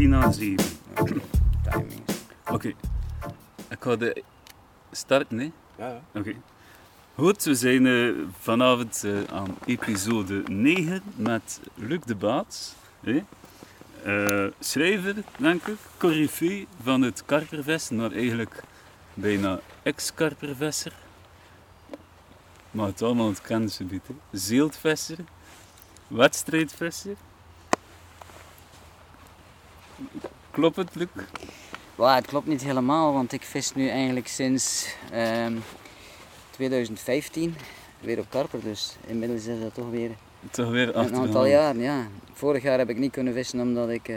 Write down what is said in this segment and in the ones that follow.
3 na 7. Timing. Oké. Ik ga de starten, hè? Ja, ja. Oké. Goed, we zijn eh, vanavond eh, aan episode 9 met Luc de Baats. hè. Eh, schrijver, denk ik, corrivee van het karpervesten, maar eigenlijk bijna ex-karpervesser. Maar het allemaal het hè. Zeeltvesser, wedstrijdvisser. Klopt het, Luc? Well, het klopt niet helemaal, want ik vis nu eigenlijk sinds ehm, 2015 weer op karper. Dus inmiddels is dat toch weer Toch weer een aantal jaren. Ja. Vorig jaar heb ik niet kunnen vissen omdat, ik,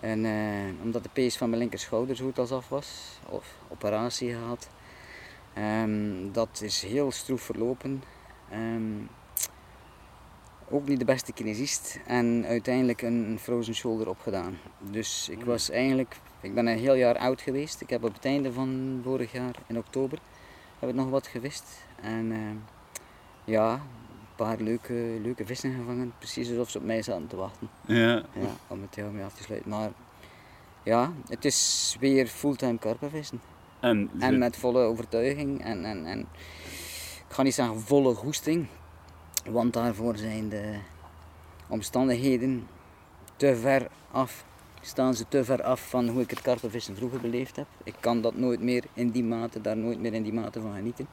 een, eh, omdat de pees van mijn linkerschouder zo goed als af was. Of operatie gehad. Ehm, dat is heel stroef verlopen. Ehm, ook niet de beste kinesist en uiteindelijk een, frozen shoulder opgedaan. Dus ik was eigenlijk, ik ben een heel jaar oud geweest. Ik heb op het einde van vorig jaar, in oktober, heb ik nog wat gevist. En ehm, ja, een paar leuke, leuke vissen gevangen. Precies alsof ze op mij zaten te wachten. Ja, Ja, om het heel mee af te sluiten. Maar ja, het is weer fulltime karpervissen. en, En met volle overtuiging en, en, en ik ga niet zeggen volle goesting, want daarvoor zijn de omstandigheden te ver af, staan ze te ver af van hoe ik het karpenvissen vroeger beleefd heb. Ik kan dat nooit meer in die mate, daar nooit meer in die mate van genieten,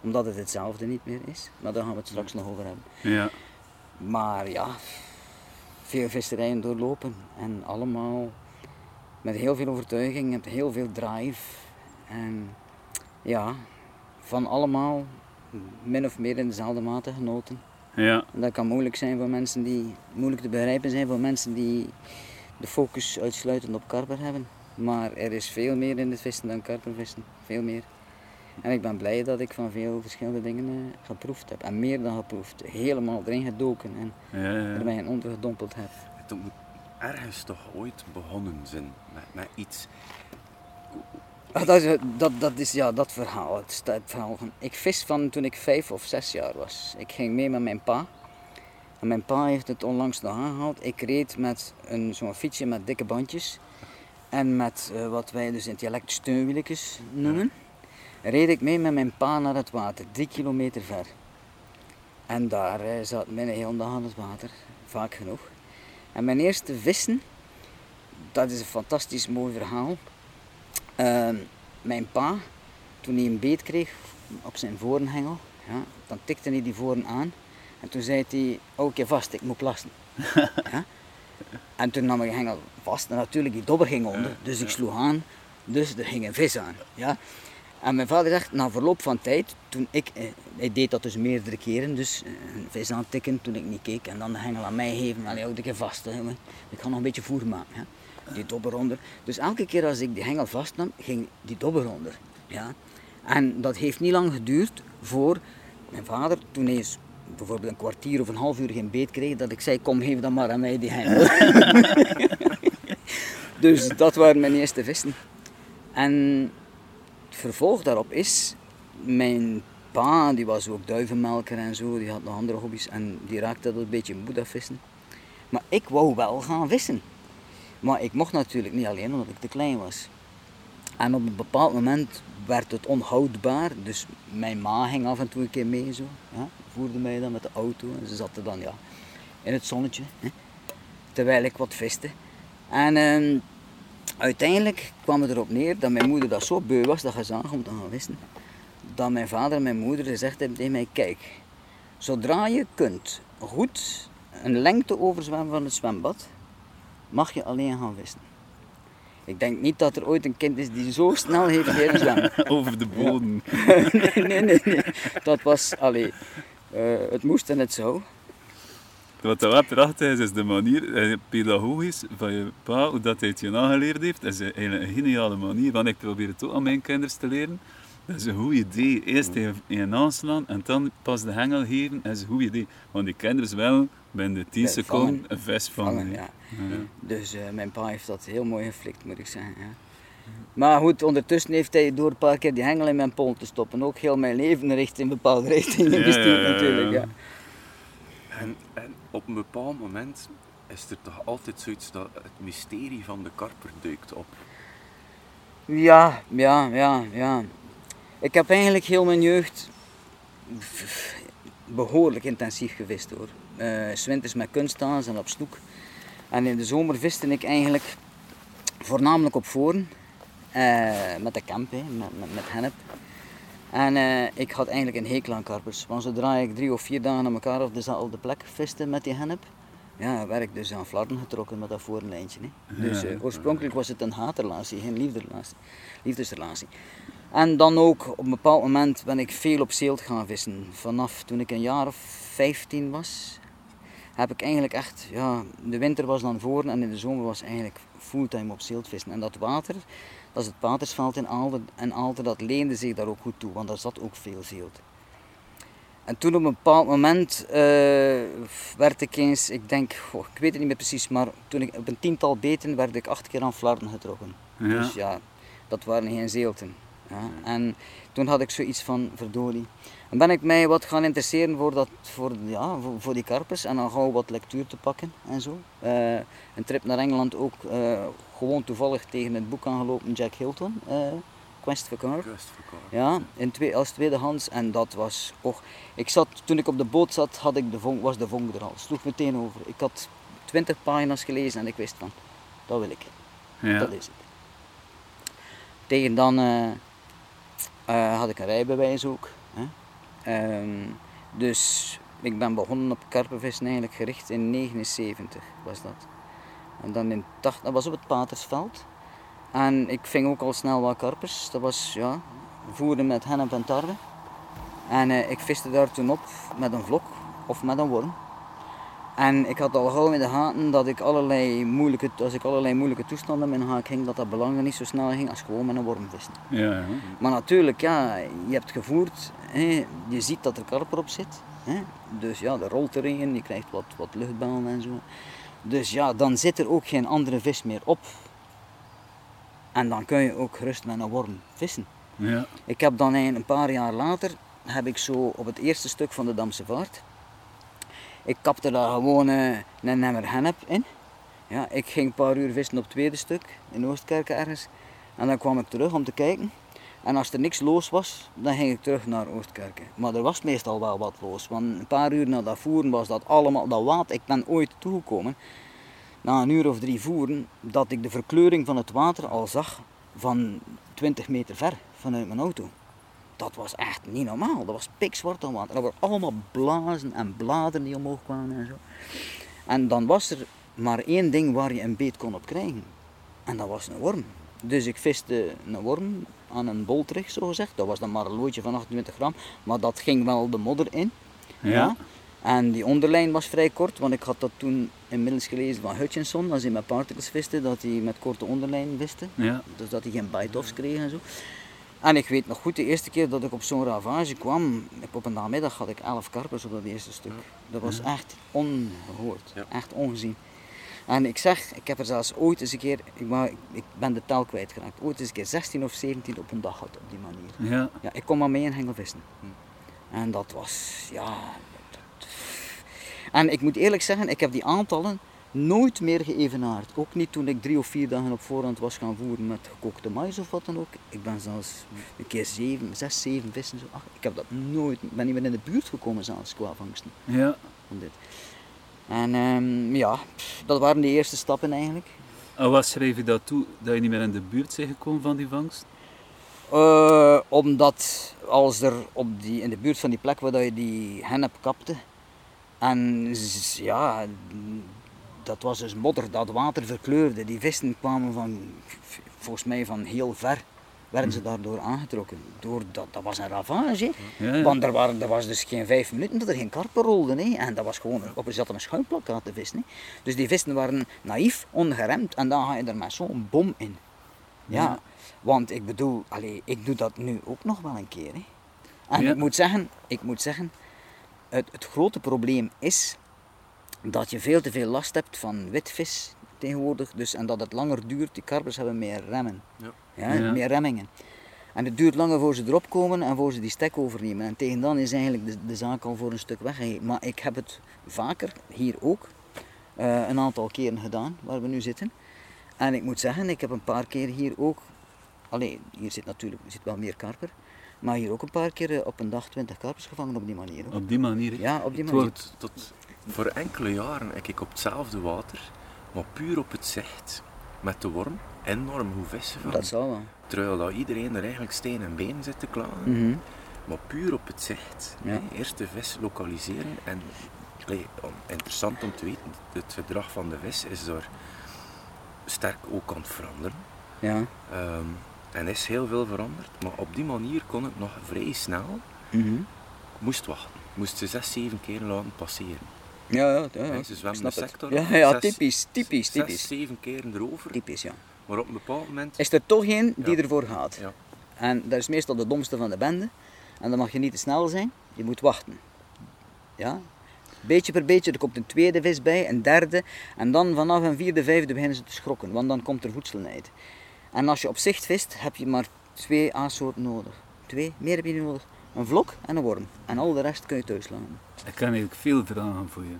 omdat het hetzelfde niet meer is. Maar daar gaan we het straks nog over hebben. ja. Maar ja, veel visserijen doorlopen en allemaal met heel veel overtuiging, met heel veel drive. En ja, van allemaal min of meer in dezelfde mate genoten. Ja, En dat kan moeilijk zijn voor mensen die, moeilijk te begrijpen zijn voor mensen die de focus uitsluitend op karper hebben. Maar er is veel meer in het vissen dan karpervissen, veel meer. En ik ben blij dat ik van veel verschillende dingen eh, geproefd heb. En meer dan geproefd. Helemaal erin gedoken en ja, ja. er mij in ondergedompeld heb. Het moet ergens toch ooit begonnen zijn met, met iets. Ah, Dat is, dat, dat is ja, dat verhaal. Het, verhaal van, ik vis van toen ik vijf of zes jaar was. Ik ging mee met mijn pa. En mijn pa heeft het onlangs nog aangehaald. Ik reed met zo'n fietsje met dikke bandjes. En met eh, wat wij dus in dialect steunwieltjes noemen. Reed ik mee met mijn pa naar het water, drie kilometer ver. En daar eh, zat mijn hele dag aan het water, vaak genoeg. En mijn eerste vissen, dat is een fantastisch mooi verhaal. Ehm, mijn pa, toen hij een beet kreeg op zijn vorenhengel, ja, dan tikte hij die voren aan. En toen zei hij, hou je vast, ik moet plassen. ja? En toen nam ik de hengel vast en natuurlijk die dobber ging onder. Dus ik sloeg aan, dus er ging een vis aan. Ja? En mijn vader zegt, na verloop van tijd, toen ik, eh, hij deed dat dus meerdere keren, dus eh, een vis aantikken toen ik niet keek en dan de hengel aan mij geven, allee, houd ik je vast, hè, ik ga nog een beetje voer maken. Die dobber onder. Dus elke keer als ik die hengel vastnam, ging die dobber onder. Ja? En dat heeft niet lang geduurd voor mijn vader, toen hij eens bijvoorbeeld een kwartier of een half uur geen beet kreeg, dat ik zei, kom geef dan maar aan mij die hengel. dus dat waren mijn eerste vissen. En het vervolg daarop is, mijn pa, die was ook duivenmelker en zo, die had nog andere hobby's en die raakte dat een beetje moe vissen. Maar ik wou wel gaan vissen. Maar ik mocht natuurlijk niet alleen omdat ik te klein was. En op een bepaald moment werd het onhoudbaar, dus mijn ma ging af en toe een keer mee zo. Ja, voerde mij dan met de auto en ze zaten dan ja, in het zonnetje, hè, terwijl ik wat viste. En ehm, uiteindelijk kwam het erop neer dat mijn moeder dat zo beu was dat ze zag om te gaan vissen. Dat mijn vader en mijn moeder gezegd hebben tegen mij, kijk, zodra je kunt goed een lengte overzwemmen van het zwembad, mag je alleen gaan vissen. Ik denk niet dat er ooit een kind is die zo snel heeft zwemmen. over de bodem. nee, nee, nee, nee. Dat was, allee, eh, het moest en het zou. Wat dat wel prachtig is, is de manier, eh, pedagogisch, van je pa, hoe dat hij het je aangeleerd heeft. Dat is eigenlijk een geniale manier, want ik probeer het ook aan mijn kinderen te leren. Dat is een goed idee. Eerst in je aanslaan en dan pas de hengel geven. Dat is een goed idee. Want die kinderen wel binnen de 10 Ja, seconden vangen. een vis vangen. Vangen, ja. Ja. Dus eh, mijn pa heeft dat heel mooi geflikt, moet ik zeggen. Ja. Maar goed, ondertussen heeft hij door een paar keer die hengel in mijn pol te stoppen. Ook heel mijn leven richt in bepaalde richtingen Ja, gestuurd ja, ja, natuurlijk. Ja. En, en op een bepaald moment is er toch altijd zoiets dat het mysterie van de karper duikt op. Ja, ja, ja, ja. Ik heb eigenlijk heel mijn jeugd behoorlijk intensief gevist hoor. Uh, S winters met kunsthaas en op snoek. En in de zomer viste ik eigenlijk voornamelijk op voren. Uh, met de camp, hè, met, met, met hennep. En uh, ik had eigenlijk een hekel aan karpers. Want zodra ik drie of vier dagen aan elkaar op dezelfde plek viste met die hennep, ja, werd ik dus aan flarden getrokken met dat voorlijntje. Hè. Dus uh, oorspronkelijk was het een haatrelatie, geen liefdesrelatie. liefdesrelatie. En dan ook op een bepaald moment ben ik veel op zeelt gaan vissen. Vanaf toen ik een jaar of 15 was, heb ik eigenlijk echt, ja, de winter was dan voor en in de zomer was eigenlijk fulltime op zeelt vissen. En dat water, dat is het Patersveld in Aalter, en Aalter, dat leende zich daar ook goed toe, want daar zat ook veel zeelt. En toen op een bepaald moment uh, werd ik eens, ik denk, goh, ik weet het niet meer precies, maar toen ik op een tiental beten werd ik acht keer aan flarden getrokken. Ja. Dus ja, dat waren geen zeelten. Ja. En toen had ik zoiets van, verdorie. En ben ik mij wat gaan interesseren voor, dat, voor, ja, voor, voor die karpers en dan gauw wat lectuur te pakken en zo. Uh, een trip naar Engeland ook uh, gewoon toevallig tegen het boek aangelopen Jack Hilton. Uh, Quest for Car. Ja, in twee, als tweedehands. En dat was, och, ik zat, toen ik op de boot zat, had ik de vonk, was de vonk er al. Sloeg meteen over. Ik had twintig pagina's gelezen en ik wist van, dat wil ik. Ja. Dat is het. Tegen dan had ik een rijbewijs ook. Um, dus ik ben begonnen op karpenvissen eigenlijk gericht in 79 was dat. En dan in 80, dat was op het Patersveld. En ik ving ook al snel wat karpers. Dat was ja, voeren met hennep en tarwe. En uh, ik viste daar toen op met een vlok of met een worm. En ik had al gauw in de gaten dat ik allerlei moeilijke, als ik allerlei moeilijke toestanden in haak ging, dat dat belangrijk niet zo snel ging als gewoon met een worm vissen. Ja, ja. Maar natuurlijk, ja, je hebt gevoerd, hè, je ziet dat er karper op zit. Hè, dus ja, er rolt erin, je krijgt wat, wat luchtballen en zo. Dus ja, dan zit er ook geen andere vis meer op. En dan kun je ook gerust met een worm vissen. Ja. Ik heb dan een paar jaar later, heb ik zo op het eerste stuk van de Damse Vaart, ik kapte daar gewoon uh, een nemmer hennep in. Ja, ik ging een paar uur vissen op het tweede stuk, in Oostkerken ergens. En dan kwam ik terug om te kijken. En als er niks los was, dan ging ik terug naar Oostkerken. Maar er was meestal wel wat los. Want een paar uur na dat voeren was dat allemaal, dat water. Ik ben ooit toegekomen na een uur of drie voeren, dat ik de verkleuring van het water al zag van 20 meter ver vanuit mijn auto. Dat was echt niet normaal. Dat was pikzwart aan water. Dat waren allemaal blazen en bladeren die omhoog kwamen en zo. En dan was er maar één ding waar je een beet kon op krijgen. En dat was een worm. Dus ik viste een worm aan een boltrich, zo gezegd. Dat was dan maar een loodje van 28 gram. Maar dat ging wel de modder in. ja. En die onderlijn was vrij kort, want ik had dat toen inmiddels gelezen van Hutchinson, als hij met particles viste, dat hij met korte onderlijn viste. Ja. Dus dat hij geen bite-offs kreeg en zo. En ik weet nog goed, de eerste keer dat ik op zo'n ravage kwam, op een namiddag had ik 11 karpers op dat eerste stuk. Dat was echt ongehoord, echt ongezien. En ik zeg, ik heb er zelfs ooit eens een keer, ik, ik ben de tel kwijtgeraakt, ooit eens een keer 16 of 17 op een dag gehad op die manier. Ja. ja ik kom maar mee in hengelvissen. Hm. En dat was, ja, en ik moet eerlijk zeggen, ik heb die aantallen nooit meer geëvenaard. Ook niet toen ik drie of vier dagen op voorhand was gaan voeren met gekookte mais of wat dan ook. Ik ben zelfs een keer zeven, zes, zeven vissen. Zo. Ach, ik heb dat nooit, ben niet meer in de buurt gekomen zelfs qua vangsten. Ja. Van dit. En um, ja, dat waren de eerste stappen eigenlijk. En wat schreef je dat toe dat je niet meer in de buurt bent gekomen van die vangst? Uh, omdat als er op die, in de buurt van die plek waar je die hennep kapte, en ja, dat was dus modder dat water verkleurde. Die vissen kwamen van, volgens mij van heel ver, werden ze hm. daardoor aangetrokken. Door dat, dat was een ravage. Want er, waren, er was dus geen vijf minuten dat er geen karpen rolden. Hè. En dat was gewoon, op, er zat een schuimplakkaat te vissen. Hè. Dus die vissen waren naïef, ongeremd. En dan ga je er met zo'n bom in. Ja. Want ik bedoel, allez, ik doe dat nu ook nog wel een keer. Hè. En ik moet zeggen, ik moet zeggen het, het grote probleem is dat je veel te veel last hebt van witvis tegenwoordig. Dus, en dat het langer duurt. Die karpers hebben meer remmen. Ja. Ja, Meer remmingen. En het duurt langer voor ze erop komen en voor ze die stek overnemen. En tegen dan is eigenlijk de, de zaak al voor een stuk weggegeven. Maar ik heb het vaker, hier ook, Eh, een aantal keren gedaan, waar we nu zitten. En ik moet zeggen, ik heb een paar keer hier ook, alleen hier zit natuurlijk zit wel meer karper, maar hier ook een paar keer eh, op een dag 20 karpers gevangen op die manier. hoor. Op die manier. Ja, op die Het manier. wordt- Tot voor enkele jaren heb ik op hetzelfde water, maar puur op het zicht, met de worm, enorm hoe vissen vangen. Dat zal wel. Terwijl dat iedereen er eigenlijk steen en been zit te klagen. Mhm. Maar puur op het zicht. Ja. Eerst de vis lokaliseren. En interessant om te weten, het gedrag van de vis is daar sterk ook aan het veranderen. Ja. Ehm, en is heel veel veranderd. Maar op die manier kon het nog vrij snel. Mhm. Moest wachten. Moest ze zes, zeven keer laten passeren. Ja, ja, ja, ze zwemmen de sector Ja, ja, Zes- typisch, typisch, Zes, typisch. zeven keren erover. Typisch, ja. Maar op een bepaald moment... Is er toch één die Ja. ervoor gaat. Ja. En dat is meestal de domste van de bende. En dan mag je niet te snel zijn, je moet wachten. Ja? Beetje per beetje, er komt een tweede vis bij, een derde. En dan vanaf een vierde, vijfde beginnen ze te schrokken, want dan komt er voedselnijd. En als je op zicht vist, heb je maar twee A-soorten nodig. Twee, meer heb je niet nodig. Een vlok en een worm. En al de rest kun je thuis laten. Ik kan eigenlijk veel vragen voor je.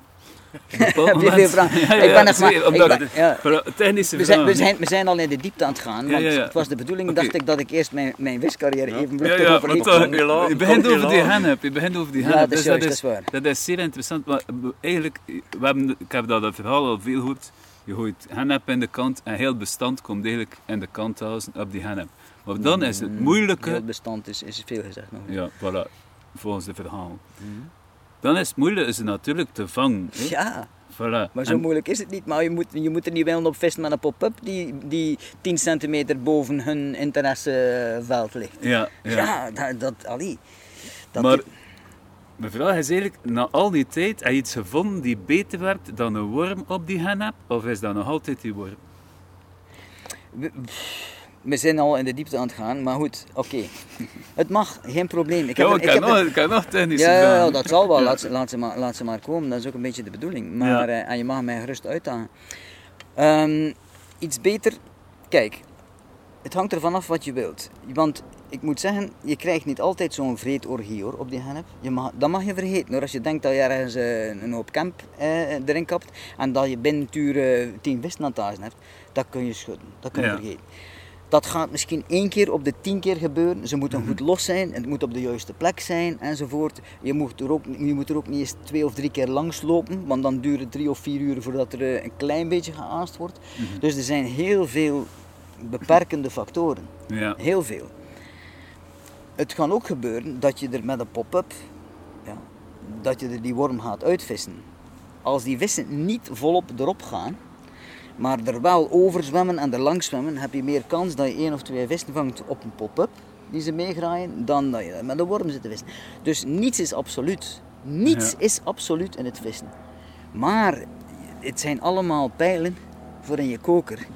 Heb je veel vragen? ik ben nog maar... ik omdat- ben- ja. voor technische We zijn, we, zijn, we zijn al in de diepte aan het gaan, Ja, want ja, ja. het was de bedoeling, dacht ik, dat ik eerst mijn, mijn viscarrière even Ja, vluchtig ja, Kom je begint over die hennep, je begint over die Ja, hennep. dat is dus juist, dat is waar. dat is zeer interessant, maar eigenlijk, we hebben, ik heb dat verhaal al veel gehoord. Je gooit hennep in de kant en heel het bestand komt eigenlijk in de kanthuizen op die hennep. Maar dan is het Mm, moeilijke, Heel bestand is, is veel gezegd nog. ja, voilà, volgens de verhaal. Dan is het moeilijk is het natuurlijk te vangen. hè. Ja, Voilà. maar zo En- moeilijk is het niet. Maar je moet, je moet er niet willen op vissen met een pop-up die, die 10 centimeter boven hun interesseveld ligt. Ja, ja. Ja, dat, dat, allee, dat maar mijn vraag is eigenlijk, na al die tijd, heb je iets gevonden die beter werd dan een worm op die hennep? Of is dat nog altijd die worm? we, we zijn al in de diepte aan het gaan, maar goed, oké. Het mag, geen probleem. Ik heb, ja, een- ik kan, heb nog, een- ik kan nog technische Ja, ja, dat zal wel. Laat, ze, laat, ze maar, laat ze maar komen. Dat is ook een beetje de bedoeling. Maar, eh, en je mag mij gerust uitdagen. Ehm, iets beter. Kijk, het hangt ervan af wat je wilt. Want ik moet zeggen, je krijgt niet altijd zo'n vreed orgie hoor, op die hennep. Je mag, dat mag je vergeten hoor. Als je denkt dat je ergens eh, een hoop camp eh, erin kapt en dat je binnen het uur tien hebt, dat kun je schudden. Dat kun je vergeten. Dat gaat misschien één keer op de tien keer gebeuren. Ze moeten goed los zijn, het moet op de juiste plek zijn enzovoort. Je moet er ook, je moet er ook niet eens twee of drie keer langs lopen, want dan duurt het drie of vier uur voordat er eh, een klein beetje geaast wordt. Dus er zijn heel veel beperkende factoren. Ja. Heel veel. Het kan ook gebeuren dat je er met een pop-up, ja, dat je er die worm gaat uitvissen. Als die vissen niet volop erop gaan, maar er wel over zwemmen en er langs zwemmen, heb je meer kans dat je één of twee vissen vangt op een pop-up die ze meegraaien, dan dat je met een worm zit te vissen. Dus niets is absoluut. Niets Ja. is absoluut in het vissen. Maar het zijn allemaal pijlen voor in je koker.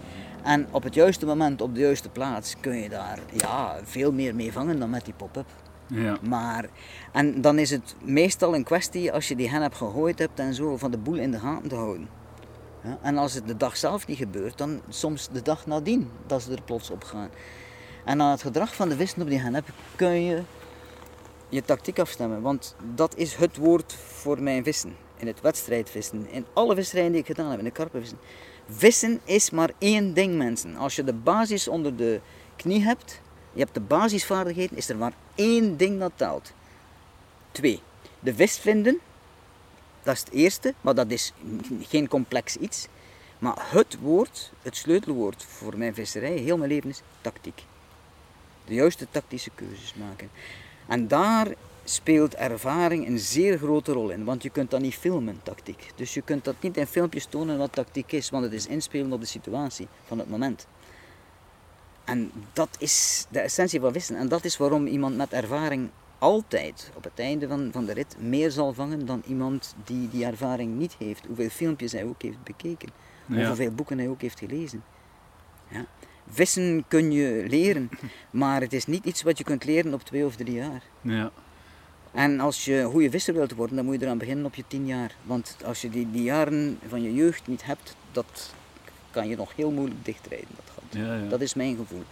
En op het juiste moment, op de juiste plaats, kun je daar ja, veel meer mee vangen dan met die pop-up. Ja. Maar, en dan is het meestal een kwestie, als je die hen hebt gegooid hebt en zo, van de boel in de gaten te houden. En als het de dag zelf niet gebeurt, dan soms de dag nadien dat ze er plots op gaan. En aan het gedrag van de vissen op die hennep kun je je tactiek afstemmen. Want dat is het woord voor mijn vissen. In het wedstrijdvissen. In alle visserij die ik gedaan heb, in de karpenvissen. Vissen is maar één ding, mensen. Als je de basis onder de knie hebt, je hebt de basisvaardigheden, is er maar één ding dat telt. Twee, de vis vinden. Dat is het eerste, maar dat is geen complex iets. Maar het woord, het sleutelwoord voor mijn visserij, heel mijn leven is tactiek. De juiste tactische keuzes maken. En daar speelt ervaring een zeer grote rol in, want je kunt dat niet filmen, tactiek. Dus je kunt dat niet in filmpjes tonen wat tactiek is, want het is inspelen op de situatie van het moment. En dat is de essentie van vissen. En dat is waarom iemand met ervaring altijd op het einde van, van de rit meer zal vangen dan iemand die die ervaring niet heeft. Hoeveel filmpjes hij ook heeft bekeken. Of Ja. hoeveel boeken hij ook heeft gelezen. Ja. Vissen kun je leren, maar het is niet iets wat je kunt leren op twee of drie jaar. Ja. En als je goede visser wilt worden, dan moet je eraan beginnen op je tien jaar. Want als je die, die jaren van je jeugd niet hebt, dat kan je nog heel moeilijk dichtrijden. Dat, gat. Ja, ja. dat is mijn gevoel.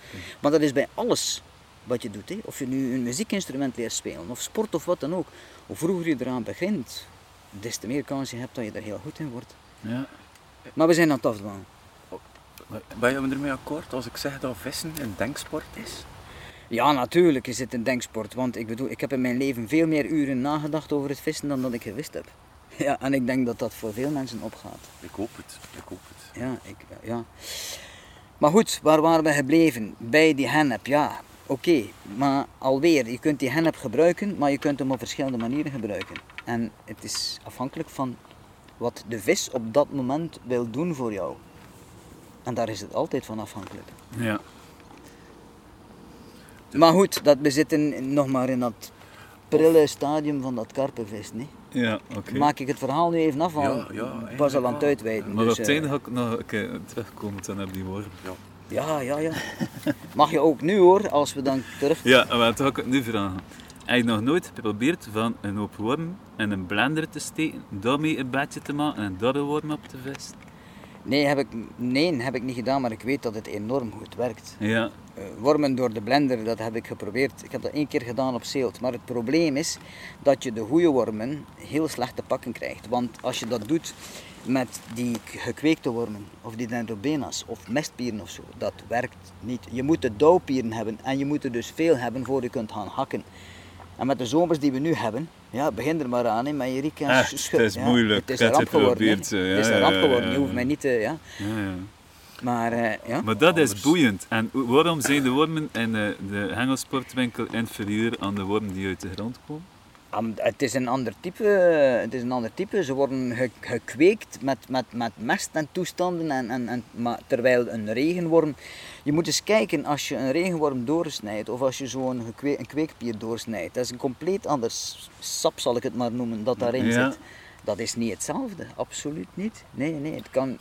Maar dat is bij alles wat je doet. Hè. Of je nu een muziekinstrument leert spelen, of sport of wat dan ook. Hoe vroeger je eraan begint, des te meer kans je hebt dat je er heel goed in wordt. Ja. Maar we zijn aan het afdwalen. Ben je ermee akkoord als ik zeg dat vissen een denksport is? Ja, natuurlijk is het een denksport. Want ik bedoel, ik heb in mijn leven veel meer uren nagedacht over het vissen dan dat ik gewist heb. Ja, en ik denk dat dat voor veel mensen opgaat. Ik hoop het, ik hoop het. Ja, ik, ja. Maar goed, waar waren we gebleven? Bij die hennep, ja. Oké, maar alweer, je kunt die hennep gebruiken, maar je kunt hem op verschillende manieren gebruiken. En het is afhankelijk van wat de vis op dat moment wil doen voor jou. En daar is het altijd van afhankelijk. Ja. Maar goed, dat, we zitten nog maar in dat prille stadium van dat karpenvis. Nee? Ja, oké. Maak ik het verhaal nu even af, want Ja, ja, ik was al aan het uitweiden. Maar dus, op het eh, einde ga ik nog terugkomen dan op die worm. Ja. Ja, ja, ja. Mag je ook nu hoor, als we dan terug... Ja, maar dan ga ik nu vragen. Heb je nog nooit geprobeerd van een hoop worm in een blender te steken, daarmee een bedje te maken en daar een worm op te vissen? Nee heb, ik, nee, heb ik niet gedaan, maar ik weet dat het enorm goed werkt. Ja, Eh, wormen door de blender, dat heb ik geprobeerd. Ik heb dat één keer gedaan op zeelt. Maar het probleem is dat je de goede wormen heel slecht te pakken krijgt. Want als je dat doet met die gekweekte wormen, of die dendrobena's, of mestpieren of zo, dat werkt niet. Je moet de dauwpieren hebben en je moet er dus veel hebben voor je kunt gaan hakken. En met de zomers die we nu hebben, ja, begin er maar aan, hè, met je riek en Echt, schut. het is ja. moeilijk. Het is een ramp het geworden. hè. Ja, Het is een ramp geworden. Je hoeft mij niet te, ja. ja, ja. Maar, eh, ja. Maar dat is boeiend. En waarom zijn de wormen in eh, de hengelsportwinkel inferieur aan de wormen die uit de grond komen? Het is een ander type. Het is een ander type. Ze worden ge- gekweekt met, met, met mest en toestanden. En, en, en, maar terwijl een regenworm. Je moet eens kijken als je een regenworm doorsnijdt of als je zo'n gekwe- een kweekpier doorsnijdt. Dat is een compleet ander sap, zal ik het maar noemen, dat daarin Ja. zit. Dat is niet hetzelfde. Absoluut niet. Nee, nee, het kan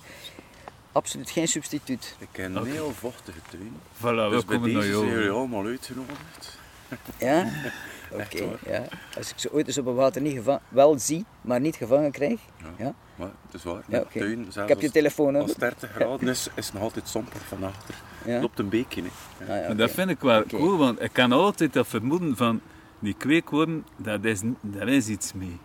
absoluut geen substituut. Ik ken een heel vochtige tuin. Voilà, we Dus bij komen naar deze zijn jullie allemaal uitgenodigd. Ja? Oké. Waar. ja. Als ik ze ooit eens op het water niet geva- wel zie, maar niet gevangen krijg. Ja. Ja. Maar het is waar. Ja, tuin, Ik heb je als- telefoon Als op. het 30 graden is, is het nog altijd somper van achter. Ja. Loopt een beekje. Hè. Ah, ja, Maar dat vind ik wel cool, want ik kan altijd dat vermoeden van die kweekworm, dat is, daar is iets mee.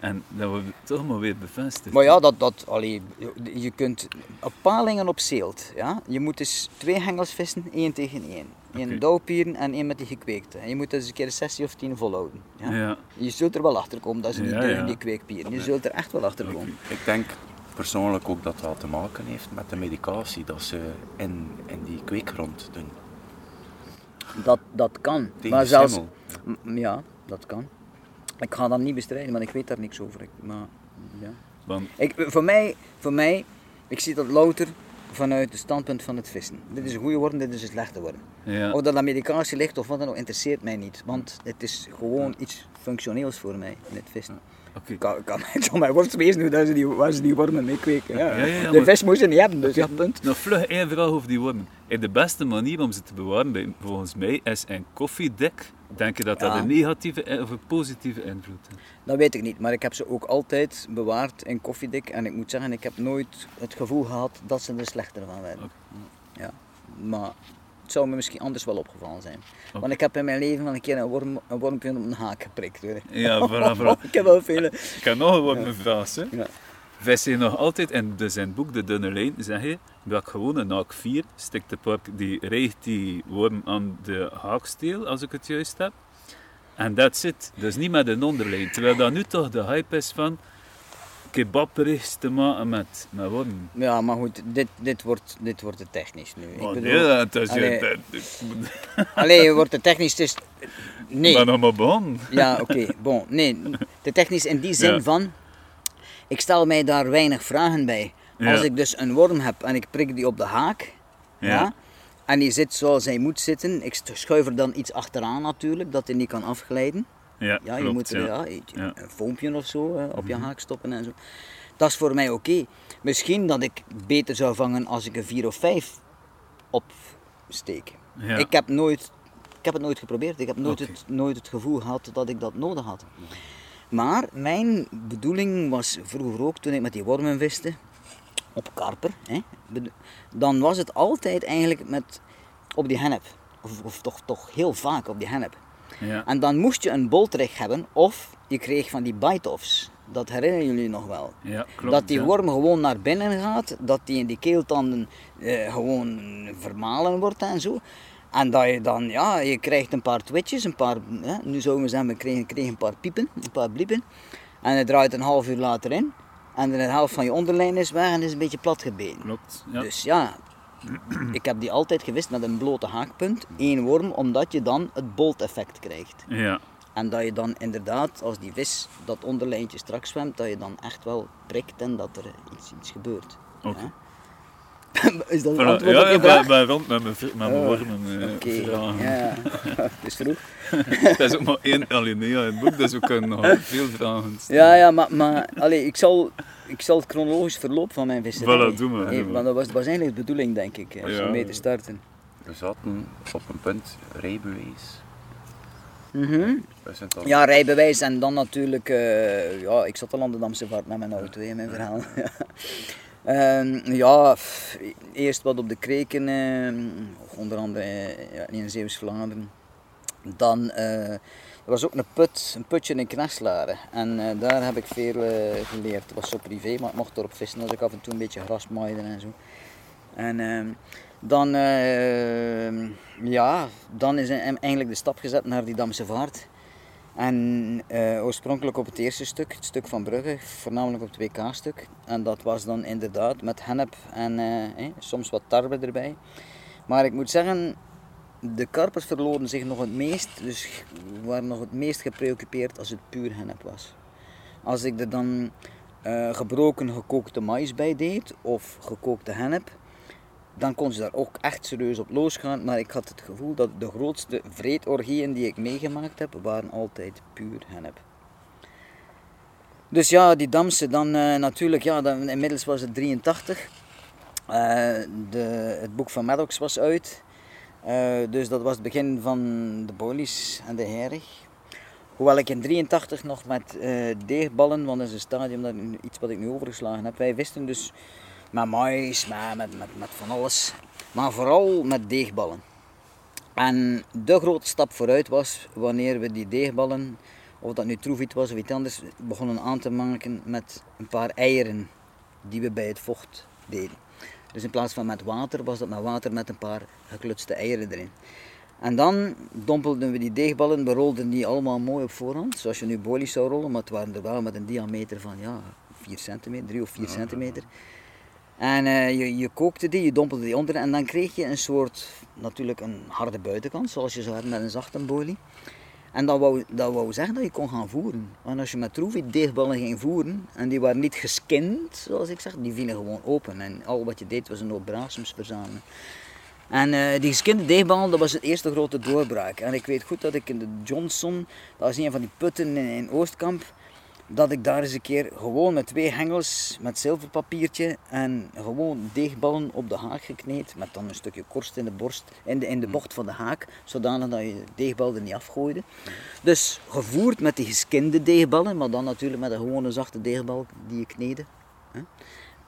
En dat wordt toch maar weer bevestigd. Maar ja, dat, dat, allee, je- je kunt op palingen op zeelt. Ja? Je moet dus twee hengels vissen, één tegen één. Eén Oké. dauwpieren en één met die gekweekte. En je moet dus een keer een sessie of tien volhouden. Ja? Ja, Je zult er wel achter komen dat ze niet Ja, die kweekpieren. Je zult er echt wel achter komen. Ik denk persoonlijk ook dat dat te maken heeft met de medicatie dat ze in, in die kweekgrond doen. Dat, dat kan. Tegen maar zelfs, ja, dat kan. Ik ga dat niet bestrijden, want ik weet daar niks over. Ik, maar, ja. want Ik, voor, mij, voor mij, ik zie dat louter vanuit het standpunt van het vissen. Dit is een goede worm, dit is een slechte worm. ja, Of dat aan medicatie ligt of wat dan ook, interesseert mij niet. Want het is gewoon iets functioneels voor mij in het vissen. Oké. Kan, kan, het zal mij worst wezen hoe dat ze die, waar ze die wormen mee kweken. Ja. Ja, ja, ja, de vis moet ze niet hebben, dus ja, punt. Nog vlug één vraag over die wormen. En de beste manier om ze te bewaren, volgens mij, is een koffiedek. Denk je dat dat een negatieve of een positieve invloed heeft? Dat weet ik niet, maar ik heb ze ook altijd bewaard in koffiedik. En ik moet zeggen, ik heb nooit het gevoel gehad dat ze er slechter van werden. Ja, maar het zou me misschien anders wel opgevallen zijn. Want ik heb in mijn leven wel een keer een, worm, een wormpje op een haak geprikt. Hoor. Ja, voilà, voilà. ik heb wel vele. Ik kan nog een worm hè. Ja. Wij zijn nog altijd, en in het boek De Dunne Lijn zeg je, dat gewoon een haak 4, stikt de park, die rijgt die worm aan de haaksteel, als ik het juist heb. En dat zit, dus niet met een onderlijn. Terwijl dat nu toch de hype is van kebabberichts te maken met, met wormen. Ja, maar goed, dit, dit, wordt, dit wordt te technisch nu. Ik Oh, bedoel, nee, dat is allee. je, dat, ik Allee, wordt te technisch, het is... Nee. ben nog maar begonnen. Ja, oké, bon. Nee, te technisch in die zin Ja. van... Ik stel mij daar weinig vragen bij. Ja. Als ik dus een worm heb en ik prik die op de haak... Ja. Ja. en die zit zoals hij moet zitten, ik schuif er dan iets achteraan natuurlijk, dat hij niet kan afglijden. Ja, Ja, je klopt, moet er ja. een foompje of zo eh, op je Mhm. haak stoppen en zo. Dat is voor mij oké. Misschien dat ik beter zou vangen als ik een 4 of 5 opsteek. Ik, heb nooit, ik heb het nooit geprobeerd. Ik heb nooit, het, nooit het gevoel gehad dat ik dat nodig had. Maar mijn bedoeling was vroeger ook, toen ik met die wormen viste, op karper, hè, dan was het altijd eigenlijk met, op die hennep. Of, of toch, toch heel vaak op die hennep. Ja. En dan moest je een boltrek hebben of je kreeg van die bite-offs. Dat herinneren jullie nog wel. Ja, klopt. dat die ja. worm gewoon naar binnen gaat, dat die in die keeltanden eh, gewoon vermalen wordt en zo. En dat je dan, ja, je krijgt een paar twitches, een paar, hè, nu zouden we zeggen, we kregen, kregen een paar piepen, een paar bliepen. En het draait een half uur later in. En de helft van je onderlijn is weg en is een beetje plat gebeten. Klopt, ja. Dus ja, ik heb die altijd gewist met een blote haakpunt, één worm, omdat je dan het bolt-effect krijgt. Ja, En dat je dan inderdaad, als die vis dat onderlijntje strak zwemt, dat je dan echt wel prikt en dat er iets, iets gebeurt. oké. Ja. Is dat een Voilà, antwoord Ja, op je ik vraag? ben, ben rond met mijn, met mijn Oh, wormen eh, Oké, vragen. ja, het is vroeg. Dat is ook maar één alinea in het boek, dus we kunnen nog veel vragen stellen. Ja, ja, maar, maar allee, ik, zal, ik zal het chronologisch verloop van mijn visserij. Voilà, doe maar, want dat was, was eigenlijk de bedoeling, denk ik, eh, Ja. om mee te starten. We zaten op een punt, rijbewijs. Mhm. We zijn dan Ja, rijbewijs en dan natuurlijk, eh, ja, ik zat al aan de Damse vaart met mijn auto, in mijn verhaal. Ehm, ja, eerst wat op de kreken, eh, onder andere eh, in Zeeuws-Vlaanderen. Dan eh, er was ook een put, een putje in Kneslaren. En daar heb ik veel geleerd. Het was zo privé, maar ik mocht erop vissen als ik af en toe een beetje gras maaide en zo. En ehm, dan, eh, ja, dan is eigenlijk de stap gezet naar die Damse vaart. En eh, oorspronkelijk op het eerste stuk, het stuk van Brugge, voornamelijk op het WK-stuk. En dat was dan inderdaad met hennep en eh, eh, soms wat tarwe erbij. Maar ik moet zeggen, de karpers verloren zich nog het meest, dus waren nog het meest gepreoccupeerd als het puur hennep was. Als ik er dan gebroken gekookte mais bij deed of gekookte hennep, dan kon ze daar ook echt serieus op losgaan. Maar ik had het gevoel dat de grootste vreedorgieën die ik meegemaakt heb, waren altijd puur hennep. Dus ja, die Damse, dan eh, natuurlijk, ja, dan, inmiddels was het 83. Eh, de, het boek van Maddox was uit. Eh, dus dat was het begin van de Bolies en de Herig. Hoewel ik in 83 nog met deegballen, want dat is een stadium, dat, iets wat ik nu overgeslagen heb. Wij wisten dus met mais, met, met, met, met van alles. Maar vooral met deegballen. En de grote stap vooruit was wanneer we die deegballen, of dat nu troefiet was of iets anders, begonnen aan te maken met een paar eieren die we bij het vocht deden. Dus in plaats van met water, was dat met water met een paar geklutste eieren erin. En dan dompelden we die deegballen, we rolden die allemaal mooi op voorhand, zoals je nu bolies zou rollen, maar het waren er wel met een diameter van ja, 4 centimeter, 3 of 4 centimeter. En eh, je, je kookte die, je dompelde die onder en dan kreeg je een soort, natuurlijk een harde buitenkant, zoals je zou hebben met een zachte bolie. En dat wou, dat wou zeggen dat je kon gaan voeren. Want als je met troefie deegballen ging voeren, en die waren niet geskind, zoals ik zeg, die vielen gewoon open. En al wat je deed was een hoop brasems verzamelen. En eh, die geskinde deegballen, dat was het eerste grote doorbraak. En ik weet goed dat ik in de Johnson, dat is een van die putten in Oostkamp, dat ik daar eens een keer gewoon met twee hengels, met zilverpapiertje en gewoon deegballen op de haak gekneed, met dan een stukje korst in de, borst, in de, in de bocht van de haak, zodanig dat je de deegbal er niet afgooide. Dus gevoerd met die geskinde deegballen, maar dan natuurlijk met een gewone zachte deegbal die je kneden. Hè.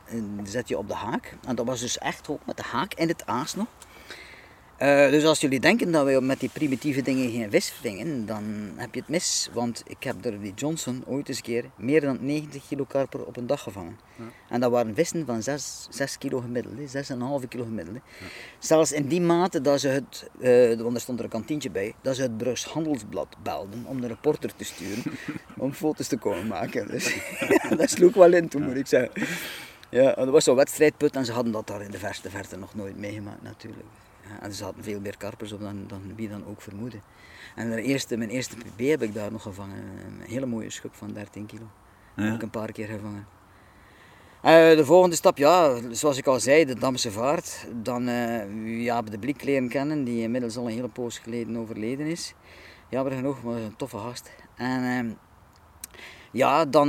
En zet je op de haak. En dat was dus echt ook met de haak en het aas nog. Eh, dus als jullie denken dat wij met die primitieve dingen geen vis vingen, dan heb je het mis. Want ik heb door die Johnson ooit eens een keer meer dan 90 kilo karper op een dag gevangen. En dat waren vissen van 6, 6 kilo gemiddeld, hè, 6,5 kilo gemiddeld. hè. Zelfs in die mate dat ze het, eh, want er stond er een kantientje bij, dat ze het Brugs Handelsblad belden om de reporter te sturen om foto's te komen maken. Dus dat sloeg wel in toen, moet ik zeggen. Ja, dat was zo'n wedstrijdput en ze hadden dat daar in de verste verte nog nooit meegemaakt natuurlijk. En ze hadden veel meer karpers op dan, dan wie dan ook vermoedde. En de eerste, mijn eerste PB heb ik daar nog gevangen. Een hele mooie schub van 13 kilo. Dat heb ik een paar keer gevangen. Eh, de volgende stap, ja, zoals ik al zei, de Damse vaart. Dan eh Jaap de Blik leren kennen, die inmiddels al een hele poos geleden overleden is. Jammer genoeg, maar een toffe gast. En ehm, ja, dan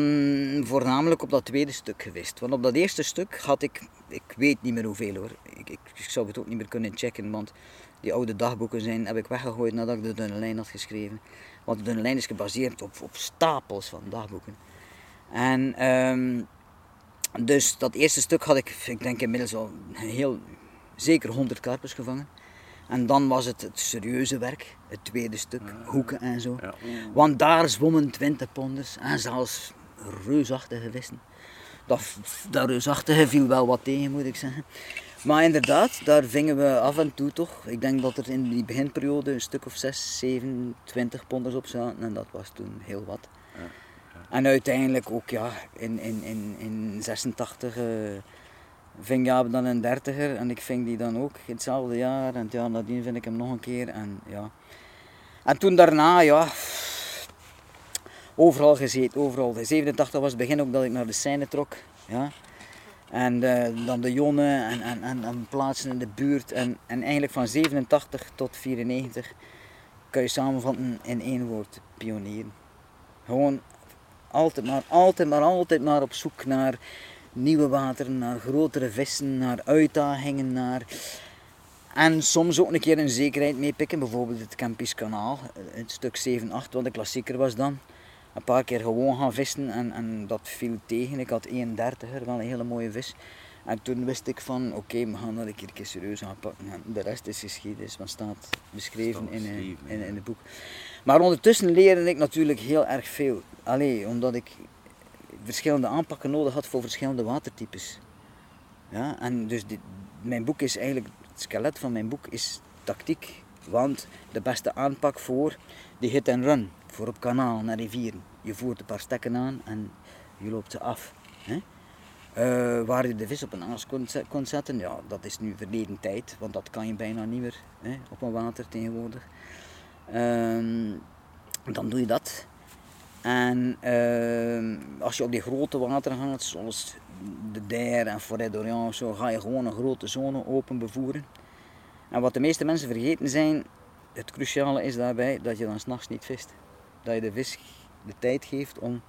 voornamelijk op dat tweede stuk geweest. Want op dat eerste stuk had ik, ik weet niet meer hoeveel hoor. Ik, ik, ik zou het ook niet meer kunnen checken, want die oude dagboeken zijn, heb ik weggegooid nadat ik de dunne lijn had geschreven. Want de dunne lijn is gebaseerd op, op stapels van dagboeken. En ehm, dus dat eerste stuk had ik, ik denk inmiddels al heel zeker 100 karpers gevangen. En dan was het het serieuze werk, het tweede stuk, hoeken en zo. Want daar zwommen 20 ponders en zelfs reusachtige vissen. Dat, dat reusachtige viel wel wat tegen, moet ik zeggen. Maar inderdaad, daar vingen we af en toe toch. Ik denk dat er in die beginperiode een stuk of 6, 7, 20 ponders op zaten. En dat was toen heel wat. En uiteindelijk ook ja, in, in, in, in 86 uh, ving Jaap dan een dertiger en ik ving die dan ook in hetzelfde jaar. En ja, nadien vind ik hem nog een keer. En, ja. en toen daarna, ja, overal gezeten, overal. In 87 was het begin ook dat ik naar de Seine trok. Ja. En uh, dan de Jonne en, en, en, en, plaatsen in de buurt. En, en eigenlijk van 87 tot 94 kan je samenvatten in één woord, pionieren. Gewoon altijd maar, altijd maar, altijd maar op zoek naar nieuwe wateren, naar grotere vissen, naar uitdagingen, naar... En soms ook een keer een zekerheid meepikken, bijvoorbeeld het Kempisch kanaal, het stuk 7-8, wat de klassieker was dan. Een paar keer gewoon gaan vissen en, en dat viel tegen. Ik had 31er, wel een hele mooie vis. En toen wist ik van, oké, we gaan dat een keer serieus aanpakken. En de rest is geschiedenis, wat staat beschreven in, in, in, in het boek. Maar ondertussen leerde ik natuurlijk heel erg veel. Allee, omdat ik verschillende aanpakken nodig had voor verschillende watertypes. Ja, en dus dit, mijn boek is eigenlijk, het skelet van mijn boek is tactiek. Want de beste aanpak voor die hit and run, voor op kanaal naar rivieren. Je voert een paar stekken aan en je loopt ze af. Hè? Uh, waar je de vis op een aas kon zetten, ja, dat is nu verleden tijd, want dat kan je bijna niet meer hè, op een water tegenwoordig. Uh, dan doe je dat. En uh, als je op die grote wateren gaat, zoals de Der en Forêt d'Orient, zo, ga je gewoon een grote zone open bevoeren. En wat de meeste mensen vergeten zijn, het cruciale is daarbij dat je dan s'nachts niet vist. Dat je de vis de tijd geeft om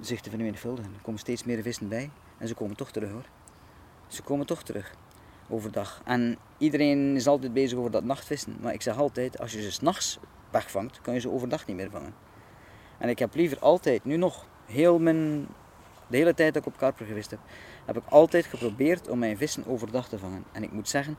zich te vermenigvuldigen. Er komen steeds meer vissen bij en ze komen toch terug hoor. Ze komen toch terug overdag. En iedereen is altijd bezig over dat nachtvissen. Maar ik zeg altijd, als je ze s'nachts wegvangt, kan je ze overdag niet meer vangen. En ik heb liever altijd, nu nog, heel mijn, de hele tijd dat ik op karper gevist heb, heb ik altijd geprobeerd om mijn vissen overdag te vangen. En ik moet zeggen,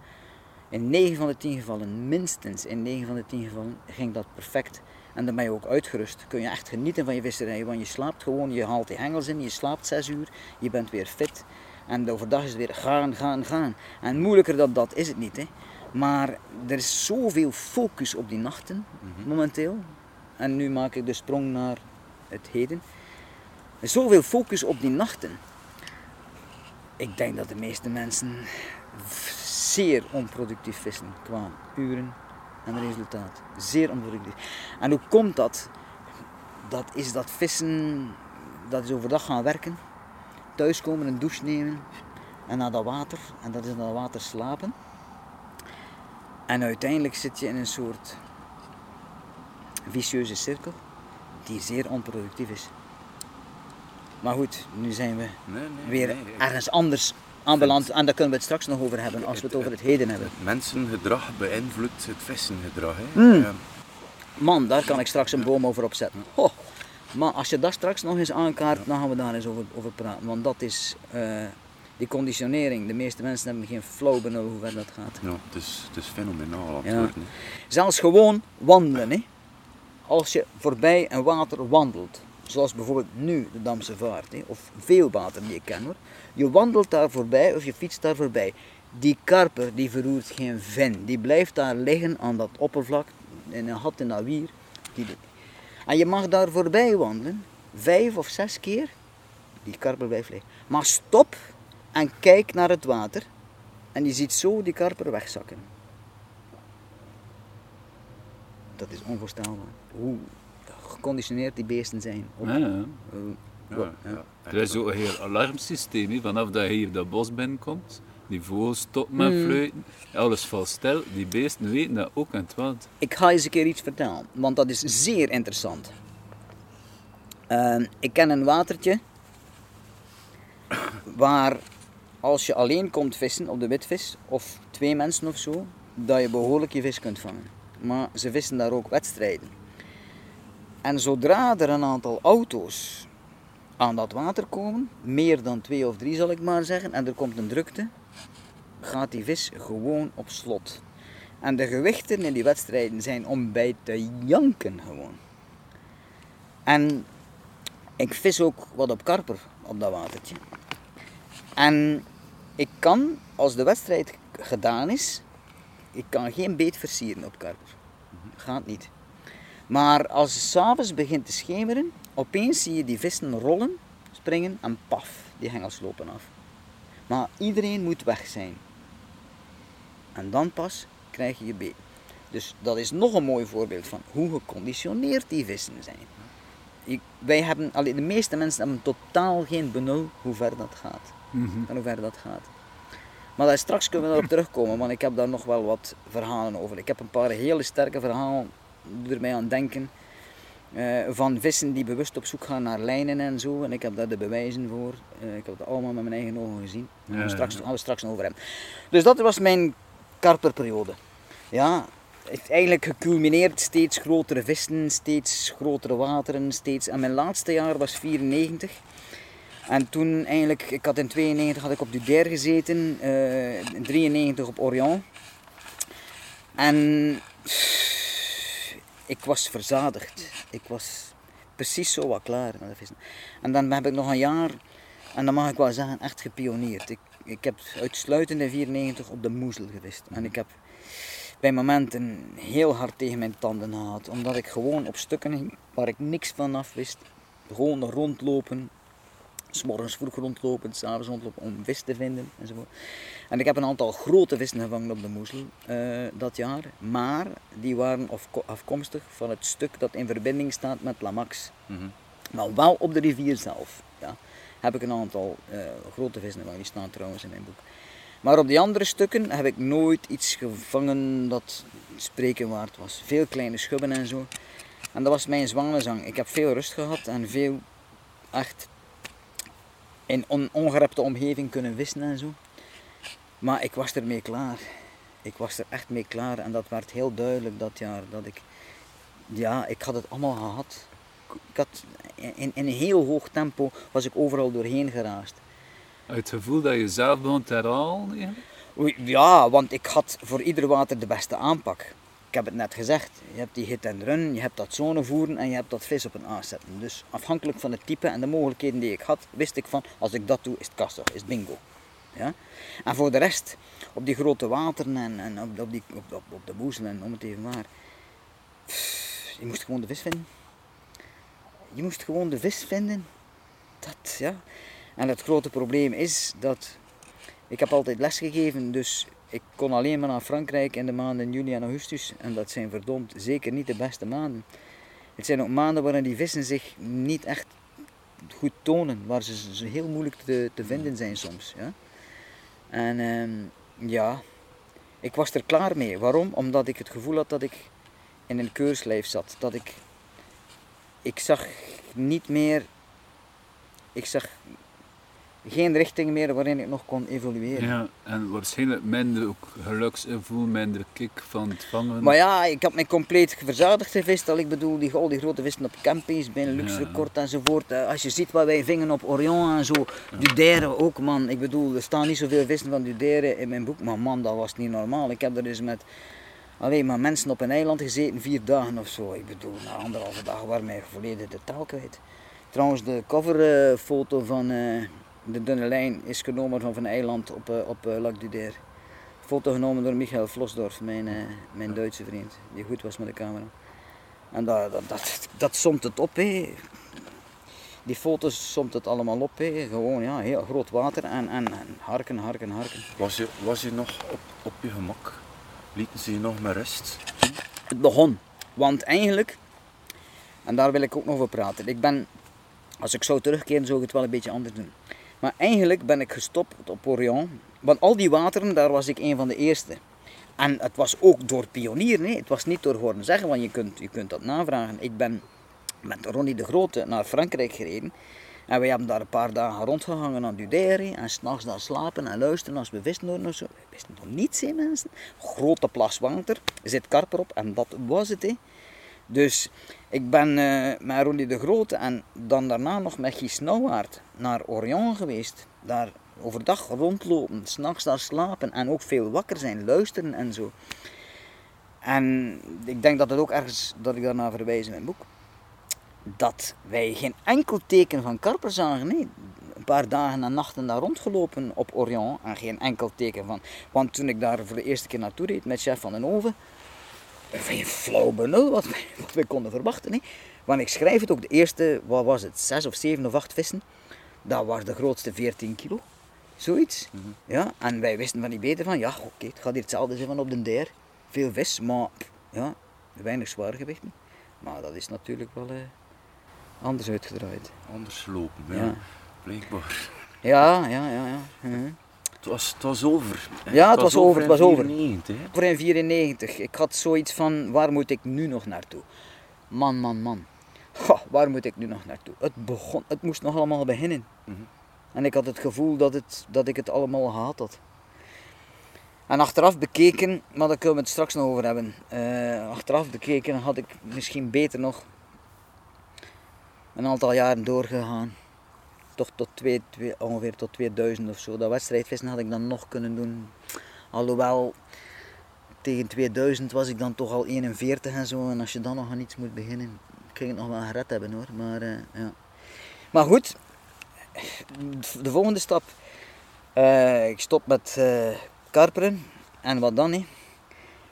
in 9 van de 10 gevallen, minstens in 9 van de 10 gevallen, ging dat perfect. En dan ben je ook uitgerust. Kun je echt genieten van je visserij, want je slaapt gewoon, je haalt die hengels in, je slaapt 6 uur, je bent weer fit. En overdag is het weer gaan, gaan, gaan. En moeilijker dan dat is het niet. Hè. Maar er is zoveel focus op die nachten mhm. momenteel. En nu maak ik de sprong naar het heden. Er is zoveel focus op die nachten. Ik denk dat de meeste mensen zeer onproductief vissen qua uren en resultaat. Zeer onproductief. En hoe komt dat? Dat is dat vissen, dat is overdag gaan werken, thuiskomen, een douche nemen en naar dat water, en dat is naar dat water slapen. En uiteindelijk zit je in een soort vicieuze cirkel die zeer onproductief is. Maar goed, nu zijn we nee, nee, weer nee, ergens anders aanbeland en daar kunnen we het straks nog over hebben als we het over het heden hebben. Het mensengedrag beïnvloedt het vissengedrag. Hè? Mm. Man, daar kan ik straks een boom over opzetten. Oh. Maar als je dat straks nog eens aankaart, dan gaan we daar eens over, over praten. Want dat is uh, die conditionering. De meeste mensen hebben geen flow benul hoe ver dat gaat. Ja, het is, het is fenomenaal aan ja. Zelfs gewoon wandelen. Hè? Als je voorbij een water wandelt, zoals bijvoorbeeld nu de Damse Vaart, hè, of veel water die ik ken hoor. Je wandelt daar voorbij of je fietst daar voorbij. Die karper die verroert geen vin. Die blijft daar liggen aan dat oppervlak, in een gat in dat wier. Die en je mag daar voorbij wandelen, vijf of zes keer. Die karper blijft liggen. Maar stop en kijk naar het water. En je ziet zo die karper wegzakken. Dat is onvoorstelbaar. Hoe geconditioneerd die beesten zijn. Op, ja, ja. Ja, ja. Er is ook een heel alarmsysteem. Vanaf dat je hier dat bos binnenkomt, die vogels stoppen met mm. fluiten, alles valt stil. Die beesten weten dat ook aan het wat. Ik ga eens een keer iets vertellen, want dat is zeer interessant. Uh, ik ken een watertje waar als je alleen komt vissen op de witvis, of twee mensen of zo, dat je behoorlijk je vis kunt vangen. Maar ze vissen daar ook wedstrijden. En zodra er een aantal auto's aan dat water komen, meer dan twee of drie zal ik maar zeggen, en er komt een drukte, gaat die vis gewoon op slot. En de gewichten in die wedstrijden zijn om bij te janken gewoon. En Ik vis ook wat op karper op dat watertje. En ik kan, als de wedstrijd gedaan is, ik kan geen beet versieren op karper. Gaat niet. Maar als het s'avonds begint te schemeren, opeens zie je die vissen rollen, springen en paf, die hengels lopen af. Maar iedereen moet weg zijn. En dan pas krijg je je beet. Dus dat is nog een mooi voorbeeld van hoe geconditioneerd die vissen zijn. Ik- wij hebben, allee, de meeste mensen hebben totaal geen benul hoe ver dat gaat. Mhm. En hoe ver dat gaat. Maar daar straks kunnen we erop terugkomen, want ik heb daar nog wel wat verhalen over. Ik heb een paar hele sterke verhalen die er mij aan denken. Eh, van vissen die bewust op zoek gaan naar lijnen en zo. En ik heb daar de bewijzen voor. Eh, ik heb het allemaal met mijn eigen ogen gezien. Daar gaan we Ja, straks, ja. gaan we straks over hebben. Dus dat was mijn karperperiode. Ja, het eigenlijk geculmineerd, steeds grotere vissen, steeds grotere wateren, steeds... En mijn laatste jaar was 94. En toen eigenlijk, ik had in 92 had ik op Dudaire gezeten, eh, in 93 op Orion. En ik was verzadigd. Ik was precies zo wat klaar. En dan heb ik nog een jaar, en dan mag ik wel zeggen, echt gepioneerd. Ik, ik heb uitsluitend in 94 op de moezel gevist. En ik heb bij momenten heel hard tegen mijn tanden gehad. Omdat ik gewoon op stukken ging waar ik niks van af wist. Gewoon rondlopen. S'morgens vroeg rondlopen, s'avonds rondlopen om vis te vinden enzovoort. En ik heb een aantal grote vissen gevangen op de moezel eh, dat jaar. Maar die waren afko- afkomstig van het stuk dat in verbinding staat met Lamax. Mhm. Maar wel op de rivier zelf. Ja. Heb ik een aantal eh, grote vissen gevangen. Die staan trouwens in mijn boek. Maar op die andere stukken heb ik nooit iets gevangen dat spreken waard was. Veel kleine schubben en zo. En dat was mijn zwanenzang. Ik heb veel rust gehad en veel echt in on ongerepte omgeving kunnen vissen en zo. Maar ik was ermee klaar. Ik was er echt mee klaar en dat werd heel duidelijk dat jaar dat ik, ja, ik had het allemaal gehad. Ik had, in, in een heel hoog tempo was ik overal doorheen geraast. Het gevoel dat je zelf begon te herhalen. eigenlijk? Oei, Ja, want ik had voor ieder water de beste aanpak. Ik heb het net gezegd, je hebt die hit en run, je hebt dat zone voeren en je hebt dat vis op een aas zetten. Dus afhankelijk van het type en de mogelijkheden die ik had, wist ik van als ik dat doe is het kassa, is het bingo. Ja? En voor de rest, op die grote wateren en, en op, die, op, op, de boezel en om het even maar, je moest gewoon de vis vinden. Je moest gewoon de vis vinden. Dat, ja. En het grote probleem is dat ik heb altijd lesgegeven, dus ik kon alleen maar naar Frankrijk in de maanden juli en augustus. En dat zijn verdomd zeker niet de beste maanden. Het zijn ook maanden waarin die vissen zich niet echt goed tonen, waar ze heel moeilijk te, te vinden zijn soms. Ja? En ehm, ja, ik was er klaar mee. Waarom? Omdat ik het gevoel had dat ik in een keurslijf zat. Dat ik, ik zag niet meer, ik zag geen richting meer waarin ik nog kon evolueren. Ja, en waarschijnlijk minder ook geluksgevoel, minder kick van het vangen. Maar ja, ik had mij compleet verzadigd gevist. Al ik bedoel, die, al die grote vissen op campings, Benelux Ja. record enzovoort. Eh, Als je ziet wat wij vingen op Orion en zo. Dudaire ook, man. Ik bedoel, er staan niet zoveel vissen van Dudaire in mijn boek. Maar man, dat was niet normaal. Ik heb er dus met alleen maar mensen op een eiland gezeten, vier dagen of zo. Ik bedoel, na anderhalve dag waren mij volledig de taal kwijt. Trouwens, de coverfoto van eh, de dunne lijn is genomen van een eiland op, eh, op eh, Lac Dudaire. Foto genomen door Michael Vlosdorf, mijn, eh, mijn Duitse vriend, die goed was met de camera. En dat, dat, dat, dat somt het op, hè. Die foto's somt het allemaal op, hè. Gewoon, ja, heel groot water en, en, en harken, harken, harken. Was je, was je nog op, op je gemak? Lieten ze je nog met rust? Het begon. Want eigenlijk, en daar wil ik ook nog over praten. Ik ben, als ik zou terugkeren, zou ik het wel een beetje anders doen. Maar eigenlijk ben ik gestopt op Orion. Want al die wateren, daar was ik een van de eerste. En het was ook door pionieren. Het was niet door horen zeggen, want je kunt, je kunt dat navragen. Ik ben met Ronnie de Grote naar Frankrijk gereden. En we hebben daar een paar dagen rondgehangen aan Dudaire. En s'nachts daar slapen en luisteren als we of zo. We wisten nog niets, hè mensen. Grote plas water, er zit karper op en dat was het. Hè. Dus ik ben eh, met Ronnie de Grote en dan daarna nog met Gies Nauwaard naar Orion geweest. Daar overdag rondlopen, s'nachts daar slapen en ook veel wakker zijn, luisteren en zo. En ik denk dat het ook ergens, dat ik daarna verwijs in mijn boek. dat wij geen enkel teken van karper zagen. Nee. Een paar dagen en nachten daar rondgelopen op Orion en geen enkel teken van. Want toen ik daar voor de eerste keer naartoe reed met chef van den Oven, geen flauw benul wat wat wij konden verwachten. Nee. Want ik schrijf het ook, de eerste, wat was het, zes of zeven of acht vissen, dat was de grootste 14 kilo. Zoiets. ja, en wij wisten van niet beter van, ja oké, het gaat hier hetzelfde zijn van op de der. Veel vis, maar ja, weinig zwaargewicht. niet. Maar dat is natuurlijk wel eh, anders uitgedraaid. Anders lopen, ja. Ja. Blijkbaar. Ja, ja, ja. ja. Mhm. Het was, het was over. Ja, het was over, het was over. 94, hè. Voor in 94. Ik had zoiets van, waar moet ik nu nog naartoe? Man, man, man. Goh, waar moet ik nu nog naartoe? Het, begon, het moest nog allemaal beginnen. Mhm. En ik had het gevoel dat, het, dat ik het allemaal gehad had. En achteraf bekeken, maar daar kunnen we het straks nog over hebben. Eh, achteraf bekeken had ik misschien beter nog een aantal jaren doorgegaan. Toch tot twee, twee, ongeveer tot 2000 of zo. Dat wedstrijdvissen had ik dan nog kunnen doen. Alhoewel, tegen 2000 was ik dan toch al 41 en zo. En als je dan nog aan iets moet beginnen, ging het nog wel gered hebben hoor. Maar, eh, ja. maar goed, de volgende stap. Eh, ik stop met eh, karperen. En wat dan? Hè?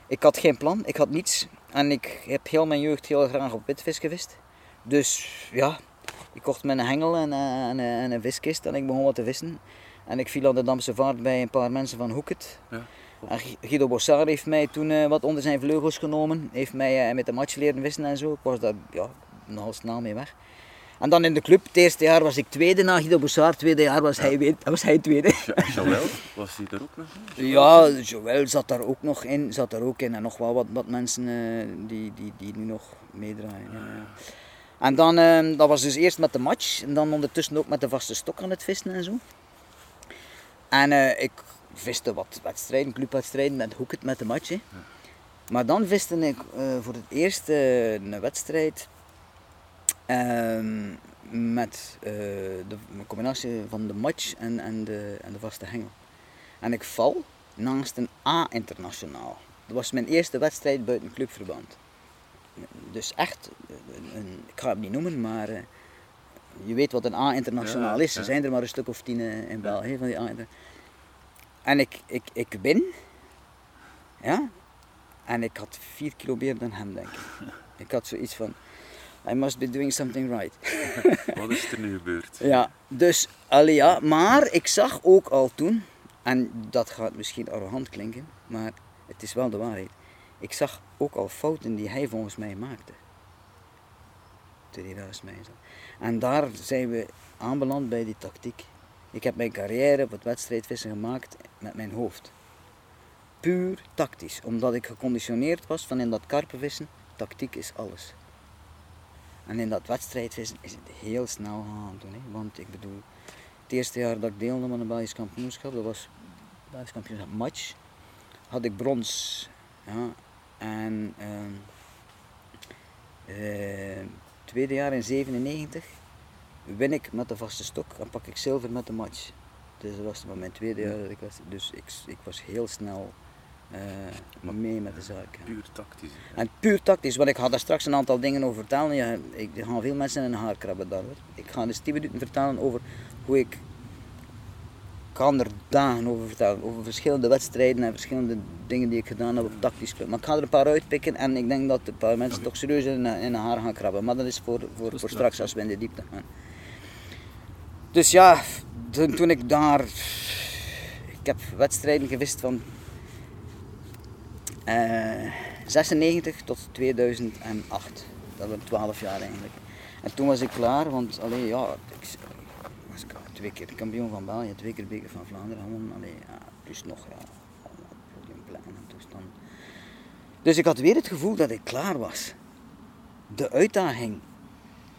Ik had geen plan, ik had niets. En ik heb heel mijn jeugd heel graag op witvis gevist. Dus ja, ik kocht me een hengel en, eh, en, eh, en een viskist en ik begon wat te vissen. En ik viel aan de Damse vaart bij een paar mensen van Hoeket. Ja. En Gu- Guido Bossard heeft mij toen eh, wat onder zijn vleugels genomen. Heeft mij met de match leren vissen en zo. Ik was daar ja, nogal snel mee weg. En dan in de club, het eerste jaar was ik tweede na Guido Bossard. Het tweede jaar was, hij, weet- was hij tweede. Joël, was hij er ook nog in? Ja, Joël zat daar ook nog in, zat daar ook in. En nog wel wat, wat mensen die, die, die nu nog meedraaien. ja, ja. En dan, eh, dat was dus eerst met de match. En dan ondertussen ook met de vaste stok aan het vissen en zo. En eh, ik viste wat wedstrijden, clubwedstrijden met Hoeket met de match. hè. Maar dan viste ik eh, voor het eerst eh, een wedstrijd ehm, met de een combinatie van de match en, en, de, en de vaste hengel. En ik val naast een A-internationaal. Dat was mijn eerste wedstrijd buiten clubverband. Dus echt, een, ik ga het niet noemen, maar eh, je weet wat een A-internationaal Ja, is. Er ja. zijn er maar een stuk of tien eh, in België van die a En ik, ik, ik win, ja, en ik had vier kilo meer dan hem, denk ik. Ik had zoiets van, I must be doing something right. Wat is er nu gebeurd? Ja, dus, allee, ja, maar ik zag ook al toen, en dat gaat misschien arrogant klinken, maar het is wel de waarheid. Ik zag ook al fouten die hij volgens mij maakte. Toen hij naast mij zat. En daar zijn we aanbeland bij die tactiek. Ik heb mijn carrière op het wedstrijdvissen gemaakt met mijn hoofd. Puur tactisch, omdat ik geconditioneerd was van in dat karpenvissen, tactiek is alles. En in dat wedstrijdvissen is het heel snel gegaan toen. Hè? Want ik bedoel, het eerste jaar dat ik deelnam aan een Belgisch kampioenschap, dat was Belgisch kampioenschap match, had ik brons. Ja. En eh, tweede jaar in 97 win ik met de vaste stok en pak ik zilver met de match. Dus dat was mijn tweede jaar dat ik was. Dus ik, ik was heel snel eh, mee met de zaak. ja. Puur tactisch. hè. En puur tactisch, want ik ga daar straks een aantal dingen over vertellen. Ja, ik, er gaan veel mensen in hun haar krabben daar. Hoor. Ik ga dus 10 minuten vertellen over hoe ik kan er dagen over vertellen. Over verschillende wedstrijden en verschillende dingen die ik gedaan heb op tactisch punt. Maar ik ga er een paar uitpikken en ik denk dat een paar mensen toch serieus in, in hun haar gaan krabben. Maar dat is voor, voor, voor straks als we in de diepte gaan. Dus ja, toen, toen ik daar... Ik heb wedstrijden gewist van eh 96 tot 2008. Dat was 12 jaar eigenlijk. En toen was ik klaar, want allee, ja, ik twee keer kampioen van België, twee keer beker van Vlaanderen gewonnen. Allee, ja, dus nog ja, podiumplekken en toestand. Dus ik had weer het gevoel dat ik klaar was. De uitdaging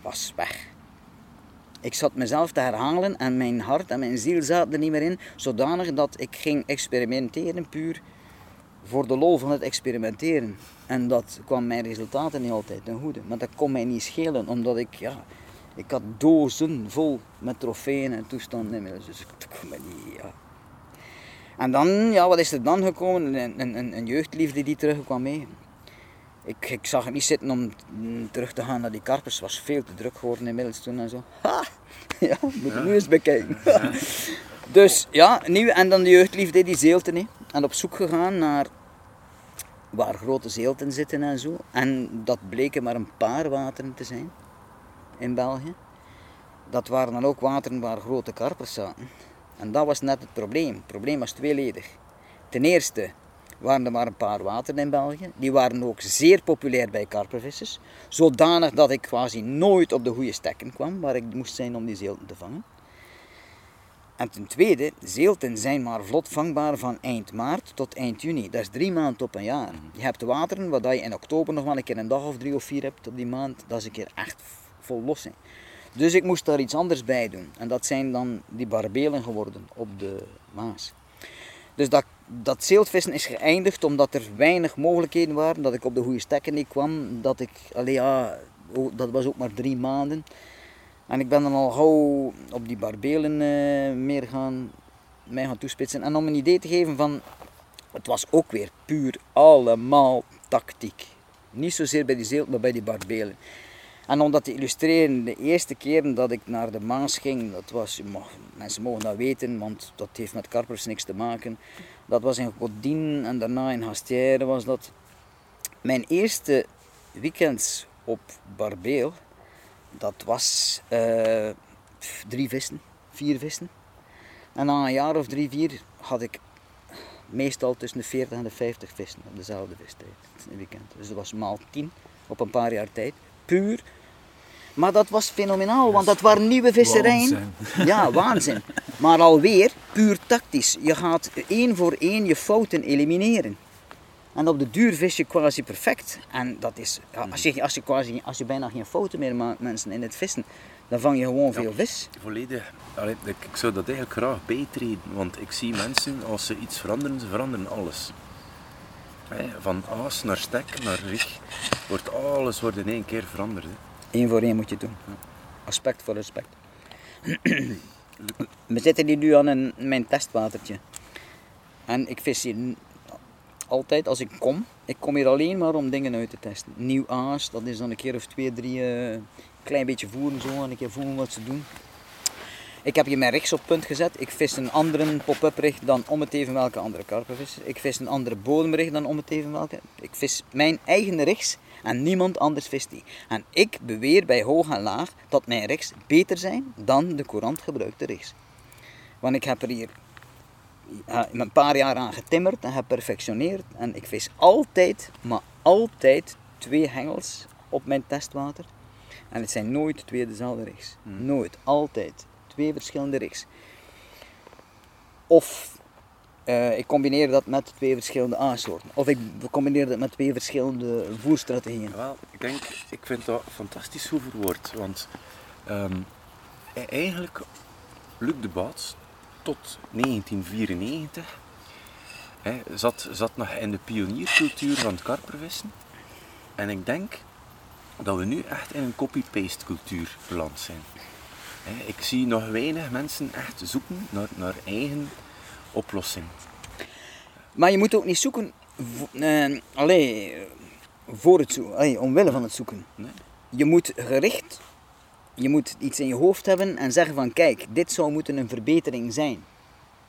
was weg. Ik zat mezelf te herhalen en mijn hart en mijn ziel zaten er niet meer in, zodanig dat ik ging experimenteren puur voor de lol van het experimenteren. En dat kwam mijn resultaten niet altijd ten goede. Maar dat kon mij niet schelen, omdat ik, ja, ik had dozen vol met trofeeën en toestanden inmiddels. Dus dat kon mij niet, ja. En dan, ja, wat is er dan gekomen? Een, een, een, jeugdliefde die terugkwam mee. Ik, ik zag het niet zitten om terug te gaan naar die karpers. Het was veel te druk geworden inmiddels toen en zo. Ha! Ja, moet je nu eens bekijken. dus ja, nieuw. En dan de jeugdliefde, die zeelten. En op zoek gegaan naar waar grote zeelten zitten en zo. En dat bleken maar een paar wateren te zijn in België. Dat waren dan ook wateren waar grote karpers zaten. En dat was net het probleem. Het probleem was tweeledig. Ten eerste waren er maar een paar wateren in België. Die waren ook zeer populair bij karpervissers. Zodanig dat ik quasi nooit op de goede stekken kwam waar ik moest zijn om die zeelten te vangen. En ten tweede, zeelten zijn maar vlot vangbaar van eind maart tot eind juni. Dat is drie maanden op een jaar. Je hebt wateren waar je in oktober nog wel een keer een dag of drie of vier hebt op die maand. Dat is een keer echt vol los zijn. Dus ik moest daar iets anders bij doen. En dat zijn dan die barbelen geworden op de Maas. Dus dat, dat is geëindigd omdat er weinig mogelijkheden waren. Dat ik op de goede stekken niet kwam. Dat ik, allee ja, dat was ook maar drie maanden. En ik ben dan al gauw op die barbelen eh, meer gaan, mij gaan toespitsen. En om een idee te geven van, het was ook weer puur allemaal tactiek. Niet zozeer bij die zeelt, maar bij die barbelen. En om dat te illustreren, de eerste keer dat ik naar de Maas ging, dat was, mensen mogen dat weten, want dat heeft met karpers niks te maken. Dat was in Godin en daarna in Hastière was dat. Mijn eerste weekends op Barbeel, dat was eh, drie vissen, vier vissen. En na een jaar of drie, vier had ik meestal tussen de 40 en de 50 vissen op dezelfde vistijd. Een weekend. Dus dat was maal 10 op een paar jaar tijd. Puur. Maar dat was fenomenaal, want dat waren nieuwe visserijen. Ja, waanzin. Maar alweer puur tactisch. Je gaat één voor één je fouten elimineren. En op de duur vis je quasi perfect. En dat is, ja, als, je, als, je quasi, als je bijna geen fouten meer maakt, mensen, in het vissen, dan vang je gewoon veel vis. Volledig. Allee, ik zou dat eigenlijk graag bijtreden, want ik zie mensen, als ze iets veranderen, ze veranderen alles. Hè, van aas naar stek naar rig, wordt alles wordt in één keer veranderd. hè. Eén voor één moet je doen. Aspect voor respect. We zitten hier nu aan een, mijn testwatertje. En ik vis hier altijd als ik kom. Ik kom hier alleen maar om dingen uit te testen. Nieuw aas, dat is dan een keer of twee, drie, eh, klein beetje voeren zo en een keer voelen wat ze doen. Ik heb hier mijn rigs op punt gezet. Ik vis een andere pop-up rig dan om het even welke andere karpenvisser. Ik vis een andere bodemrig dan om het even welke. Ik vis mijn eigen rigs en niemand anders vist die. En ik beweer bij hoog en laag dat mijn rigs beter zijn dan de courant gebruikte rigs. Want ik heb er hier een paar jaar aan getimmerd en geperfectioneerd. En ik vis altijd, maar altijd twee hengels op mijn testwater. En het zijn nooit twee dezelfde rigs. Nooit, altijd. Twee verschillende rigs. Of eh, ik combineer dat met twee verschillende A-soorten. Of ik combineer dat met twee verschillende voerstrategieën. Wel, ik denk, ik vind dat fantastisch goed verwoord, want ehm, e- eigenlijk Luc de Baats tot 1994 hè, zat, zat nog in de pioniercultuur van het karpervissen. En ik denk dat we nu echt in een copy-paste cultuur beland zijn. Ik zie nog weinig mensen echt zoeken naar, naar eigen oplossing. Maar je moet ook niet zoeken allee, voor het zoeken, allee, omwille van het zoeken. Nee? Je moet gericht, je moet iets in je hoofd hebben en zeggen van kijk, dit zou moeten een verbetering zijn.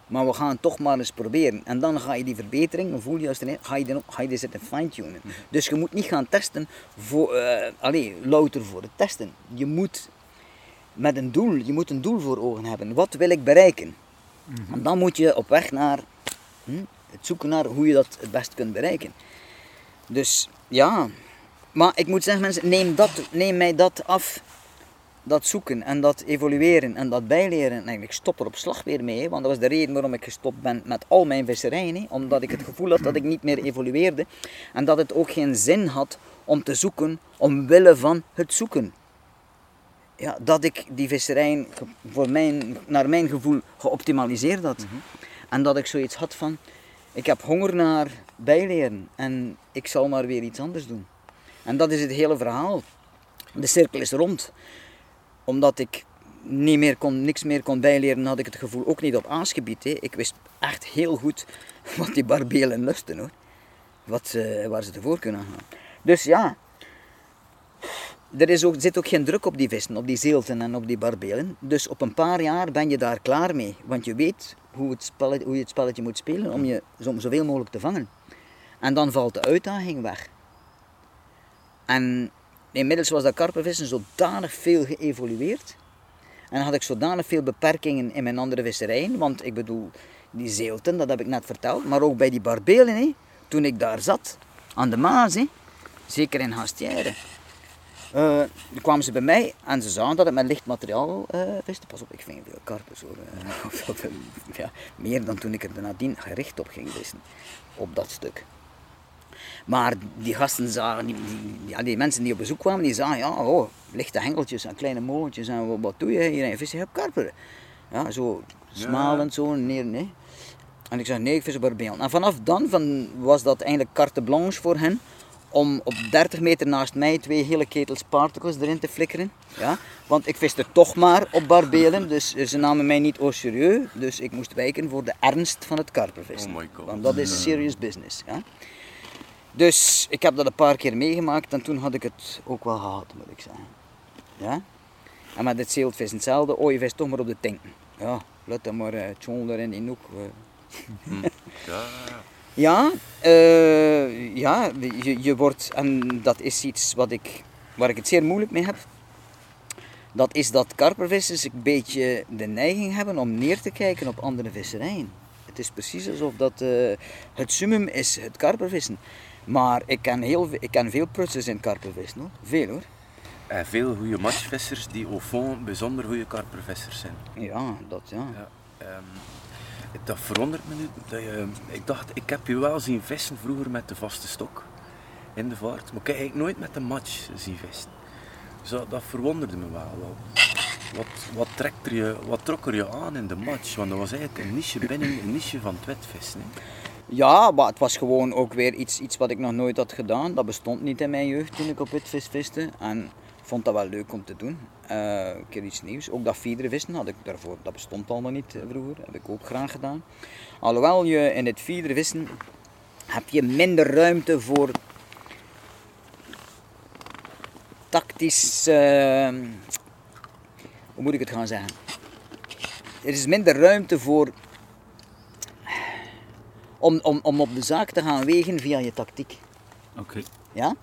Maar we gaan het toch maar eens proberen. En dan ga je die verbetering, dan voel je als erin, ga je ga je die zitten fine-tunen. Dus je moet niet gaan testen voor, allee, louter voor het testen. Je moet met een doel, je moet een doel voor ogen hebben. Wat wil ik bereiken? En dan moet je op weg naar hm, het zoeken naar hoe je dat het best kunt bereiken. Dus ja, maar ik moet zeggen mensen, neem, dat, neem mij dat af. Dat zoeken en dat evolueren en dat bijleren. En ik stop er op slag weer mee, want dat was de reden waarom ik gestopt ben met al mijn visserijen. Omdat ik het gevoel had dat ik niet meer evolueerde. En dat het ook geen zin had om te zoeken omwille van het zoeken ja, dat ik die visserij voor mijn, naar mijn gevoel geoptimaliseerd had. En dat ik zoiets had van, ik heb honger naar bijleren en ik zal maar weer iets anders doen. En dat is het hele verhaal. De cirkel is rond. Omdat ik niet meer kon, niks meer kon bijleren, had ik het gevoel ook niet op aasgebied. Hè. Ik wist echt heel goed wat die barbelen lusten hoor. Wat, ze- waar ze tevoor kunnen gaan. Dus ja, er is ook, zit ook geen druk op die vissen, op die zeelten en op die barbelen. Dus op een paar jaar ben je daar klaar mee. Want je weet hoe, het hoe je het spelletje moet spelen om je zo, zoveel mogelijk te vangen. En dan valt de uitdaging weg. En inmiddels was dat karpenvissen zodanig veel geëvolueerd. En had ik zodanig veel beperkingen in mijn andere visserijen. Want ik bedoel, die zeelten, dat heb ik net verteld. Maar ook bij die barbelen, hè, toen ik daar zat, aan de Maas, hè, zeker in Hastière. Uh, kwamen ze bij mij en ze zagen dat ik met licht materiaal uh, viste. Pas op, ik ving veel karpen hoor. Uh, ja, meer dan toen ik er nadien gericht op ging vissen. Op dat stuk. Maar die gasten zagen, die, die, die, mensen die op bezoek kwamen, die zagen, ja, oh, lichte hengeltjes en kleine molentjes en wat, doe je hier? Je vissen, je hebt karper. Ja, zo smalend, zo, neer, nee. En ik zei, nee, ik vis op barbeel. En vanaf dan van, was dat eigenlijk carte blanche voor hen om op 30 meter naast mij twee hele ketels particles erin te flikkeren. Ja? Want ik viste toch maar op barbelen, dus ze namen mij niet au serieus. Dus ik moest wijken voor de ernst van het karpervissen. Oh my God. Want dat is serious business. Ja? Dus ik heb dat een paar keer meegemaakt en toen had ik het ook wel gehad, moet ik zeggen. Ja? En met het zeeltvissen hetzelfde. Oh, je vist toch maar op de tinken. Ja, laat dat maar uh, in die hoek. Uh. Ja, ja, uh, ja je, je wordt, en dat is iets wat ik, waar ik het zeer moeilijk mee heb. Dat is dat karpervissers een beetje de neiging hebben om neer te kijken op andere visserijen. Het is precies alsof dat, uh, het summum is het karpervissen. Maar ik ken, heel, ik ken veel prutsers in karpervissen hoor. Veel hoor. En veel goede matchvissers die au fond bijzonder goede karpervissers zijn. Ja, dat ja. ja um, dat verwondert me nu. Dat ik dacht, ik heb je wel zien vissen vroeger met de vaste stok in de vaart. Maar ik heb eigenlijk nooit met de match zien vissen. Dus dat, verwonderde me wel. Wat, wat, trekt er je, wat trok er je aan in de match? Want dat was eigenlijk een niche binnen een niche van het wetvissen. Ja, maar het was gewoon ook weer iets, iets wat ik nog nooit had gedaan. Dat bestond niet in mijn jeugd toen ik op witvis viste. En vond dat wel leuk om te doen. Uh, een keer iets nieuws. Ook dat vissen had ik daarvoor, dat bestond allemaal niet eh, vroeger. heb ik ook graag gedaan. Alhoewel je in het vissen heb je minder ruimte voor tactisch, uh, hoe moet ik het gaan zeggen? Er is minder ruimte voor om, om, om op de zaak te gaan wegen via je tactiek. Oké. Ja?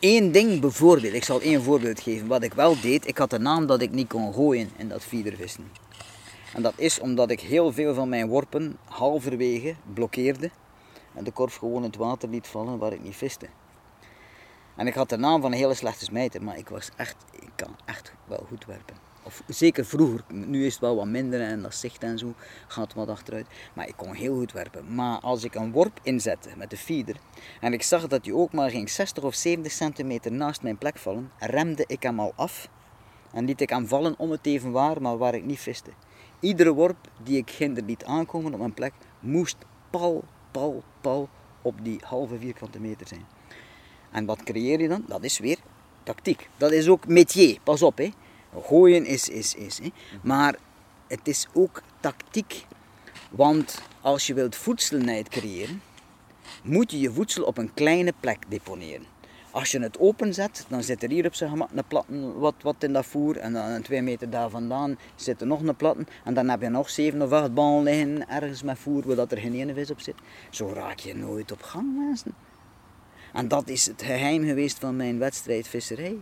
Eén ding bijvoorbeeld, ik zal één voorbeeld geven. Wat ik wel deed, ik had een naam dat ik niet kon gooien in dat vieren. En dat is omdat ik heel veel van mijn worpen halverwege blokkeerde en de korf gewoon in het water liet vallen waar ik niet viste. En ik had de naam van een hele slechte smijter, maar ik was echt, ik kan echt wel goed werpen. Of zeker vroeger, nu is het wel wat minder en dat zicht en zo gaat wat achteruit. Maar ik kon heel goed werpen. Maar als ik een worp inzette met de feeder en ik zag dat hij ook maar ging 60 of 70 centimeter naast mijn plek vallen, remde ik hem al af en liet ik hem vallen om het even waar, maar waar ik niet viste. Iedere worp die ik ginder liet aankomen op mijn plek, moest pal, pal, pal op die halve vierkante meter zijn. En wat creëer je dan? Dat is weer tactiek. Dat is ook métier, pas op hè. Gooien is, is, is. Hè. Maar het is ook tactiek. Want als je wilt voedselnijd creëren, moet je je voedsel op een kleine plek deponeren. Als je het openzet, dan zit er hier op zijn gemak een platten wat, wat in dat voer. En dan twee meter daar vandaan zit er nog een platten. En dan heb je nog zeven of acht ballen ergens met voer waar er geen ene vis op zit. Zo raak je nooit op gang, mensen. En dat is het geheim geweest van mijn wedstrijd visserij.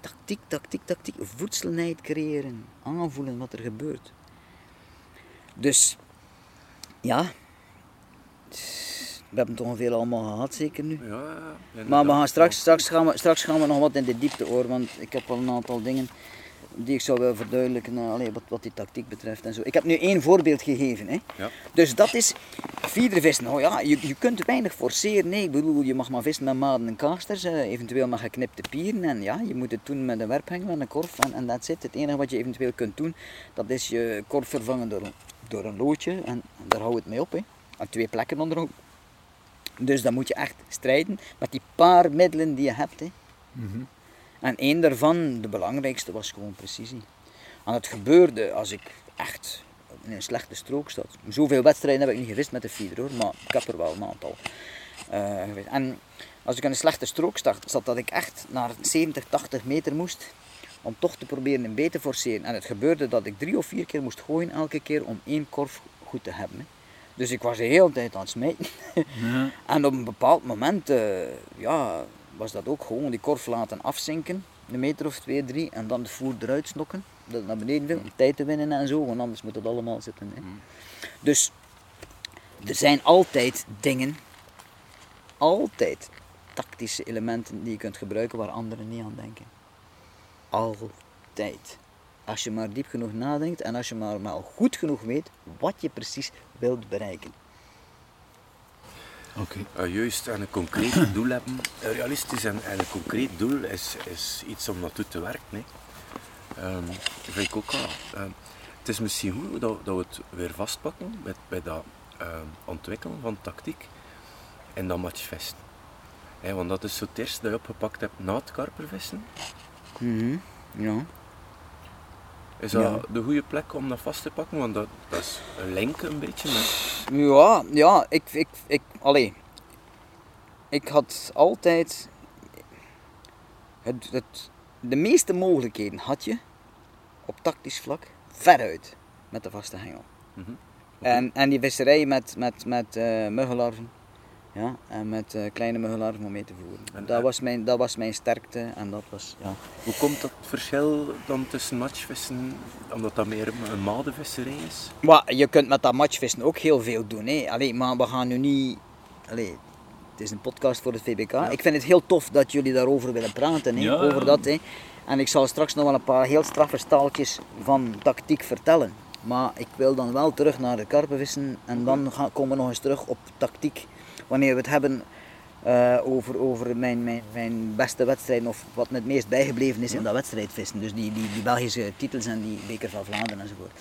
Tactiek, tactiek, tactiek. Voedselnijd creëren. Aanvoelen wat er gebeurt. Dus, ja. We hebben toch ongeveer allemaal gehad, zeker nu. Ja, maar we gaan straks, straks, gaan we, straks gaan we nog wat in de diepte hoor, want ik heb al een aantal dingen die ik zou willen verduidelijken, uh, wat, wat die tactiek betreft en zo. Ik heb nu één voorbeeld gegeven. Hè. Ja. Dus dat is vissen. Nou ja, je, je kunt weinig forceren. Nee, ik bedoel, je mag maar vissen met maden en kaasters, uh, eventueel met geknipte pieren. En ja, je moet het doen met een werphengel en een korf en, dat zit. Het enige wat je eventueel kunt doen, dat is je korf vervangen door, door een loodje. En, daar houdt het mee op. Hè. En twee plekken onder. Dus dan moet je echt strijden met die paar middelen die je hebt. Hè. Mm en één daarvan, de belangrijkste, was gewoon precisie. En het gebeurde als ik echt in een slechte strook zat. Zoveel wedstrijden heb ik niet gewist met de feeder hoor, maar ik heb er wel een aantal uh, En als ik in een slechte strook zat, dat ik echt naar 70, 80 meter moest om toch te proberen een beet te forceren. En het gebeurde dat ik drie of vier keer moest gooien elke keer om één korf goed te hebben. hè. Dus ik was de hele tijd aan het smijten. Ja. En op een bepaald moment eh, ja, was dat ook gewoon die korf laten afzinken, een meter of twee, drie, en dan de voer eruit snokken, dat het naar beneden wil, om tijd te winnen en zo, want anders moet het allemaal zitten. Hè. Dus er zijn altijd dingen, altijd tactische elementen die je kunt gebruiken waar anderen niet aan denken. Altijd. Als je maar diep genoeg nadenkt en als je maar, maar goed genoeg weet wat je precies wilt bereiken. Eh, juist en een concreet doel hebben. Realistisch en, en een concreet doel is, is iets om naartoe te werken. Hè. Dat vind ik ook wel. Ehm, het is misschien goed dat, dat we het weer vastpakken met, bij dat ehm, ontwikkelen van tactiek en dan matchvesten. Hè, want dat is zo het eerste dat je opgepakt hebt na het karpervissen. Mhm, Ja. Is dat Ja. de goede plek om dat vast te pakken? Want dat, dat is een link een beetje met... Ja, ja, ik, ik, ik, allee. Ik had altijd, het, het, de meeste mogelijkheden had je op tactisch vlak veruit met de vaste hengel. Mhm. En, en die visserij met, met, met eh muggenlarven, ja, en met eh, kleine muggenlarven om mee te voeren. En, dat, eh, was mijn, dat was mijn sterkte en dat was, ja. Hoe komt dat verschil dan tussen matchvissen, omdat dat meer een- madenvisserij is? Maar je kunt met dat matchvissen ook heel veel doen. Hè. Allee, maar we gaan nu niet. Allee, het is een podcast voor het VBK. Ik vind het heel tof dat jullie daarover willen praten. Hè, Ja, over dat. Hè. En ik zal straks nog wel een paar heel straffe staaltjes van tactiek vertellen. Maar ik wil dan wel terug naar de karpenvissen. En dan gaan, komen we nog eens terug op tactiek. Wanneer we het hebben eh, over, over mijn, mijn, mijn beste wedstrijden. Of wat me het meest bijgebleven is in dat wedstrijdvissen. Dus die, die, die Belgische titels en die beker van Vlaanderen enzovoort.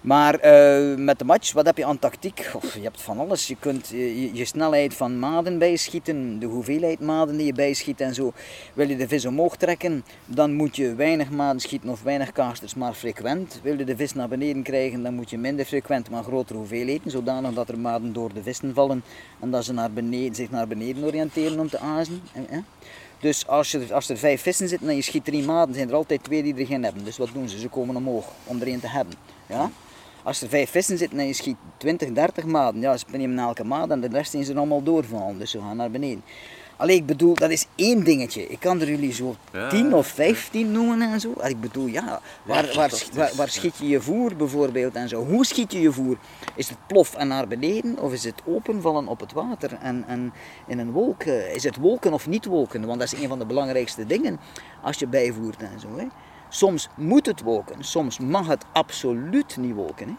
Maar eh, met de match, wat heb je aan tactiek? Je hebt van alles. Je kunt je, je- snelheid van maden bijschieten, de hoeveelheid maden die je bijschiet en zo. Wil je de vis omhoog trekken, dan moet je weinig maden schieten of weinig kasters, maar frequent. Wil je de vis naar beneden krijgen, dan moet je minder frequent, maar grotere hoeveelheden. Zodanig dat er maden door de vissen vallen en dat ze naar beneden, zich naar beneden oriënteren om te azen. Dus als, je, als er vijf vissen zitten en je schiet drie maden, zijn er altijd twee die er geen hebben. Dus wat doen ze? Ze komen omhoog om er één te hebben. Ja? Als er vijf vissen zitten en je schiet 20, 30 maden, ja, ze nemen elke maat en de rest zijn ze allemaal doorvallen. Dus ze gaan naar beneden. Alleen ik bedoel, dat is één dingetje. Ik kan er jullie zo Ja, 10 of 15 noemen en zo. Ik bedoel, ja, waar, waar, waar schiet je je voer bijvoorbeeld en zo? Hoe schiet je je voer? Is het plof en naar beneden of is het openvallen op het water en, en in een wolk? eh, Is het wolken of niet wolken? Want dat is een van de belangrijkste dingen als je bijvoert en zo. Hè. Soms moet het wolken, soms mag het absoluut niet wolken. Hè.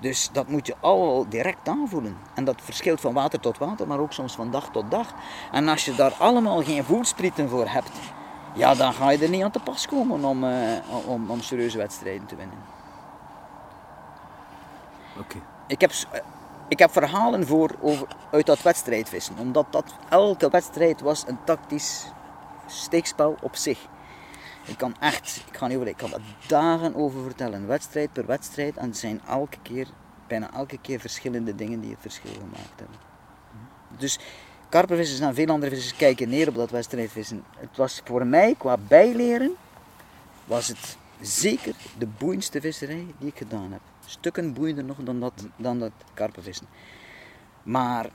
Dus dat moet je al direct aanvoelen. En dat verschilt van water tot water, maar ook soms van dag tot dag. En als je daar allemaal geen voelsprieten voor hebt, ja, dan ga je er niet aan te pas komen om, eh, om, om serieuze wedstrijden te winnen. Oké. Ik heb, eh, ik heb verhalen voor over, uit dat wedstrijdvissen, omdat dat, elke wedstrijd was een tactisch steekspel op zich. Ik kan echt, ik ga niet over, ik kan er dagen over vertellen, wedstrijd per wedstrijd, en het zijn elke keer, bijna elke keer verschillende dingen die het verschil gemaakt hebben. Dus karpervissers en veel andere vissers kijken neer op dat wedstrijdvissen. Het was voor mij, qua bijleren, was het zeker de boeiendste visserij die ik gedaan heb. Stukken boeiender nog dan dat, dan dat karpenvissen. Maar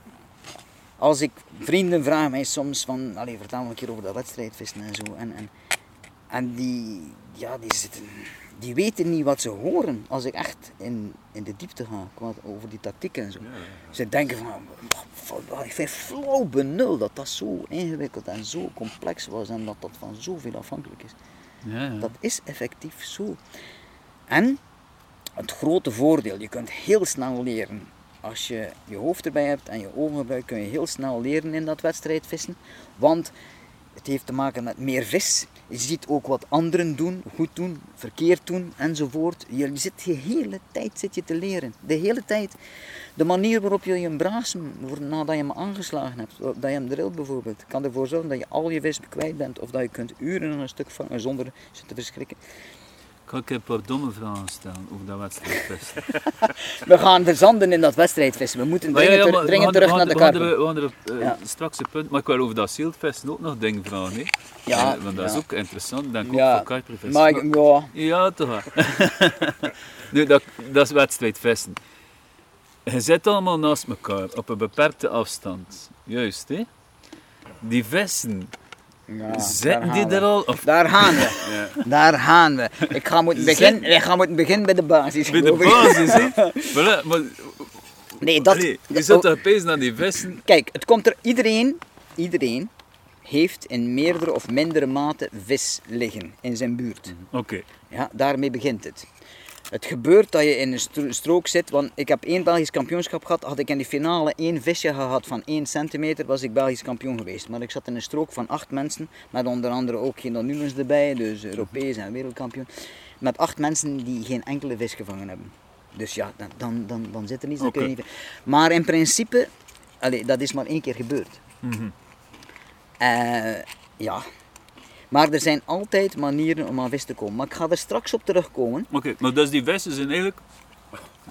als ik vrienden vragen mij soms van, allee, vertel me een keer over dat wedstrijdvissen en zo. En, en, en die, ja, die zitten, die weten niet wat ze horen als ik echt in, in de diepte ga qua- over die tactiek en zo. Ze denken van, "Wat- ik vind flauw benul dat dat zo ingewikkeld en zo complex was en dat dat van zoveel afhankelijk is. Ja, ja. Dat is effectief zo. En het grote voordeel, je kunt heel snel leren. Als je je hoofd erbij hebt en je ogen gebruikt, kun je heel snel leren in dat wedstrijdvissen. Want het heeft te maken met meer vis. Je ziet ook wat anderen doen, goed doen, verkeerd doen enzovoort. Je zit de hele tijd zit je te leren. De hele tijd. De manier waarop je braasem, voor- nadat je hem aangeslagen hebt, dat je hem drilt bijvoorbeeld, kan ervoor zorgen dat je al je vis kwijt bent. Of dat je kunt uren aan een stuk vangen zonder ze te verschrikken. Kan ik een paar domme vragen stellen over dat wedstrijdvesten? We gaan verzanden in dat wedstrijdvissen. We moeten dringend, ter- maar dringend we gaan- terug naar de karpen. We gaan er eh, Ja. straks een punt, maar ik wil over dat zieldvesten ook nog dingen vragen. Hè? Ja, Eh, want dat is ook interessant, denk ik, ook voor karpervissen. Maar ik- ja, Ja, toch. nu, dat, dat is wedstrijdvesten. Je zit allemaal naast elkaar, op een beperkte afstand. Juist, hè? Die vissen, ja, zitten die gaan er al? Of, Daar gaan we. ja. Daar gaan we. Ik ga moeten beginnen, ik ga moeten beginnen bij de basis. Bij de basis, hè? Maar, Nee, dat... allee, je zit toch opeens naar die vissen? Kijk, het komt er... Iedereen, iedereen heeft in meerdere of mindere mate vis liggen in zijn buurt. Oké, Ja, daarmee begint het. Het gebeurt dat je in een stro- strook zit, want ik heb één Belgisch kampioenschap gehad. Had ik in de finale één visje gehad van 1 centimeter, was ik Belgisch kampioen geweest. Maar ik zat in een strook van acht mensen, met onder andere ook geen Nunes erbij, dus Europees en wereldkampioen. Met acht mensen die geen enkele vis gevangen hebben. Dus ja, dan, dan, dan, dan zit er niets, dan kun je niet... Maar in principe, allee, dat is maar één keer gebeurd. Eh, ja. Maar er zijn altijd manieren om aan vis te komen. Maar ik ga er straks op terugkomen. Oké, maar dus die vissen zijn eigenlijk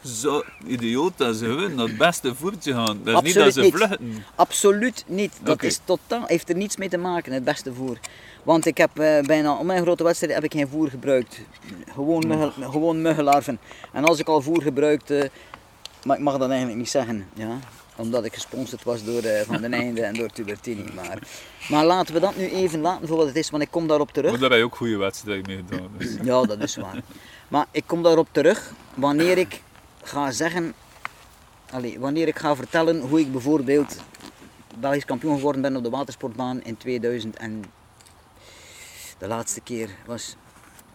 zo idioot dat ze naar het beste voertje gaan. Dat is niet dat Absoluut ze niet. vluchten. Absoluut niet. Dat is totaal, heeft er niets mee te maken, het beste voer. Want ik heb eh, bijna op mijn grote wedstrijden heb ik geen voer gebruikt. Gewoon, muggel, gewoon muggenlarven. En als ik al voer gebruikte, maar ik mag dat eigenlijk niet zeggen, ja, omdat ik gesponsord was door eh, Van den Einde en door Tubertini. Maar, maar laten we dat nu even laten voor wat het is, want ik kom daarop terug. Maar daar heb je ook goede wedstrijden mee gedaan. Dus. Ja, dat is waar. Maar ik kom daarop terug wanneer ik ga zeggen, allee, wanneer ik ga vertellen hoe ik bijvoorbeeld Belgisch kampioen geworden ben op de watersportbaan in 2000 en de laatste keer was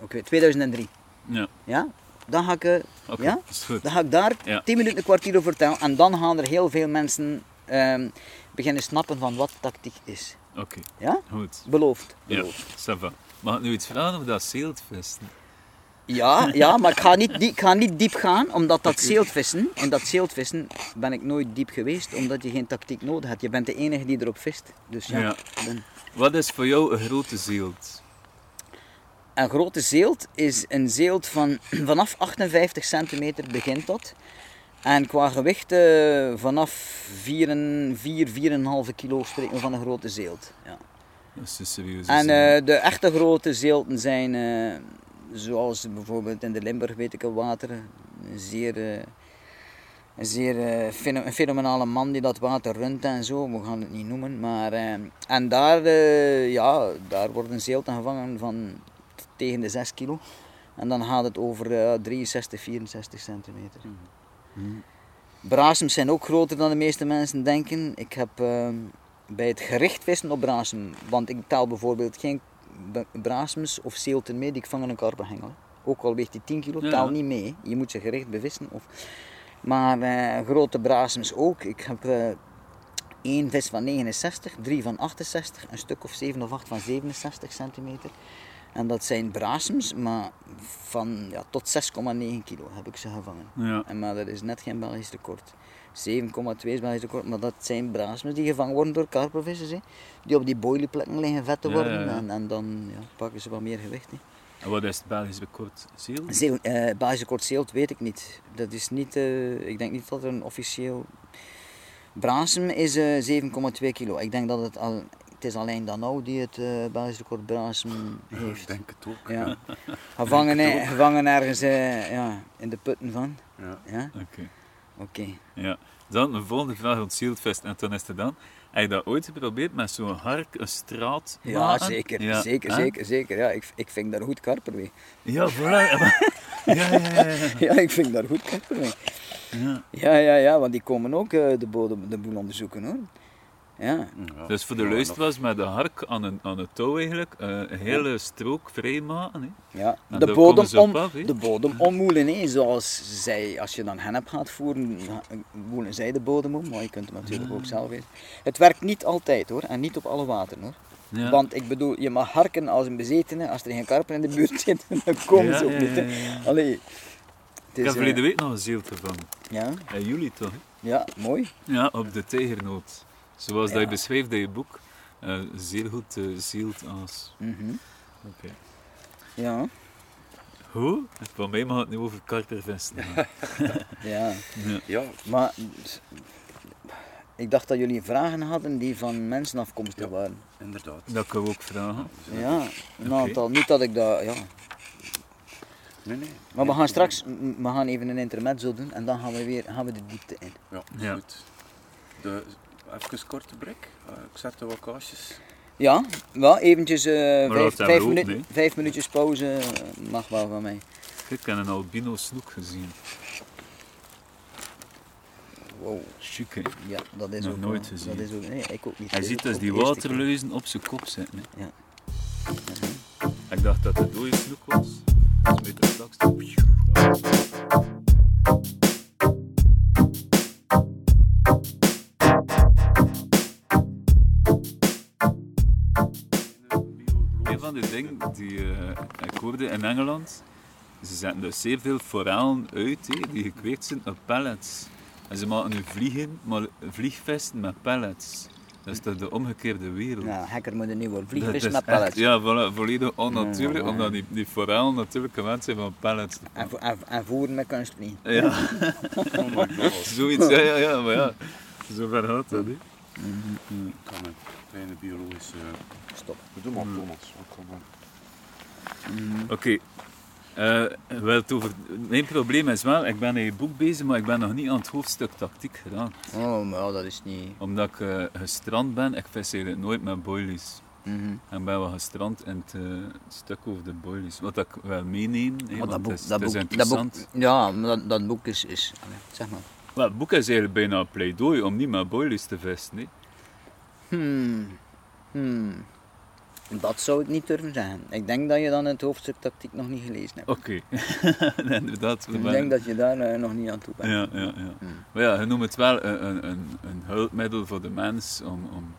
oké 2003. Ja, Ja? Dan ga ik, oké, Ja? dat is goed. dan ga ik daar Ja. 10 minuten, een kwartier over vertellen en dan gaan er heel veel mensen ehm, beginnen snappen van wat tactiek is. Oké, Ja? goed. Beloofd. Ja, beloofd. va. Mag ik nu iets vragen over dat zeeltvesten? Ja, ja, maar ik ga, niet, die- ik ga niet diep gaan, omdat dat zeeltvissen, en dat zeeltvissen ben ik nooit diep geweest, omdat je geen tactiek nodig hebt. Je bent de enige die erop vist. Dus ja, Ja. ben- Wat is voor jou een grote zeelt? Een grote zeelt is een zeelt van vanaf 58 centimeter begint dat. En qua gewicht eh, vanaf 4, 4, 4,5 kilo spreken we van een grote zeelt. Ja. Dat is serieuze En eh, de echte grote zeelten zijn, eh, zoals bijvoorbeeld in de Limburg weet ik een water, een zeer, een zeer een fenomenale man die dat water runt en zo, we gaan het niet noemen. Maar, en daar, ja, daar worden zeelten gevangen van tegen de 6 kilo. En dan gaat het over eh, 63, 64 centimeter. Brasems zijn ook groter dan de meeste mensen denken. Ik heb eh, bij het gericht vissen op brasem, want ik tel bijvoorbeeld geen b- brasems of zeelten mee die ik vang in een karpenhengel. Ook al weegt die 10 kilo, Ja. tel niet mee. Je moet ze gericht bevissen. Of... Maar eh, grote brasems ook. Ik heb eh, één vis van 69, drie van 68, een stuk of 7 of 8 van 67 centimeter. En dat zijn brasems, maar van ja, tot 6,9 kilo heb ik ze gevangen. Ja. En maar dat is net geen Belgisch record. 7,2 is Belgisch record, maar dat zijn braasmes die gevangen worden door karpervissers. hè. Die op die boilieplekken liggen vet te worden ja. En, en dan ja, pakken ze wat meer gewicht. hè. En wat is het Belgisch record? Zeel? Zeel, eh, Belgisch record zeelt weet ik niet. Dat is niet, eh, ik denk niet dat er een officieel... Brasem is eh 7,2 kilo. Ik denk dat het al... Het is alleen Danau die het eh Belgisch record Brasem Ik heeft. denk het ook. Ja. Gevangen, gevangen ergens eh, ja, in de putten van. Ja. Ja? Oké. Oké. Ja. Dan een volgende vraag rond zeeltvest. En toen is het dan. Heb je dat ooit geprobeerd met zo'n hark, een straat? Ja, maken? zeker, Ja. zeker, zeker, zeker. Ja, ik, ik vind daar goed karper mee. Ja, voilà. Ja, ja, ja. ja. Ja, ik vind daar goed karper mee. ja. Ja, ja, ja, want die komen ook eh, de bodem, de boel onderzoeken hoor. Ja, Ja. Dus voor de Ja, luisteraars met de hark aan een, aan een touw eigenlijk, eh, een hele strook vrijmaken. Hè. ja. En De bodem, op om, af, de bodem ommoelen, hè. zoals zij, als je dan hennep gaat voeren, ja, woelen zij de bodem om, maar je kunt hem natuurlijk ook zelf weten. Het werkt niet altijd hoor, en niet op alle wateren hoor. Ja. Want ik bedoel, je mag harken als een bezetene, als er geen karper in de buurt zit, dan komen Ja, ze ook ja, niet. hè. ja, ja. Allee. Het Ik is, heb verleden eh, week nog een zeelt gevangen. ja, In juli toch? hè? ja, mooi. Ja, op de tijgernoot. Zoals dat je Ja. beschrijft in je boek. Eh, zeer goed uh, zielt als. Oké. Ja. Hoe? Van mij mag het nu over karpervesten gaan. Ja. ja. Ja, Maar ik dacht dat jullie vragen hadden die van mensen afkomstig Ja. waren. inderdaad. Dat kan we ook vragen. Ja, een aantal. Niet dat ik dat, ja. Nee, nee. Maar we gaan straks, we gaan even een intermezzo doen en dan gaan we weer gaan we de diepte in. Ja, Ja. goed. De, even korte break. Eh, ik zet de wakkages. Ja, wel eventjes eh, vijf, nee. minuutjes pauze eh, mag wel van mij. Ik heb een albino snoek gezien. Wow, Chic, hè? ja, dat is Nog ook nooit wel- gezien. Dat is ook, nee, ik ook niet. Hij ziet dus die waterluizen op zijn kop zitten. Hè? Ja. Ik dacht dat het dode snoek was. Dat is met de van de dingen die eh, ik hoorde in Engeland, ze zetten dus zeer veel forellen uit die gekweekt zijn op pellets. En ze maken nu vliegen, maar vliegvesten met pellets. Dat is toch de omgekeerde wereld. Ja, hacker moet een nieuwe vliegvis is met pallets. Ja, voilà, volledig onnatuurlijk, Ja, omdat die, die forellen natuurlijk gewend zijn van pellets. En, vo- en, en voeren met kunstvlieg. Ja, Oh my god. zoiets, ja, ja, ja, maar ja, zo ver gaat dat, hè. Ik kan een kleine biologische... Stop. Doe maar, Thomas. Wat kan dan? Oké, eh, wel het over... mijn probleem is wel, ik ben in je boek bezig, maar ik ben nog niet aan het hoofdstuk tactiek gedaan. Oh, maar dat is niet... Omdat ik eh, gestrand ben, ik vis eigenlijk nooit met boilies. Mhm. En ben wel gestrand in het eh, stuk over de boilies. Wat ik wel meeneem, want dat boek, het is, dat het is boek, dat boek, interessant. ja, maar dat, dat boek is, is zeg maar. Wel, het boek is eigenlijk bijna een pleidooi om niet met boilies te vissen. hè. Hmm. Hmm. Dat zou ik niet durven zeggen. Ik denk dat je dan het hoofdstuk tactiek nog niet gelezen hebt. Oké, inderdaad. ik ben- denk dat je daar eh, nog niet aan toe bent. Ja, ja, ja. Hmm. Maar ja, je noemt het wel een, een, een, een hulpmiddel voor de mens om, om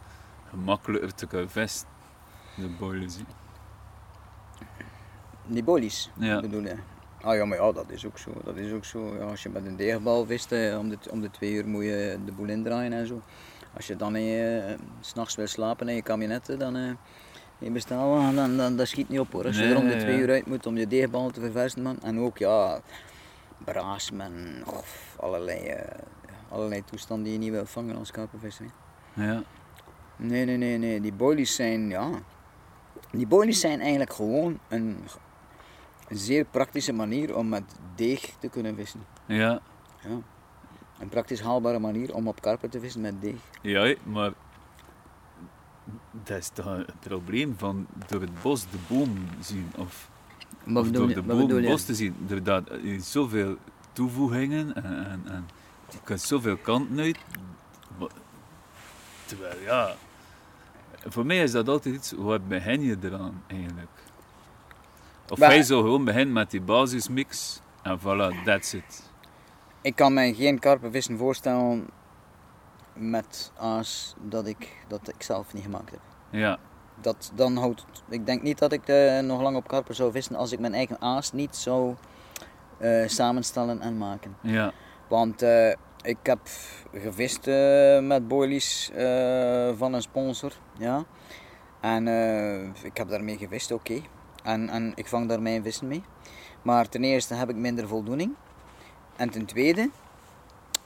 gemakkelijker te kunnen vissen. De boilies. Die bolies, Ja. bedoel je? Ah ja, maar ja, dat is ook zo. Dat is ook zo. Ja, als je met een deegbal vist, eh, om, de, om de twee uur moet je de boel indraaien en zo. Als je dan eh, s s'nachts wil slapen in je kabinetten, dan eh je bestaan, dan, dan, dat schiet niet op hoor. Als je Nee, er om de twee ja. uur uit moet om je deegbal te verversen, man. En ook ja, braasmen of allerlei, eh, allerlei toestanden die je niet wil vangen als karpenvisser. hè. Ja. Nee, nee, nee, nee. Die boilies zijn, ja. Die boilies zijn eigenlijk gewoon een, een zeer praktische manier om met deeg te kunnen vissen. Ja. Ja. Een praktisch haalbare manier om op karpen te vissen met deeg. ja, maar dat is toch het probleem van door het bos de boom zien. Of, Wat door je? de Wat boom het bos te zien. Je zoveel toevoegingen en, en, en je kunt zoveel kanten uit. Wat- Terwijl ja, voor mij is dat altijd iets, waar begin je eraan eigenlijk? Of Maar- hij zou gewoon beginnen met die basismix en voilà, that's it. Ik kan me geen karpenvissen voorstellen met aas dat ik, dat ik zelf niet gemaakt heb. Ja, Dat, dan houdt ik denk niet dat ik eh, nog lang op karpen zou vissen als ik mijn eigen aas niet zou eh, samenstellen en maken. ja, Want eh, ik heb gevist met boilies van een sponsor. Ja. En ik heb daarmee gevist, oké. En, en ik vang daar mijn vissen mee. Maar ten eerste heb ik minder voldoening. En ten tweede,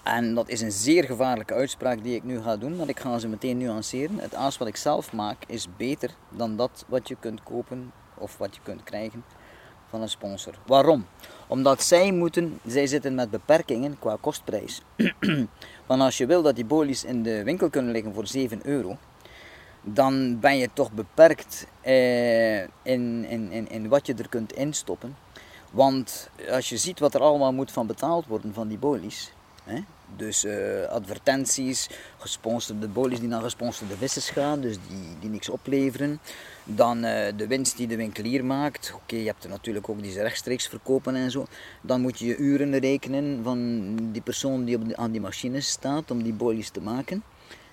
en dat is een zeer gevaarlijke uitspraak die ik nu ga doen, maar ik ga ze meteen nuanceren. Het aas wat ik zelf maak is beter dan dat wat je kunt kopen of wat je kunt krijgen van een sponsor. Waarom? Omdat zij moeten, zij zitten met beperkingen qua kostprijs. Want als je wil dat die bolies in de winkel kunnen liggen voor 7 euro, dan ben je toch beperkt eh, in, in, in, in wat je er kunt instoppen. Want als je ziet wat er allemaal moet van betaald worden van die bolies, hè, dus eh, advertenties, gesponsorde bolies die naar gesponsorde vissers gaan, dus die, die niks opleveren. Dan eh, de winst die de winkelier maakt. Oké, je hebt er natuurlijk ook die ze rechtstreeks verkopen en zo. Dan moet je je uren rekenen van die persoon die op de- aan die machines staat om die bolies te maken.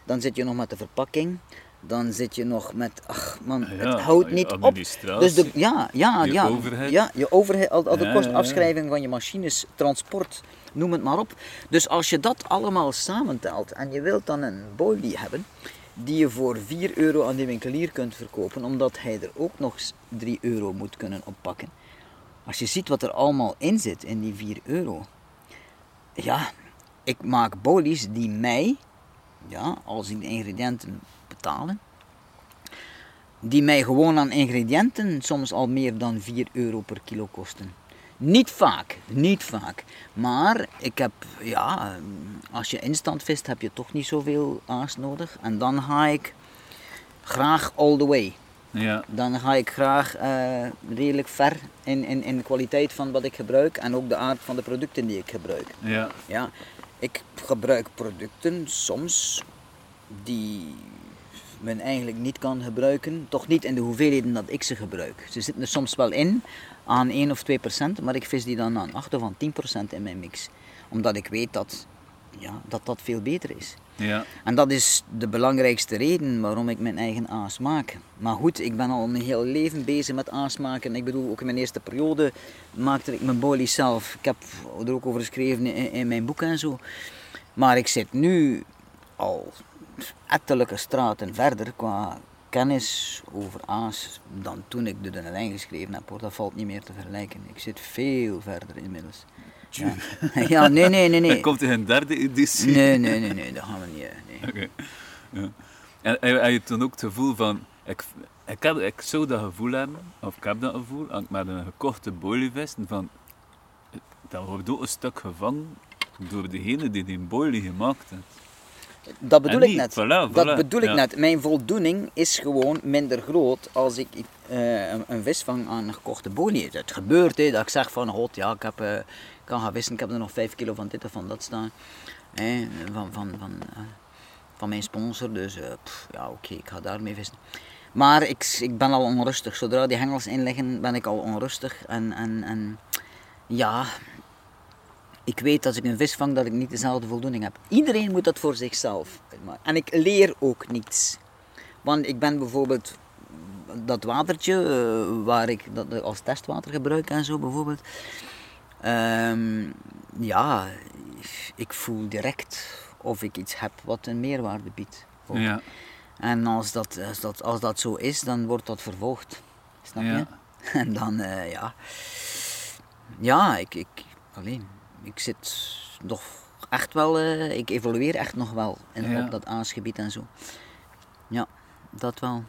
Dan zit je nog met de verpakking. Dan zit je nog met, ach man, Ja, het houdt niet op. Dus de, ja, ja, je ja. overhead. Ja, je overhead, al, al de Ja, kost, ja, ja. afschrijving van je machines, transport, noem het maar op. Dus als je dat allemaal samentelt en je wilt dan een boilie hebben, die je voor 4 euro aan die winkelier kunt verkopen, omdat hij er ook nog eens 3 euro moet kunnen oppakken. Als je ziet wat er allemaal in zit in die 4 euro. Ja, ik maak bolies die mij, ja, als ik de ingrediënten betalen, die mij gewoon aan ingrediënten soms al meer dan 4 euro per kilo kosten. Niet vaak, niet vaak. Maar ik heb, ja, als je instant vist heb je toch niet zoveel aas nodig. En dan ga ik graag all the way. Ja, Dan ga ik graag eh, redelijk ver in, in, in de kwaliteit van wat ik gebruik en ook de aard van de producten die ik gebruik. ja, Ja, ik gebruik producten soms die men eigenlijk niet kan gebruiken. Toch niet in de hoeveelheden dat ik ze gebruik. Ze zitten er soms wel in aan 1 of 2 procent, maar ik vis die dan aan 8 of aan 10 procent in mijn mix. Omdat ik weet dat, ja, dat dat veel beter is. ja. En dat is de belangrijkste reden waarom ik mijn eigen aas maak. Maar goed, ik ben al mijn hele leven bezig met aas maken. Ik bedoel, ook in mijn eerste periode maakte ik mijn bolie zelf. Ik heb er ook over geschreven in, in mijn boek en zo. Maar ik zit nu al ettelijke straten verder qua kennis over aas dan toen ik de Dunne Lijn geschreven heb. Hoor. Dat valt niet meer te vergelijken. Ik zit veel verder inmiddels. Ja, ja nee, nee, nee. nee. Komt er een derde editie? Nee, nee, nee, nee, dat gaan we niet. eh, Nee. Ja. En, en je dan ook het gevoel van, ik, ik, heb, ik zou dat gevoel hebben, of ik heb dat gevoel, als ik met een gekochte bolievis, van, dat wordt ook een stuk gevangen door degene die die bolie gemaakt heeft. Dat bedoel ik net. voilà, dat bedoel ik net. Mijn voldoening is gewoon minder groot als ik eh, een, een vis vang aan een gekochte bolie. Het gebeurt hè, dat ik zeg van, god ja, ik heb, eh, kan gaan vissen, ik heb er nog 5 kilo van dit of van dat staan. Hè, van, van, van, eh, van mijn sponsor, dus pff, ja oké, ik ga daarmee vissen. Maar ik, ik ben al onrustig. Zodra die hengels in liggen, ben ik al onrustig. En, en, en ja, ik weet als ik een vis vang dat ik niet dezelfde voldoening heb. Iedereen moet dat voor zichzelf. En ik leer ook niets. Want ik ben bijvoorbeeld dat watertje eh, waar ik dat als testwater gebruik en zo bijvoorbeeld. Ehm, ja, ik voel direct of ik iets heb wat een meerwaarde biedt. Ja, En als dat, als, dat, als dat zo is, dan wordt dat vervolgd. Snap je? Ja. En dan, eh, ja. Ja, ik, ik, alleen, ik zit nog echt wel, eh, ik evolueer echt nog wel in, Ja. op dat aasgebied en zo. Ja, dat wel.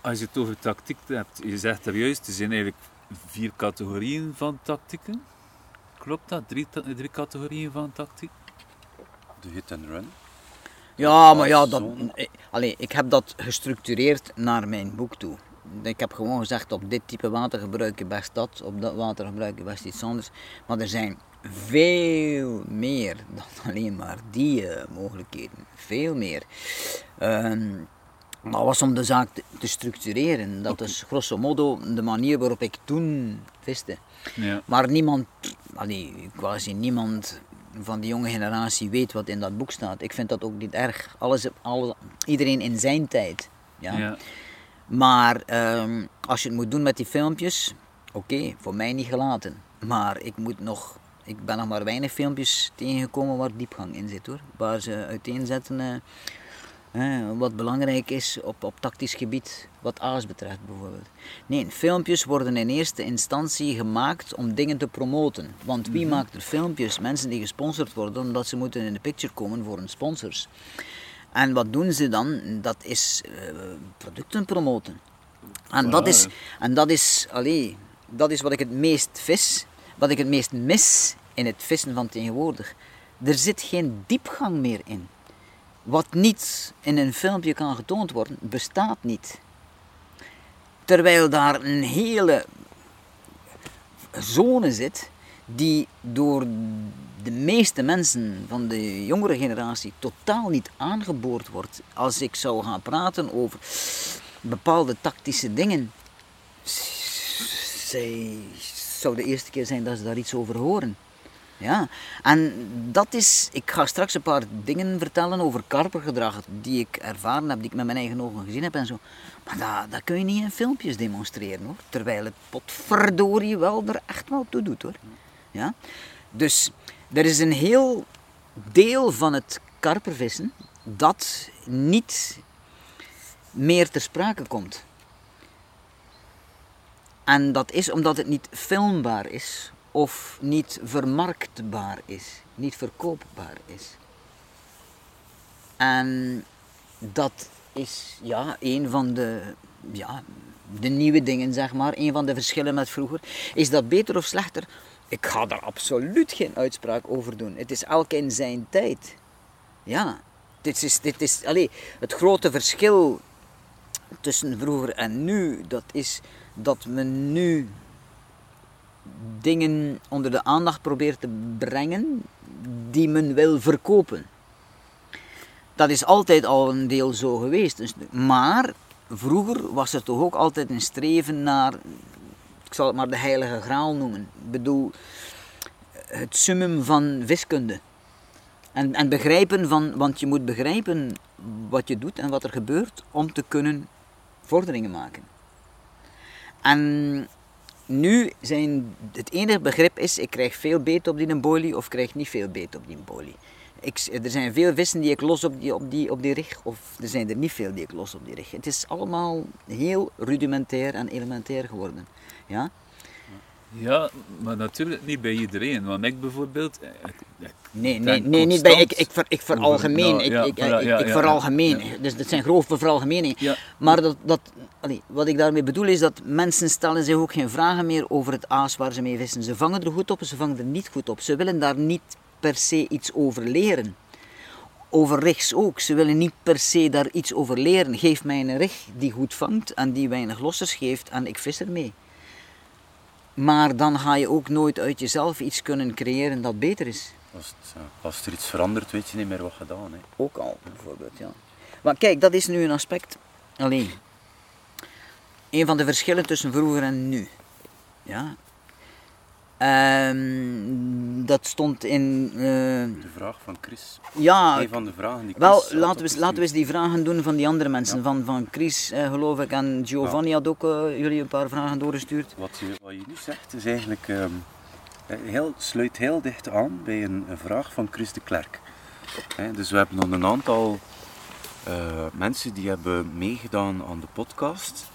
als je het over tactiek hebt, je zegt er juist, er zijn eigenlijk vier categorieën van tactieken. Klopt dat? Drie, ta- drie categorieën van tactiek? De hit and run. Ja, maar ja, dat, eh, allee, ik heb dat gestructureerd naar mijn boek toe. Ik heb gewoon gezegd, op dit type water gebruik je best dat, op dat water gebruik je best iets anders. Maar er zijn veel meer dan alleen maar die eh, mogelijkheden. Veel meer. Ehm, dat was om de zaak te, te structureren. Dat is grosso modo de manier waarop ik toen viste. Ja. Maar niemand, allee, quasi niemand van die jonge generatie weet wat in dat boek staat. Ik vind dat ook niet erg. Alles, alle, iedereen in zijn tijd. Ja. Ja. Maar ehm, als je het moet doen met die filmpjes, oké, voor mij niet gelaten. Maar ik moet nog, ik ben nog maar weinig filmpjes tegengekomen waar diepgang in zit hoor. Waar ze uiteenzetten eh, wat belangrijk is op, op tactisch gebied, wat aas betreft bijvoorbeeld. Nee, filmpjes worden in eerste instantie gemaakt om dingen te promoten. Want wie maakt er filmpjes? Mensen die gesponsord worden omdat ze moeten in de picture komen voor hun sponsors. En wat doen ze dan? Dat is eh, producten promoten. En dat is, en dat is, allee, dat is wat ik het meest vis, wat ik het meest mis in het vissen van tegenwoordig. Er zit geen diepgang meer in. Wat niet in een filmpje kan getoond worden, bestaat niet. Terwijl daar een hele zone zit die door de meeste mensen van de jongere generatie totaal niet aangeboord wordt. Als ik zou gaan praten over bepaalde tactische dingen, zij zou de eerste keer zijn dat ze daar iets over horen. Ja, en dat is, ik ga straks een paar dingen vertellen over karpergedrag die ik ervaren heb, die ik met mijn eigen ogen gezien heb en zo. Maar dat, dat kun je niet in filmpjes demonstreren hoor, terwijl het potverdorie wel er echt wel toe doet hoor. Ja? Dus er is een heel deel van het karpervissen dat niet meer ter sprake komt. En dat is omdat het niet filmbaar is of niet vermarktbaar is, niet verkoopbaar is. En dat is ja, een van de, ja, de nieuwe dingen, zeg maar. Een van de verschillen met vroeger. Is dat beter of slechter? Ik ga daar absoluut geen uitspraak over doen. Het is elk in zijn tijd. Ja, dit is, dit is allez, het grote verschil tussen vroeger en nu. Dat is dat men nu dingen onder de aandacht probeert te brengen die men wil verkopen. Dat is altijd al een deel zo geweest. Dus, maar vroeger was er toch ook altijd een streven naar, ik zal het maar de heilige graal noemen. Ik bedoel, het summum van wiskunde. En, en begrijpen van, want je moet begrijpen wat je doet en wat er gebeurt om te kunnen vorderingen maken. En nu zijn het enige begrip is, ik krijg veel beet op die bolie of krijg niet veel beet op die bolie. Ik, er zijn veel vissen die ik los op die, op, die, op die rig, of er zijn er niet veel die ik los op die rig. Het is allemaal heel rudimentair en elementair geworden. Ja? Ja, maar natuurlijk niet bij iedereen. Want ik bijvoorbeeld. Ik, ik nee, nee, nee niet bij. Ik, ik, ver, ik veralgemeen. ik, ik, ik, ik veralgemeen. Dus dat zijn grove veralgemeningen. Maar dat, dat, allee, wat ik daarmee bedoel is dat mensen stellen zich ook geen vragen meer over het aas waar ze mee vissen. Ze vangen er goed op, ze vangen er niet goed op. Ze willen daar niet per se iets over leren. Over rigs ook. Ze willen niet per se daar iets over leren. Geef mij een rig die goed vangt en die weinig lossers geeft en ik vis ermee. Maar dan ga je ook nooit uit jezelf iets kunnen creëren dat beter is. Als, het, als er iets verandert, weet je niet meer wat gedaan. Hè? Ook al, bijvoorbeeld, ja. Maar kijk, dat is nu een aspect. Alleen, een van de verschillen tussen vroeger en nu. Ja, Um, dat stond in. Uh, de vraag van Chris. Ja. Een van de vragen die Chris Wel, laten we, laten we eens die vragen doen van die andere mensen. Ja. Van, van Chris, uh, geloof ik, en Giovanni ja. had ook uh, jullie een paar vragen doorgestuurd. Wat je, wat je nu zegt is eigenlijk. Um, heel, sluit heel dicht aan bij een, een vraag van Chris de Klerk. He, dus we hebben nog een aantal mensen die hebben meegedaan aan de podcast.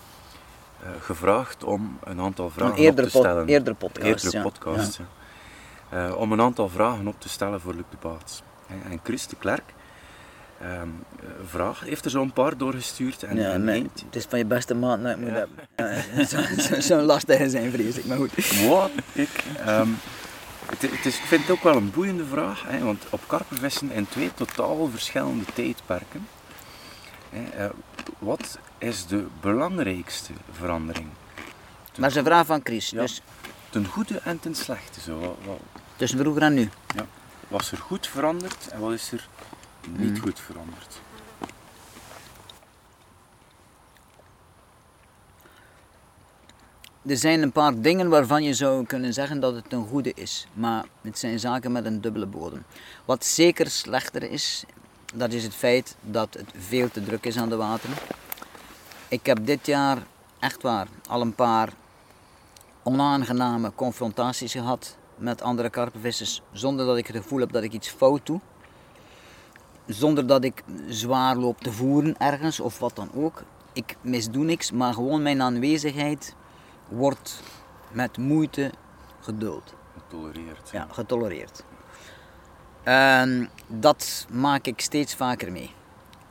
Eh, gevraagd om een aantal vragen op te stellen. Eerder podcast. Eerdere podcast, ja. ja. Uh, om een aantal vragen op te stellen voor Luc de Baats. En Chris de Klerk um, vraag, heeft er zo'n paar doorgestuurd. En, ja, en nee, het is van je beste maat nou, moet ja. hebben. Zo'n zo lastige zijn, vrees ik, maar goed. Wat? Ik, um, het, het is, ik vind het ook wel een boeiende vraag, hè, want op karpenvissen in twee totaal verschillende tijdperken. Hè, wat is de belangrijkste verandering? Ten maar is een vraag van Chris. Ja, dus... Ten goede en ten slechte. Zo. Wat, wat... Tussen vroeger en nu? Ja. Wat is er goed veranderd en wat is er niet hmm. goed veranderd? Er zijn een paar dingen waarvan je zou kunnen zeggen dat het een goede is, maar het zijn zaken met een dubbele bodem. Wat zeker slechter is, dat is het feit dat het veel te druk is aan de wateren. Ik heb dit jaar echt waar al een paar onaangename confrontaties gehad met andere karpenvissers zonder dat ik het gevoel heb dat ik iets fout doe. Zonder dat ik zwaar loop te voeren ergens of wat dan ook. Ik misdoe niks, maar gewoon mijn aanwezigheid wordt met moeite geduld. Getolereerd. Ja, getolereerd. En dat maak ik steeds vaker mee.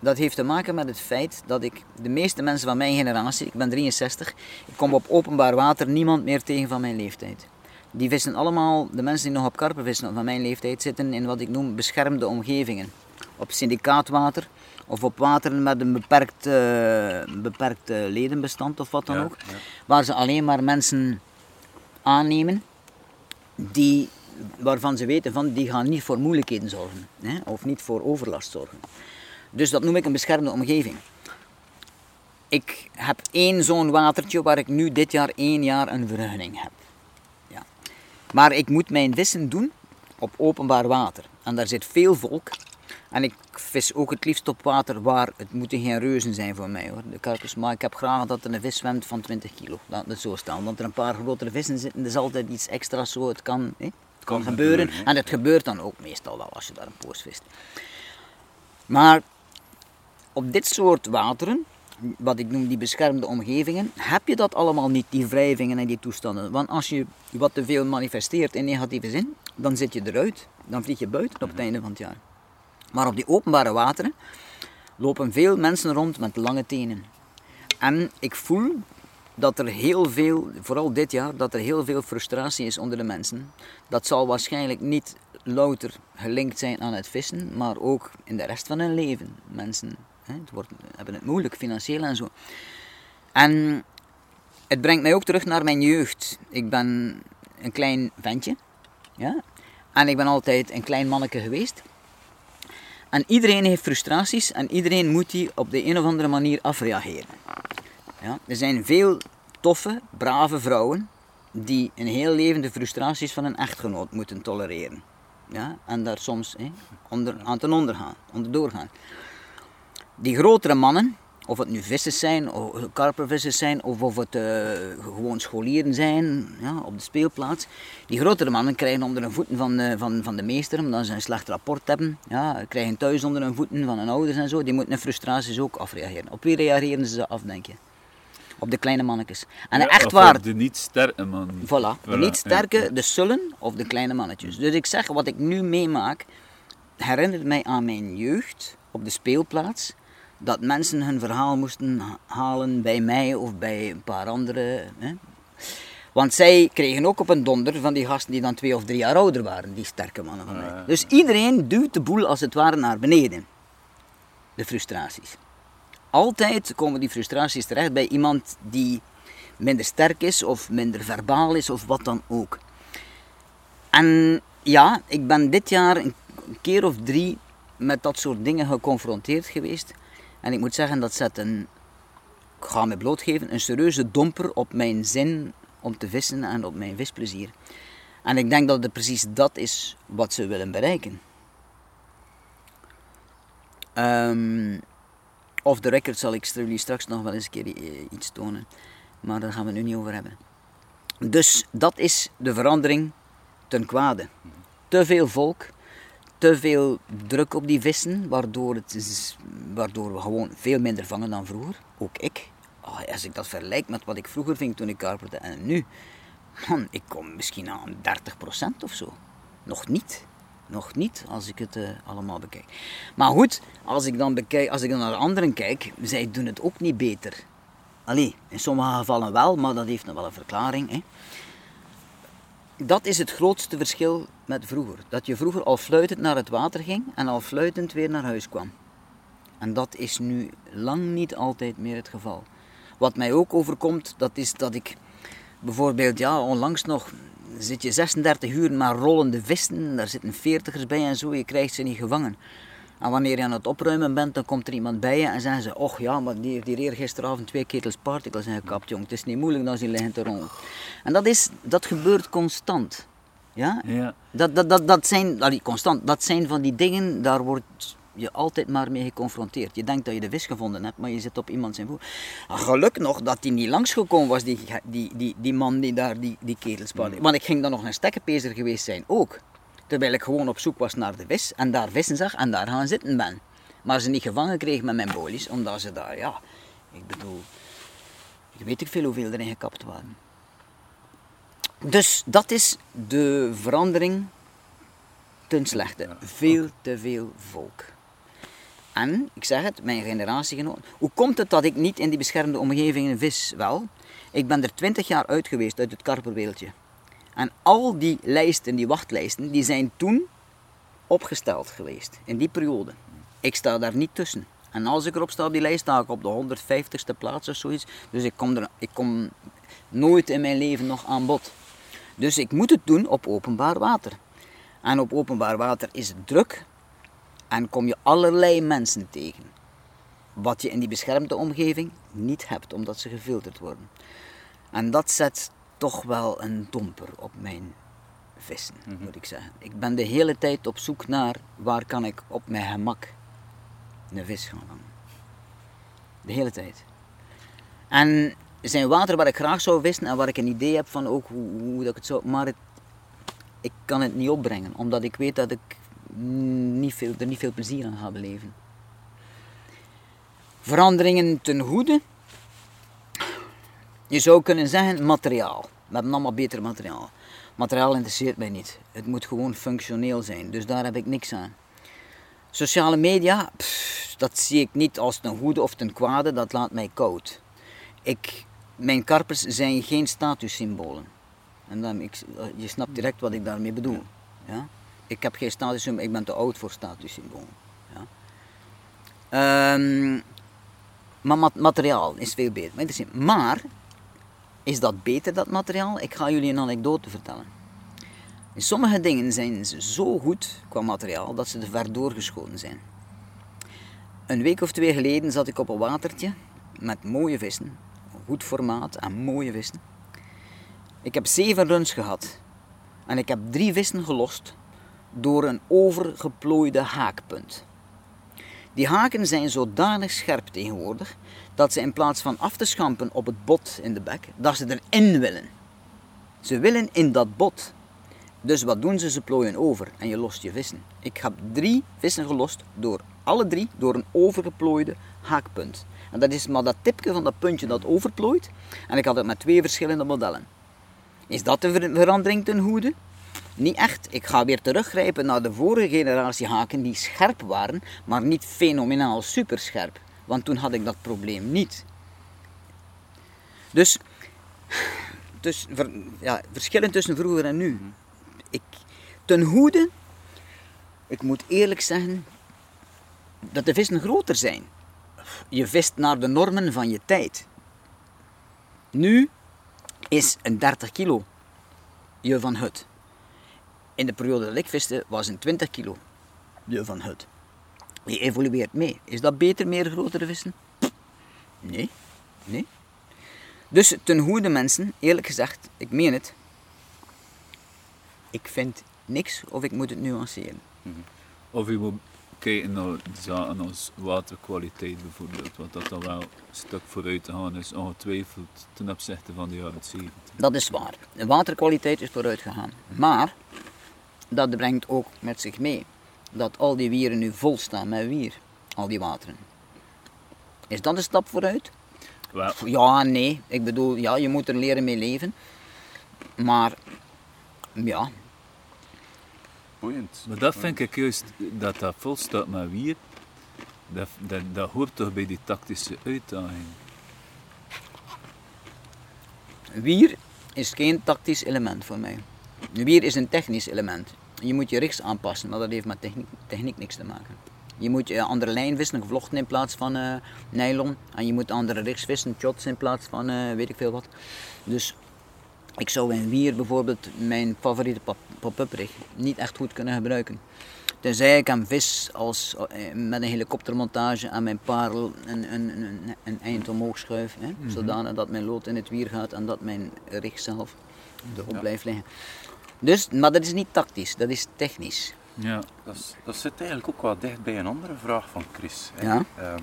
Dat heeft te maken met het feit dat ik, de meeste mensen van mijn generatie, ik ben 63, ik kom op openbaar water niemand meer tegen van mijn leeftijd. Die vissen allemaal, de mensen die nog op karpen vissen van mijn leeftijd, zitten in wat ik noem beschermde omgevingen. Op syndicaatwater of op wateren met een beperkt, uh, beperkt ledenbestand of wat dan ook. Waar ze alleen maar mensen aannemen die, waarvan ze weten van die gaan niet voor moeilijkheden zorgen hè, of niet voor overlast zorgen. Dus dat noem ik een beschermde omgeving. Ik heb één zo'n watertje waar ik nu dit jaar één jaar een vergunning heb. Ja. Maar ik moet mijn vissen doen op openbaar water. En daar zit veel volk. En ik vis ook het liefst op water waar het moeten geen reuzen zijn voor mij hoor, de karpers. Maar ik heb graag dat er een vis zwemt van 20 kilo. Laat het zo staan. Want er een paar grotere vissen zitten, dat is altijd iets extra zo. Het kan, hè? Het kan, gebeuren. gebeuren en het gebeurt dan ook meestal wel als je daar een poos vist. Maar op dit soort wateren wat ik noem die beschermde omgevingen, heb je dat allemaal niet, die wrijvingen en die toestanden. Want als je wat te veel manifesteert in negatieve zin, dan zit je eruit. Dan vlieg je buiten op het einde van het jaar. Maar op die openbare wateren lopen veel mensen rond met lange tenen. En ik voel dat er heel veel, vooral dit jaar, dat er heel veel frustratie is onder de mensen. Dat zal waarschijnlijk niet louter gelinkt zijn aan het vissen, maar ook in de rest van hun leven. Mensen het wordt, hebben het moeilijk, financieel en zo. En het brengt mij ook terug naar mijn jeugd. Ik ben een klein ventje, ja? en ik ben altijd een klein manneke geweest. En iedereen heeft frustraties en iedereen moet die op de een of andere manier afreageren. Ja? Er zijn veel toffe, brave vrouwen die een heel leven de frustraties van een echtgenoot moeten tolereren. Ja? En daar soms onder, aan ten onder gaan, onderdoor gaan. Die grotere mannen, of het nu vissers zijn, of karpervissers zijn, of of het uh, gewoon scholieren zijn ja, op de speelplaats. Die grotere mannen krijgen onder hun voeten van de, van, van de meester, omdat ze een slecht rapport hebben. Ja, krijgen thuis onder hun voeten van hun ouders en zo. Die moeten hun frustraties ook afreageren. Op wie reageren ze af, denk je? Op de kleine mannetjes. En Ja, echt waar, De niet sterke man. Voilà, de niet sterke, de sullen of de kleine mannetjes. Dus ik zeg, wat ik nu meemaak, herinnert mij aan mijn jeugd op de speelplaats. Dat mensen hun verhaal moesten ha- halen bij mij of bij een paar anderen. Hè. Want zij kregen ook op een donder van die gasten die dan twee of drie jaar ouder waren, die sterke mannen van mij. Dus iedereen duwt de boel als het ware naar beneden. De frustraties. Altijd komen die frustraties terecht bij iemand die minder sterk is of minder verbaal is of wat dan ook. En ja, ik ben dit jaar een keer of drie met dat soort dingen geconfronteerd geweest. En ik moet zeggen, dat zet een, ik ga me blootgeven, een serieuze domper op mijn zin om te vissen en op mijn visplezier. En ik denk dat het precies dat is wat ze willen bereiken. Ehm of de record zal ik jullie straks nog wel eens een keer eh, iets tonen. Maar daar gaan we nu niet over hebben. Dus dat is de verandering ten kwade. Te veel volk, te veel druk op die vissen, waardoor, het is, waardoor we gewoon veel minder vangen dan vroeger. Ook ik. Oh, als ik dat vergelijk met wat ik vroeger ving toen ik karperde en nu. Man, ik kom misschien aan 30% of zo. Nog niet. Nog niet, als ik het eh, allemaal bekijk. Maar goed, als ik, dan bekijk, als ik naar anderen kijk, zij doen het ook niet beter. Allee, in sommige gevallen wel, maar dat heeft nog wel een verklaring. Hè. Dat is het grootste verschil met vroeger. Dat je vroeger al fluitend naar het water ging en al fluitend weer naar huis kwam. En dat is nu lang niet altijd meer het geval. Wat mij ook overkomt, dat is dat ik bijvoorbeeld, ja, onlangs nog zit je 36 uur maar rollende vissen, daar zitten veertigers bij en zo, je krijgt ze niet gevangen. En wanneer je aan het opruimen bent, dan komt er iemand bij je en zeggen ze, och ja, maar die heeft hier eergisteravond twee ketels particles in gekapt, jong. Het is niet moeilijk dan ze liggen te rollen. En dat, is, dat gebeurt constant. Ja? Ja. Dat, dat, dat, dat zijn, allee, constant, dat zijn van die dingen, daar wordt je altijd maar mee geconfronteerd. Je denkt dat je de vis gevonden hebt, maar je zit op iemand zijn voet. Ah, Geluk nog dat hij niet langsgekomen was, die, die, die, die man die daar die, die ketels parde. Want ik ging dan nog een stekkenpezer geweest zijn, ook. Terwijl ik gewoon op zoek was naar de vis en daar vissen zag en daar gaan zitten ben. Maar ze niet gevangen kreeg met mijn bolies, omdat ze daar, ja, ik bedoel, ik weet ik veel hoeveel erin gekapt waren. Dus dat is de verandering ten slechte. Veel te veel volk. En, ik zeg het, mijn generatiegenoten. Hoe komt het dat ik niet in die beschermde omgevingen vis? Wel, ik ben er twintig jaar uit geweest uit het karperwereldje. En al die lijsten, die wachtlijsten, die zijn toen opgesteld geweest. In die periode. Ik sta daar niet tussen. En als ik erop sta op die lijst, sta ik op de 150ste plaats of zoiets. Dus ik kom, er, ik kom nooit in mijn leven nog aan bod. Dus ik moet het doen op openbaar water. En op openbaar water is het druk en kom je allerlei mensen tegen. Wat je in die beschermde omgeving niet hebt, omdat ze gefilterd worden. En dat zet toch wel een domper op mijn vissen, moet ik zeggen. Ik ben de hele tijd op zoek naar waar kan ik op mijn gemak een vis gaan vangen. De hele tijd. En er zijn water waar ik graag zou vissen en waar ik een idee heb van ook hoe, hoe dat ik het zou... Maar het, ik kan het niet opbrengen, omdat ik weet dat ik niet veel, er niet veel plezier aan ga beleven. Veranderingen ten goede. Je zou kunnen zeggen materiaal. We hebben allemaal beter materiaal. Materiaal interesseert mij niet. Het moet gewoon functioneel zijn. Dus daar heb ik niks aan. Sociale media, dat zie ik niet als ten goede of ten kwade. Dat laat mij koud. Ik, mijn karpers zijn geen statussymbolen. En dan, ik, je snapt direct wat ik daarmee bedoel. Ja? Ik heb geen statussymbool, ik ben te oud voor statussymbolen. Ja? Ehm, maar mat- materiaal is veel beter. Maar, maar, is dat beter, dat materiaal? Ik ga jullie een anekdote vertellen. Sommige dingen zijn ze zo goed qua materiaal dat ze er ver doorgeschoten zijn. Een week of twee geleden zat ik op een watertje met mooie vissen. Goed formaat en mooie vissen. Ik heb zeven runs gehad. En ik heb drie vissen gelost door een overgeplooide haakpunt. Die haken zijn zodanig scherp tegenwoordig dat ze in plaats van af te schampen op het bot in de bek, dat ze erin willen. Ze willen in dat bot. Dus wat doen ze? Ze plooien over en je lost je vissen. Ik heb drie vissen gelost, door alle drie door een overgeplooide haakpunt. En dat is maar dat tipje van dat puntje dat overplooit. En ik had het met twee verschillende modellen. Is dat ver- verandering ten goede? Niet echt. Ik ga weer teruggrijpen naar de vorige generatie haken die scherp waren, maar niet fenomenaal superscherp. Want toen had ik dat probleem niet. Dus, dus ja, verschillen tussen vroeger en nu. Ik, ten goede, ik moet eerlijk zeggen, dat de vissen groter zijn. Je vist naar de normen van je tijd. Nu is een 30 kilo je van hut. In de periode dat ik viste was een 20 kilo je van hut. Je evolueert mee. Is dat beter, meer grotere vissen? Nee, nee. Dus ten goede mensen, eerlijk gezegd, ik meen het. Ik vind niks of ik moet het nuanceren. Of je moet kijken naar zaken als waterkwaliteit bijvoorbeeld, wat dat dan wel een stuk vooruit te gaan is, ongetwijfeld ten opzichte van de jaren 70. Dat is waar. De waterkwaliteit is vooruit gegaan. Maar dat brengt ook met zich mee dat al die wieren nu vol staan met wier. Al die wateren. Is dat een stap vooruit? Ja, nee. Ik bedoel, ja, je moet er leren mee leven. Maar, ja, Boeiend. maar dat vind ik juist, dat dat vol staat met wier, dat, dat, dat hoort toch bij die tactische uitdaging. wier is geen tactisch element voor mij. Wier is een technisch element. Je moet je richts aanpassen, maar dat heeft met techniek, techniek niks te maken. Je moet je andere lijn vissen, gevlochten in plaats van eh, nylon. En je moet andere richts vissen, shots in plaats van eh, weet ik veel wat. Dus ik zou in wier bijvoorbeeld mijn favoriete pop- pop-up rig niet echt goed kunnen gebruiken. Tenzij ik een vis als, eh, met een helikoptermontage aan mijn parel een, een, een, een eind omhoog schuif. Hè, Zodanig dat mijn lood in het wier gaat en dat mijn rig zelf erop blijft liggen. Dus, maar dat is niet tactisch, dat is technisch. Ja, Dat, is- dat zit eigenlijk ook wel dicht bij een andere vraag van Chris. hè. Ja. Ehm,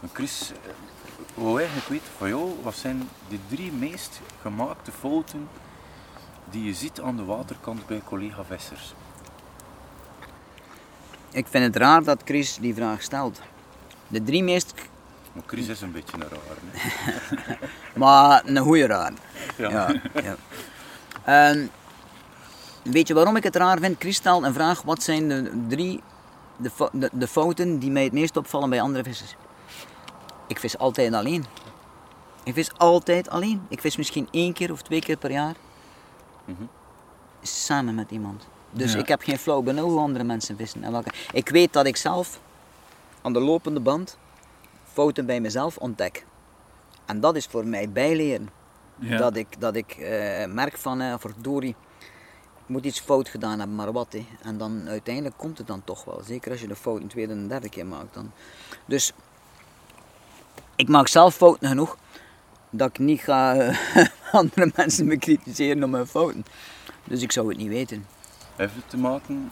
maar Chris, eh, wou eigenlijk weten van jou, wat zijn de drie meest gemaakte fouten die je ziet aan de waterkant bij collega vissers? Ik vind het raar dat Chris die vraag stelt. De drie meest, Maar Chris is een beetje een raar. Hè? maar een goeie raar. Ja. Ja, ja. Ehm, weet je waarom ik het raar vind? Chris stelt een vraag, wat zijn de drie de, de, de fouten die mij het meest opvallen bij andere vissers? Ik vis altijd alleen. Ik vis altijd alleen. Ik vis misschien één keer of twee keer per jaar. Mhm. Samen met iemand. Dus Ja. ik heb geen flauw benul hoe andere mensen vissen. En welke. Ik weet dat ik zelf aan de lopende band fouten bij mezelf ontdek. En dat is voor mij bijleren. ja. Dat ik, dat ik eh, merk van, eh verdorie, ik moet iets fout gedaan hebben, maar wat. Hè. En dan uiteindelijk komt het dan toch wel. Zeker als je de fout een tweede en derde keer maakt. Dan. Dus ik maak zelf fouten genoeg dat ik niet ga eh, andere mensen bekritiseren om mijn fouten. Dus ik zou het niet weten. Heeft het te maken,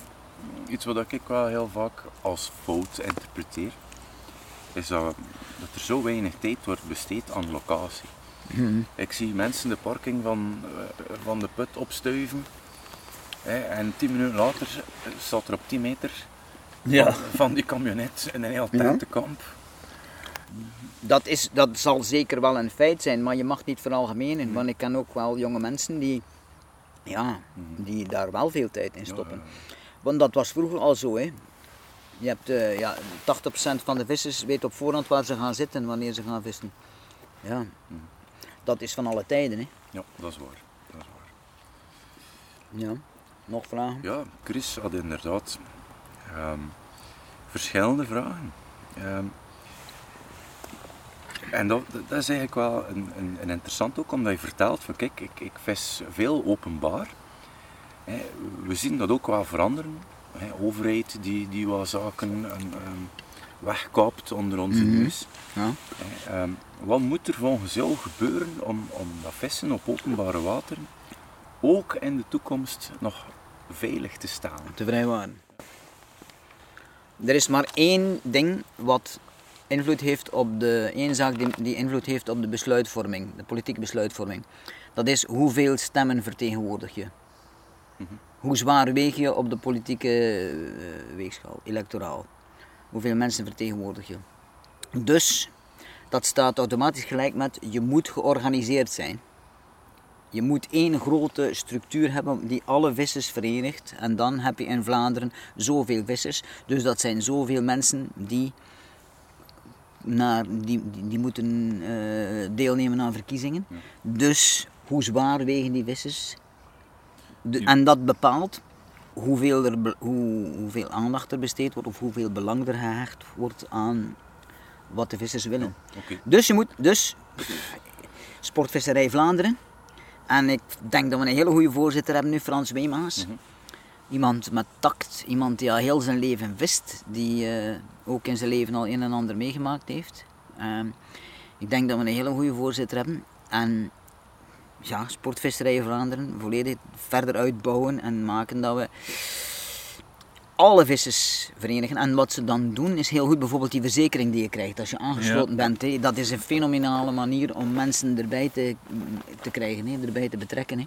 iets wat ik wel heel vaak als fout interpreteer, is dat, dat er zo weinig tijd wordt besteed aan locatie. Ik zie mensen de parking van, eh, van de put opstuiven en tien minuten later staat er op 10 meter Ja. van, van die camionet een heel tentenkamp. dat, is, dat zal zeker wel een feit zijn, maar je mag niet veralgemenen. Want ik ken ook wel jonge mensen die, ja, die daar wel veel tijd in stoppen. Want dat was vroeger al zo. Hè. Je hebt, eh, ja, 80% van de vissers weet op voorhand waar ze gaan zitten wanneer ze gaan vissen. Ja, dat is van alle tijden. Hè. Ja, dat is waar. Dat is waar. Ja. Nog vragen? Ja, Chris had inderdaad ehm, verschillende vragen. Ehm, en dat, dat is eigenlijk wel een, een, een interessant ook, omdat je vertelt van kijk, ik, ik vis veel openbaar. We zien dat ook wel veranderen. Overheid die, die wat zaken um, wegkaapt onder onze Mhm. neus. Ja. Ehm, wat moet er volgens jou gebeuren om, om dat vissen op openbare wateren ook in de toekomst nog veilig te staan? te vrijwaren. Er is maar één ding wat invloed heeft op de, één zaak die, die invloed heeft op de besluitvorming, de politieke besluitvorming. Dat is hoeveel stemmen vertegenwoordig je. Hoe zwaar weeg je op de politieke eh, weegschaal, electoraal. Hoeveel mensen vertegenwoordig je. Dus, dat staat automatisch gelijk met je moet georganiseerd zijn. Je moet één grote structuur hebben die alle vissers verenigt. En dan heb je in Vlaanderen zoveel vissers. Dus dat zijn zoveel mensen die, naar, die, die, moeten eh, deelnemen aan verkiezingen. Dus hoe zwaar wegen die vissers? De- en dat bepaalt hoeveel, er, hoe, hoeveel aandacht er besteed wordt of hoeveel belang er gehecht wordt aan wat de vissers willen. Dus je moet, dus Sportvisserij Vlaanderen. En ik denk dat we een hele goede voorzitter hebben nu, Frans Weemaas. Iemand met tact, iemand die al heel zijn leven vist, die eh, ook in zijn leven al een en ander meegemaakt heeft. Ehm, ik denk dat we een hele goede voorzitter hebben. En ja, Sportvisserij Vlaanderen volledig verder uitbouwen en maken dat we alle vissers verenigen. En wat ze dan doen is heel goed, bijvoorbeeld die verzekering die je krijgt als je aangesloten Ja. bent. Hè. Dat is een fenomenale manier om mensen erbij te, te krijgen, hè, erbij te betrekken. Hè.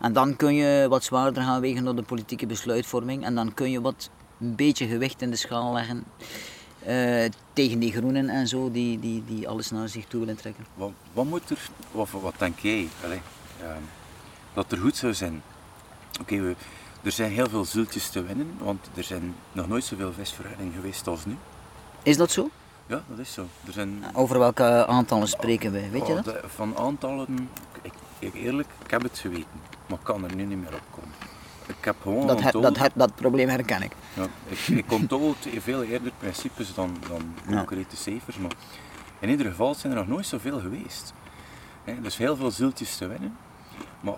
En dan kun je wat zwaarder gaan wegen op de politieke besluitvorming. En dan kun je wat een beetje gewicht in de schaal leggen eh, tegen die groenen en zo, die, die, die alles naar zich toe willen trekken. Wat, wat moet er, of wat denk jij, allee, ehm, dat er goed zou zijn? Oké, we- er zijn heel veel zultjes te winnen, want er zijn nog nooit zoveel visvergunningen geweest als nu. Is dat zo? Ja, dat is zo. Er zijn, Over welke aantallen spreken wij, weet je oh, dat? de- van aantallen, ik, ik, eerlijk, ik heb het geweten, maar ik kan er nu niet meer op komen. Ik heb gewoon Dat, her- dat, her- dat probleem herken ik. Ja, ik, ik onthoud veel eerder principes dan, dan Ja. concrete cijfers, maar in ieder geval zijn er nog nooit zoveel geweest. Hè, dus heel veel zieltjes te winnen. Maar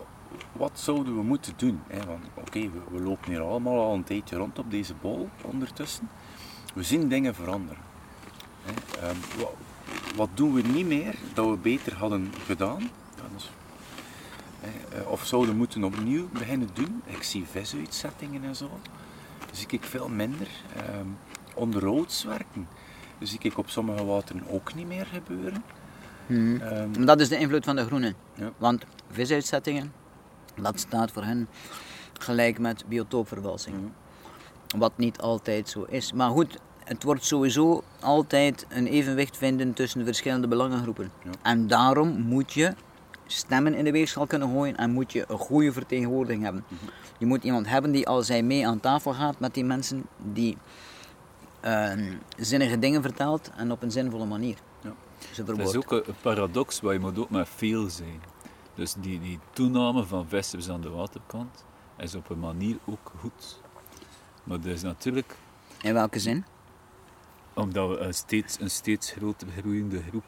wat zouden we moeten doen? Hè? Want oké, we, we lopen hier allemaal al een tijdje rond op deze bol ondertussen. We zien dingen veranderen. Hè? Ehm, wat, wat doen we niet meer dat we beter hadden gedaan? Hè, eh, of zouden we moeten opnieuw beginnen doen? Ik zie visuitzettingen en zo zie ik veel minder. Ehm onderhoudswerken zie ik op sommige wateren ook niet meer gebeuren. Ehm, Maar dat is de invloed van de groenen. Ja. Want visuitzettingen, dat staat voor hen gelijk met biotoopvervalsing. Wat niet altijd zo is. Maar goed, het wordt sowieso altijd een evenwicht vinden tussen de verschillende belangengroepen. Ja. En daarom moet je stemmen in de weegschaal kunnen gooien en moet je een goede vertegenwoordiging hebben. Je moet iemand hebben die als hij mee aan tafel gaat met die mensen, die ehm, zinnige dingen vertelt en op een zinvolle manier. Ja. Ze Het is ook een paradox waar je moet ook met veel zijn. Dus die, die toename van vissers aan de waterkant is op een manier ook goed. Maar dat is natuurlijk In welke zin? omdat we een steeds, een steeds groter groeiende groep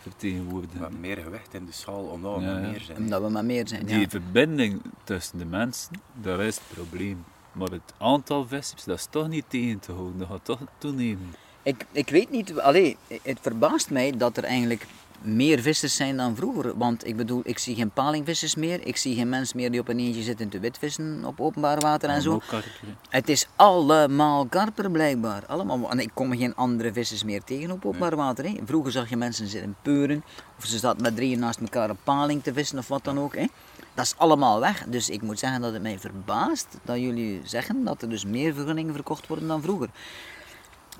vertegenwoordigen. met meer gewicht in de schaal, omdat we Ja, ja. meer zijn. Omdat we maar meer zijn. Die Ja. verbinding tussen de mensen, dat is het probleem. Maar het aantal vissers, dat is toch niet tegen te houden, dat gaat toch toenemen. Ik, ik weet niet, allee, het verbaast mij dat er eigenlijk meer vissers zijn dan vroeger. Want ik bedoel, ik zie geen palingvissers meer. Ik zie geen mensen meer die op een eentje zitten te witvissen op openbaar water en zo. Het is allemaal karper blijkbaar. Allemaal. En ik kom geen andere vissers meer tegen op openbaar water. Hè. Vroeger zag je mensen zitten peuren. Of ze zaten met drieën naast elkaar een paling te vissen of wat dan ook. Hè. Dat is allemaal weg. Dus ik moet zeggen dat het mij verbaast dat jullie zeggen dat er dus meer vergunningen verkocht worden dan vroeger.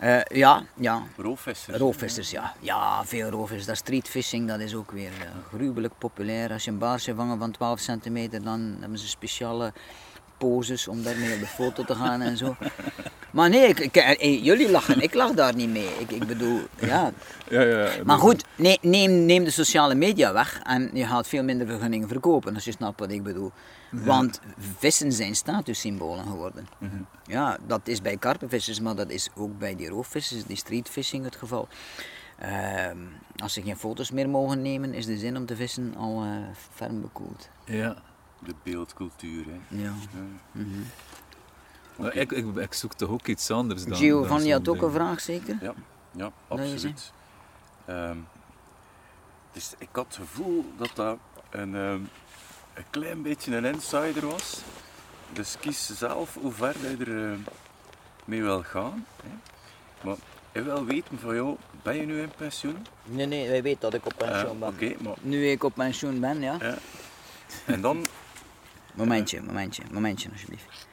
Eh, ja, ja. Roofvissers. Roofvissers, ja. Ja, veel roofvissers. Dat streetfishing, dat is ook weer eh, gruwelijk populair. Als je een baarsje vangen van 12 centimeter, dan hebben ze speciale poses om daarmee op de foto te gaan en zo. Maar nee, ik, ik- eh, jullie lachen, ik lach daar niet mee. Ik, ik bedoel, ja. Ja, ja. Maar goed, nee, neem, neem de sociale media weg en je gaat veel minder vergunningen verkopen, als je snapt wat ik bedoel. Want vissen zijn statussymbolen geworden. Ja, dat is bij karpenvissers, maar dat is ook bij die roofvissers, die streetfishing het geval. Ehm, als ze geen foto's meer mogen nemen, is de zin om te vissen al eh, ferm bekoeld. Ja. De beeldcultuur. Hè. Ja. Maar ik, ik, ik zoek toch ook iets anders dan... Giovanni dan had ook een vraag, zeker? Ja, ja absoluut. Ehm, dus ik had het gevoel dat dat een, ehm, een klein beetje een insider was. Dus kies zelf hoe ver je er eh, mee wil gaan. Hè. Maar ik wil weten van jou, ben je nu in pensioen? Nee, nee, wij weten dat ik op Eh, Oké, maar Nu ik op pensioen ben, ja. ja. En dan, Momentje, momentje, momentje alsjeblieft.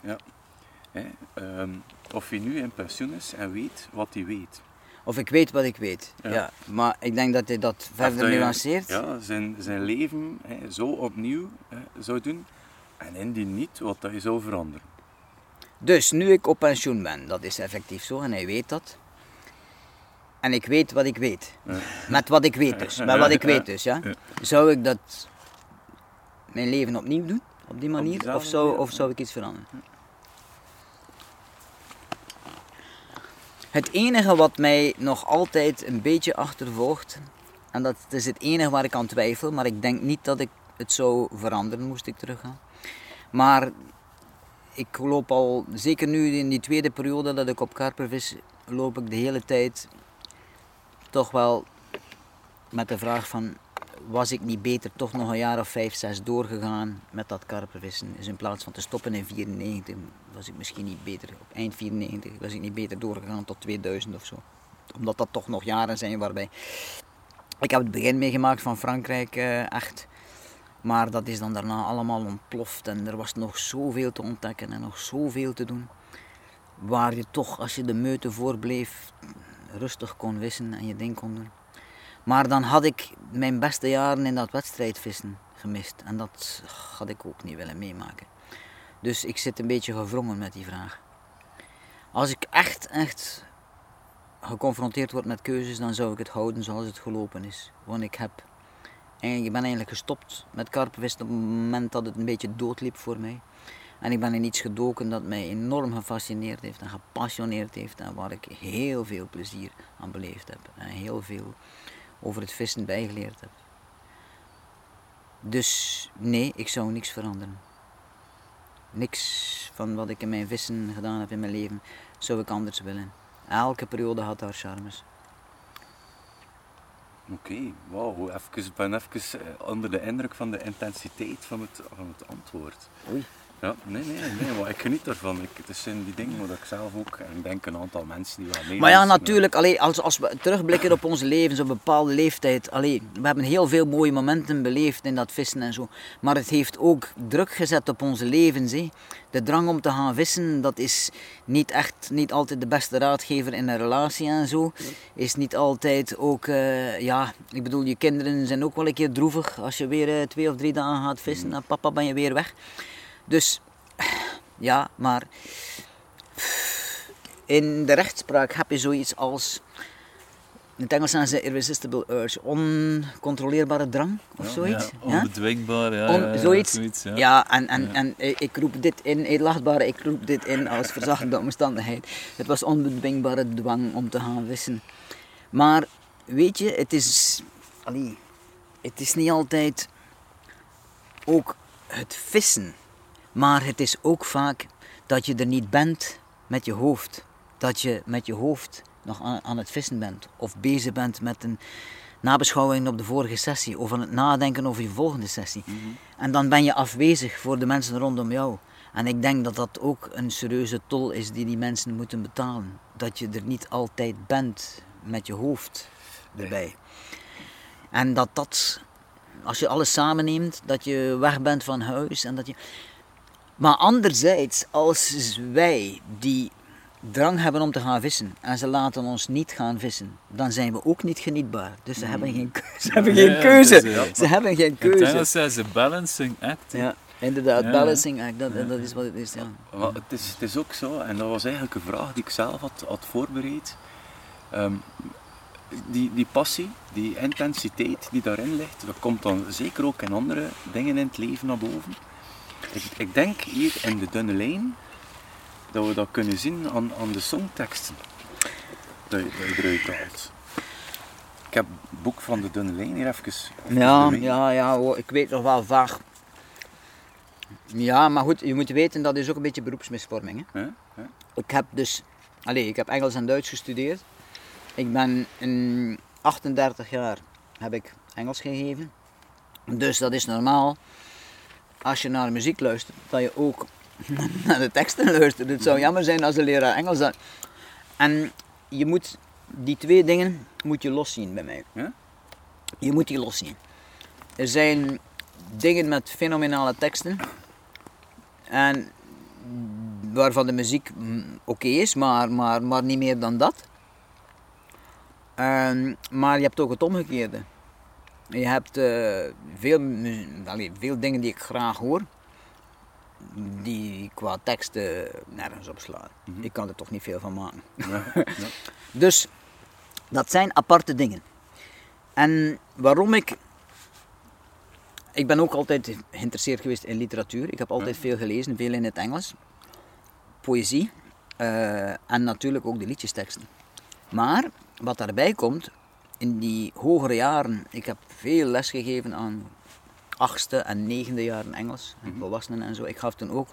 ja, hè, ehm, of hij nu in pensioen is en weet wat hij weet. Of ik weet wat ik weet. Ja. Ja. Maar ik denk dat hij dat verder dat je, nuanceert. Ja, zijn, zijn leven hè, zo opnieuw hè, zou doen. En indien niet, wat dat je zou veranderen. Dus nu ik op pensioen ben, dat is effectief zo en hij weet dat. En ik weet wat ik weet. Met wat ik weet dus. Met wat ik weet dus, ja. Zou ik dat mijn leven opnieuw doen? Op die manier? Of zou, manier, of zou ik iets veranderen? Het enige wat mij nog altijd een beetje achtervolgt, en dat is het enige waar ik aan twijfel, maar ik denk niet dat ik het zou veranderen moest ik teruggaan. Maar ik loop al, zeker nu in die tweede periode dat ik op karpervis, loop ik de hele tijd toch wel met de vraag van, was ik niet beter toch nog een jaar of vijf, zes doorgegaan met dat karpervissen? Dus in plaats van te stoppen in 94, was ik misschien niet beter, op eind 94, was ik niet beter doorgegaan tot 2000 of zo. Omdat dat toch nog jaren zijn waarbij... Ik heb het begin meegemaakt van Frankrijk, eh, echt. Maar dat is dan daarna allemaal ontploft en er was nog zoveel te ontdekken en nog zoveel te doen. Waar je toch, als je de meute voorbleef, rustig kon vissen en je ding kon doen. Maar dan had ik mijn beste jaren in dat wedstrijdvissen gemist. En dat had ik ook niet willen meemaken. Dus ik zit een beetje gevrongen met die vraag. Als ik echt, echt geconfronteerd word met keuzes, dan zou ik het houden zoals het gelopen is. Want ik heb ik ben eigenlijk gestopt met karpenvissen op het moment dat het een beetje doodliep voor mij. En ik ben in iets gedoken dat mij enorm gefascineerd heeft en gepassioneerd heeft en waar ik heel veel plezier aan beleefd heb. En heel veel over het vissen bijgeleerd heb. Dus nee, ik zou niks veranderen. Niks van wat ik in mijn vissen gedaan heb in mijn leven zou ik anders willen. Elke periode had haar charmes. Oké, wauw. Ik ben even eh, onder de indruk van de intensiteit van het, van het antwoord. Oei. Ja, nee, nee, nee, maar ik geniet daarvan. Ik, het zijn die dingen waar ik zelf ook, en ik denk een aantal mensen die wel mee Maar ja, luisteren, natuurlijk, allee, als, als we terugblikken op onze levens op een bepaalde leeftijd. Allee, we hebben heel veel mooie momenten beleefd in dat vissen en zo. Maar het heeft ook druk gezet op onze levens. Hè. De drang om te gaan vissen, dat is niet echt niet altijd de beste raadgever in een relatie en zo. Is niet altijd ook, eh, ja, ik bedoel, je kinderen zijn ook wel een keer droevig als je weer eh, twee of drie dagen gaat vissen. En papa ben je weer weg. Dus, ja, maar in de rechtspraak heb je zoiets als, in het Engels zijn ze irresistible urge, oncontroleerbare drang of zoiets. Ja, onbedwingbaar, ja. On- ja, zoiets. ja. ja. en, en, en ik roep dit in, edelachtbare, ik roep dit in als verzachtende omstandigheid. Het was onbedwingbare dwang om te gaan vissen. Maar weet je, het is, allee, het is niet altijd ook het vissen, maar het is ook vaak dat je er niet bent met je hoofd. Dat je met je hoofd nog aan, aan het vissen bent of bezig bent met een nabeschouwing op de vorige sessie of aan het nadenken over je volgende sessie. En dan ben je afwezig voor de mensen rondom jou. En ik denk dat dat ook een serieuze tol is die die mensen moeten betalen. Dat je er niet altijd bent met je hoofd erbij. En dat dat, als je alles samenneemt, dat je weg bent van huis en dat je... Maar anderzijds, als wij die drang hebben om te gaan vissen en ze laten ons niet gaan vissen, dan zijn we ook niet genietbaar. Dus ze hebben geen keuze. Ze hebben Ja, geen ja, keuze. Ze hebben geen keuze. Zijn ze balancing act. Ja, inderdaad, Ja. balancing act, dat, dat is wat het is. Ja. Wel, het, is, het is ook zo, en dat was eigenlijk een vraag die ik zelf had, had voorbereid. Ehm, die, die passie, die intensiteit die daarin ligt, dat komt dan zeker ook in andere dingen in het leven naar boven. Ik, ik denk hier in de dunne lijn dat we dat kunnen zien aan, aan de songteksten dat je, dat je eruit haalt. Ik heb het boek van de dunne lijn hier even. even Ja, ja, ja, ik weet nog wel vaag. Ja, maar goed, je moet weten dat is ook een beetje beroepsmisvorming. Hè? Ik heb dus, allez, ik heb Engels en Duits gestudeerd. Ik ben in 38 jaar heb ik Engels gegeven. Dus dat is normaal. Als je naar muziek luistert, dat je ook naar de teksten luistert. Het zou jammer zijn als de leraar Engels dat. En je moet die twee dingen moet je loszien bij mij. Je moet die loszien. Er zijn dingen met fenomenale teksten. En waarvan de muziek oké is, maar, maar, maar niet meer dan dat. Ehm, maar je hebt ook het omgekeerde. Je hebt eh, veel, allee, veel dingen die ik graag hoor, die qua teksten nergens op slaan. Ik kan er toch niet veel van maken. Ja, ja. Dus dat zijn aparte dingen. En waarom ik. Ik ben ook altijd geïnteresseerd geweest in literatuur. Ik heb altijd veel gelezen, veel in het Engels. Poëzie. eh, en natuurlijk ook de liedjesteksten. Maar wat daarbij komt, in die hogere jaren, ik heb veel les gegeven aan achtste en negende jaren Engels, volwassenen en zo. Ik gaf toen ook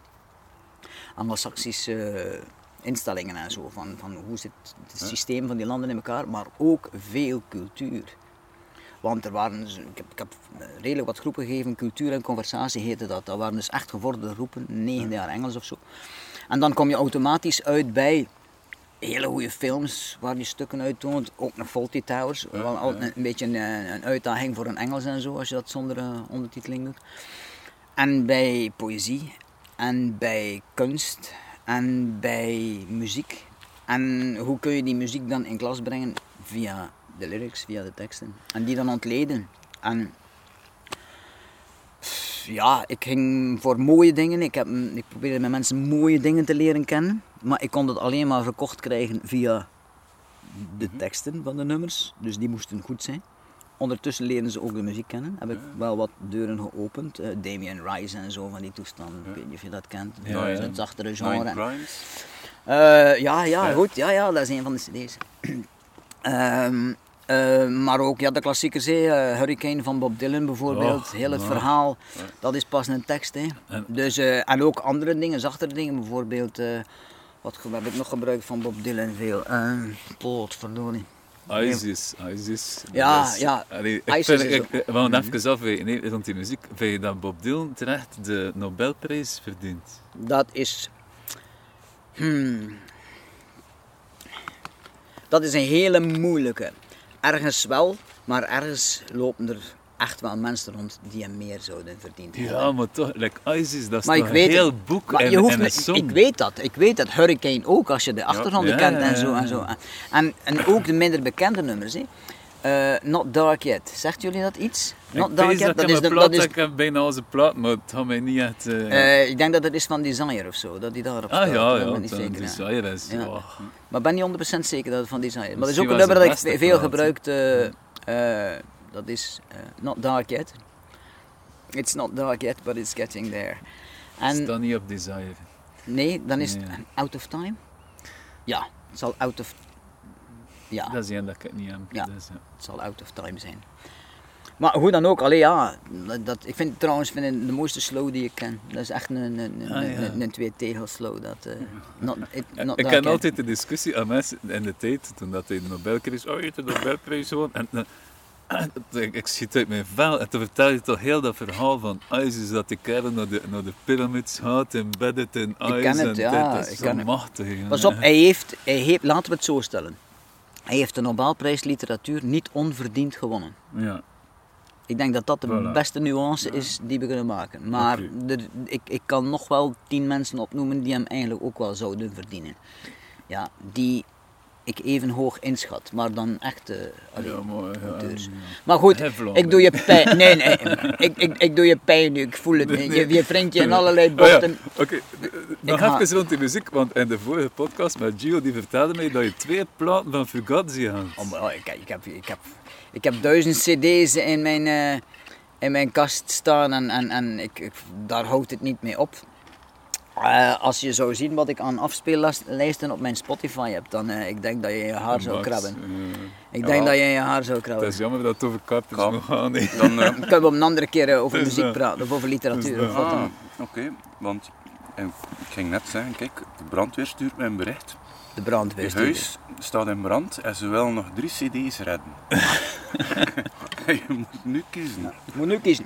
Anglo-Saxische eh, instellingen en zo, van, van hoe zit het systeem van die landen in elkaar, maar ook veel cultuur. Want er waren, dus- ik heb, ik heb redelijk wat groepen gegeven, cultuur en conversatie heette dat. Dat waren dus echt gevorderde groepen, negende jaar Engels of zo. En dan kom je automatisch uit bij hele goede films waar je stukken uit toont. Ook naar Fawlty Towers, wel altijd een, een beetje een, een uitdaging voor een Engels en zo, als je dat zonder eh, ondertiteling doet. En bij poëzie, en bij kunst, en bij muziek. En hoe kun je die muziek dan in klas brengen? Via de lyrics, via de teksten. En die dan ontleden. En ja, ik ging voor mooie dingen. Ik, heb, ik probeerde met mensen mooie dingen te leren kennen. Maar ik kon dat alleen maar verkocht krijgen via de teksten van de nummers. Dus die moesten goed zijn. Ondertussen leren ze ook de muziek kennen. Heb ik wel wat deuren geopend. Eh, Damien Rice en zo van die toestanden. Ik weet niet of je dat kent. Ja, ja. het zachtere genre. Eh, ja, ja, goed. Ja, ja, dat is een van de cd's. Ehm, eh, maar ook ja, de klassiekers, eh, Hurricane van Bob Dylan bijvoorbeeld. Och, Heel het verhaal, dat is pas een tekst. Hè. En- Dus, en ook andere dingen, zachtere dingen. Bijvoorbeeld, wat heb ik nog gebruikt van Bob Dylan veel? Uh, Potverdorie. Isis, Isis. Ja, ja. Allee, ik Isis vind, ik, wou even afweten, nee, rond die muziek. Vind je dat Bob Dylan terecht de Nobelprijs verdient? Dat is. Hmm. Dat is een hele moeilijke. Ergens wel, maar ergens lopen er echt wel mensen rond die hem meer zouden verdiend hebben. Ja, maar toch, like Isis, dat is Maar toch een heel het. boek Maar en, je hoeft en een niet- song. ik weet dat, ik weet dat. Hurricane ook, als je de achtergronden Ja, kent en zo en zo. En, en ook de minder bekende nummers. Hè. Eh, Not Dark Yet, zegt jullie dat iets? Not ik Dark Yet, dat is de, een dat plaat, is, ik heb bijna zijn plaat, maar het gaat mij niet echt... eh, eh, ik denk dat het is van Desire of zo, dat die daarop staat. ah ja, ja, ben niet dat zeker. Desire is... Ja. oh. Maar ik ben niet 100% zeker dat het van Desire is. Maar dat is ook een nummer dat ik veel plaat, gebruikt. Dat is eh, Not Dark Yet. It's not dark yet, but it's getting there. En Staat niet op Desire. nee, dan is het. Out of Time. Ja, het zal Out of... Ja. Dat is één dat ik het niet heb. Ja. Dus, ja. Het zal out of time zijn. Maar hoe dan ook, allee, ja, dat, ik vind trouwens vind de mooiste slow die ik ken. Dat is echt een, een, een, Ah, ja. een, een twee tegels slow. Dat, eh, not, it, not ik ken altijd de discussie aan mensen in de tijd, toen dat hij de Nobelprijs, oh je hebt de Nobelprijs gewoon. En, eh, ik, ik schiet uit mijn vel en toen vertel je toch heel dat verhaal van Isis, dat die kerel naar de, naar de pyramids gaat, embedded in ken ijs het, en ja, dit ik is ken het. machtig. jongen. Pas op, hij heeft, hij heeft, laten we het zo stellen. Hij heeft de Nobelprijs literatuur niet onverdiend gewonnen. Ja. Ik denk dat dat de Voilà. beste nuance is die we kunnen maken. Maar er- ik, ik kan nog wel tien mensen opnoemen die hem eigenlijk ook wel zouden verdienen. Ja, die ik even hoog inschat, maar dan echt... eh, Ja, maar, ja, auteurs. ja. Maar goed, ik doe je pijn. Nee, nee, ik, ik, ik doe je pijn nu, ik voel het niet. Je, je je in allerlei Oh bochten. Oké, nog ga- even rond die muziek, want in de vorige podcast met Gio die vertelde mij dat je twee platen van Fugazi had. Oh, maar, oh, ik, ik, heb, ik, heb, ik heb duizend cd's in mijn, eh, in mijn kast staan en, en, en ik, ik- daar houdt het niet mee op. Eh, als je zou zien wat ik aan afspeellijsten op mijn Spotify heb, dan uh, ik denk dat je je haar zou krabben. eh, Ik Ja. denk dat je je haar zou het krabben. is jammer dat het over gaan. nee. Dan, eh, Kunnen we op een andere keer over Dus, muziek praten of over literatuur? dus, of wat ah, dan? oké, want ik ging net zeggen, kijk, de brandweer stuurt mij een bericht. De Je brandweer. huis staat in brand en ze willen nog drie cd's redden. je moet nu kiezen. Je moet nu kiezen.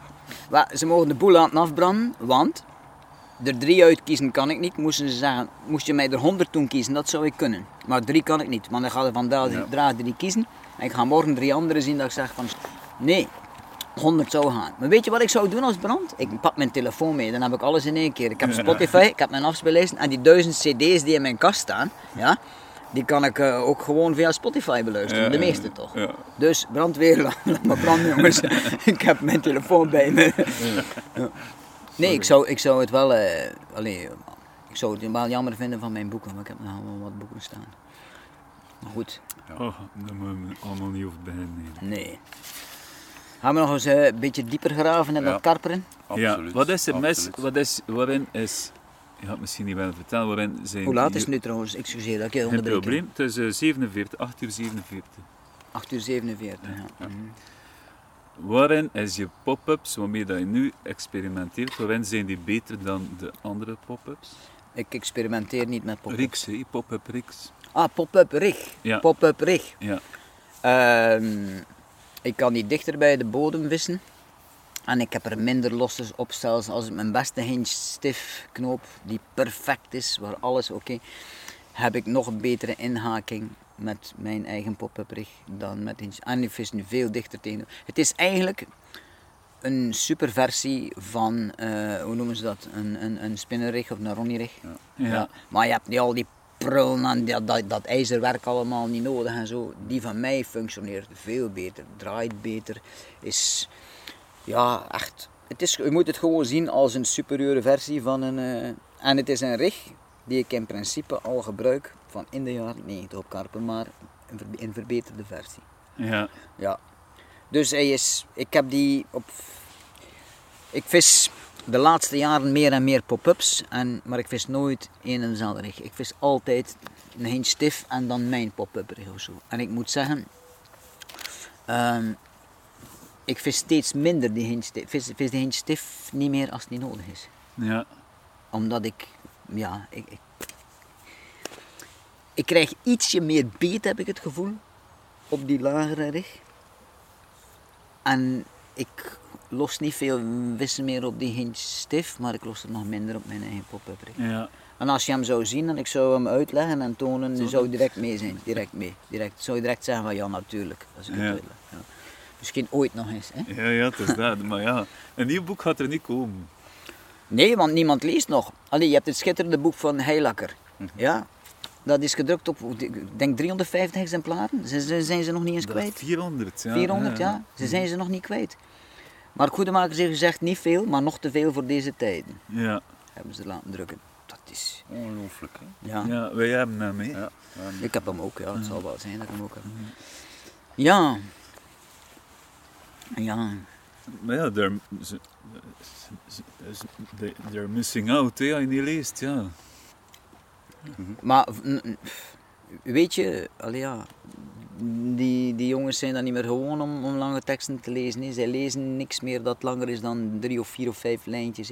Ze mogen de boel laten afbranden, want er drie uitkiezen kan ik niet. Moesten ze zeggen, moest je mij er honderd doen kiezen, dat zou ik kunnen. Maar drie kan ik niet, want dan gaan er vandaag Ja. drie kiezen. En ik ga morgen drie andere zien dat ik zeg van, nee, 100 zou gaan. Maar weet je wat ik zou doen als brand? Ik pak mijn telefoon mee, dan heb ik alles in één keer. Ik heb Spotify, ik heb mijn afspeellijsten en die duizend cd's die in mijn kast staan, ja, die kan ik eh, ook gewoon via Spotify beluisteren. Ja, de meeste toch? ja. Dus brandweer, laat maar branden jongens. ik heb mijn telefoon bij me. Ja. Nee, ik zou, ik zou het wel, eh allee, ik zou het wel jammer vinden van mijn boeken, want ik heb nog wel wat boeken staan. Maar goed, Oh, daar moeten we allemaal niet over beginnen. nee. nee. Gaan we nog eens eh, een beetje dieper graven in Ja. dat karperen? Absoluut. Ja, wat is er mis? Wat is, waarin is, je gaat het misschien niet willen vertellen, waarin zijn... Hoe laat is het nu trouwens? Excuseer dat ik je Geen onderbreek. probleem, het is eh, 47, 8 uur 47. 8 uur 47, ja. Mhm. Waarin is je pop-ups, waarmee dat je nu experimenteert, waarin zijn die beter dan de andere pop-ups? Ik experimenteer niet met pop-up. Riks, pop-up Riks. Ah, pop-up rig. Ja. Pop-up rig. Ja. Ehm, ik kan die dichter bij de bodem vissen. En ik heb er minder losses op, zelfs als ik mijn beste hinge stiff knoop, die perfect is, waar alles oké, heb ik nog een betere inhaking met mijn eigen pop-up rig dan met hinge. En ik vis nu veel dichter tegen. Het is eigenlijk een superversie van, eh, hoe noemen ze dat, een, een, een of een ronnie rig. Ja. Ja, maar je hebt niet al die prullen en dat, dat, dat ijzerwerk allemaal niet nodig en zo. Die van mij functioneert veel beter, draait beter, is ja echt. Het is, je moet het gewoon zien als een superieure versie van een. eh, en het is een rig die ik in principe al gebruik van in de jaren 90 op karpen, maar in, ver- in verbeterde versie. Ja. Ja. Dus hij is, ik heb die op. Ik vis de laatste jaren meer en meer pop-ups, en, maar ik vis nooit één en dezelfde rig. Ik vis altijd een hinge stiff en dan mijn pop-up of zo. En ik moet zeggen, ehm, ik vis steeds minder die hinge stiff. Vis, vis die stiff niet meer als niet nodig is. Ja. Omdat ik, ja, ik, ik, ik krijg ietsje meer beet, heb ik het gevoel, op die lagere rig. En ik los niet veel wissen meer op die hinge stiff, maar ik los er nog minder op mijn eigen pop-up rig. Ja. En als je hem zou zien en ik zou hem uitleggen en tonen, dan zou je direct mee zijn. Direct mee. Direct. Zou je direct zeggen van ja, natuurlijk. Als ik het Ja. uitleg. Ja. Misschien ooit nog eens. Hè? Ja, ja, het is dat. Maar ja, een nieuw boek gaat er niet komen. Nee, want niemand leest nog. Allee, je hebt het schitterende boek van Heilakker. Ja, dat is gedrukt op, ik denk 350 exemplaren. Ze, ze- zijn ze nog niet eens kwijt. 400, ja. 400, ja. Ze zijn ze nog niet kwijt. Maar Goedemakers heeft gezegd niet veel, maar nog te veel voor deze tijden. Ja. Hebben ze laten drukken. Dat is, Ongelooflijk, hè? ja. ja, wij hebben hem, hè. Ja. Ik heb hem ook, ja. Het zal wel zijn dat ik hem ook heb. Ja. Ja. Maar ja, they're, missing out, hè, als je niet leest, ja. Maar weet je, ja, die, die jongens zijn dan niet meer gewoon om, om lange teksten te lezen. Hè. Zij lezen niks meer dat langer is dan drie of vier of vijf lijntjes.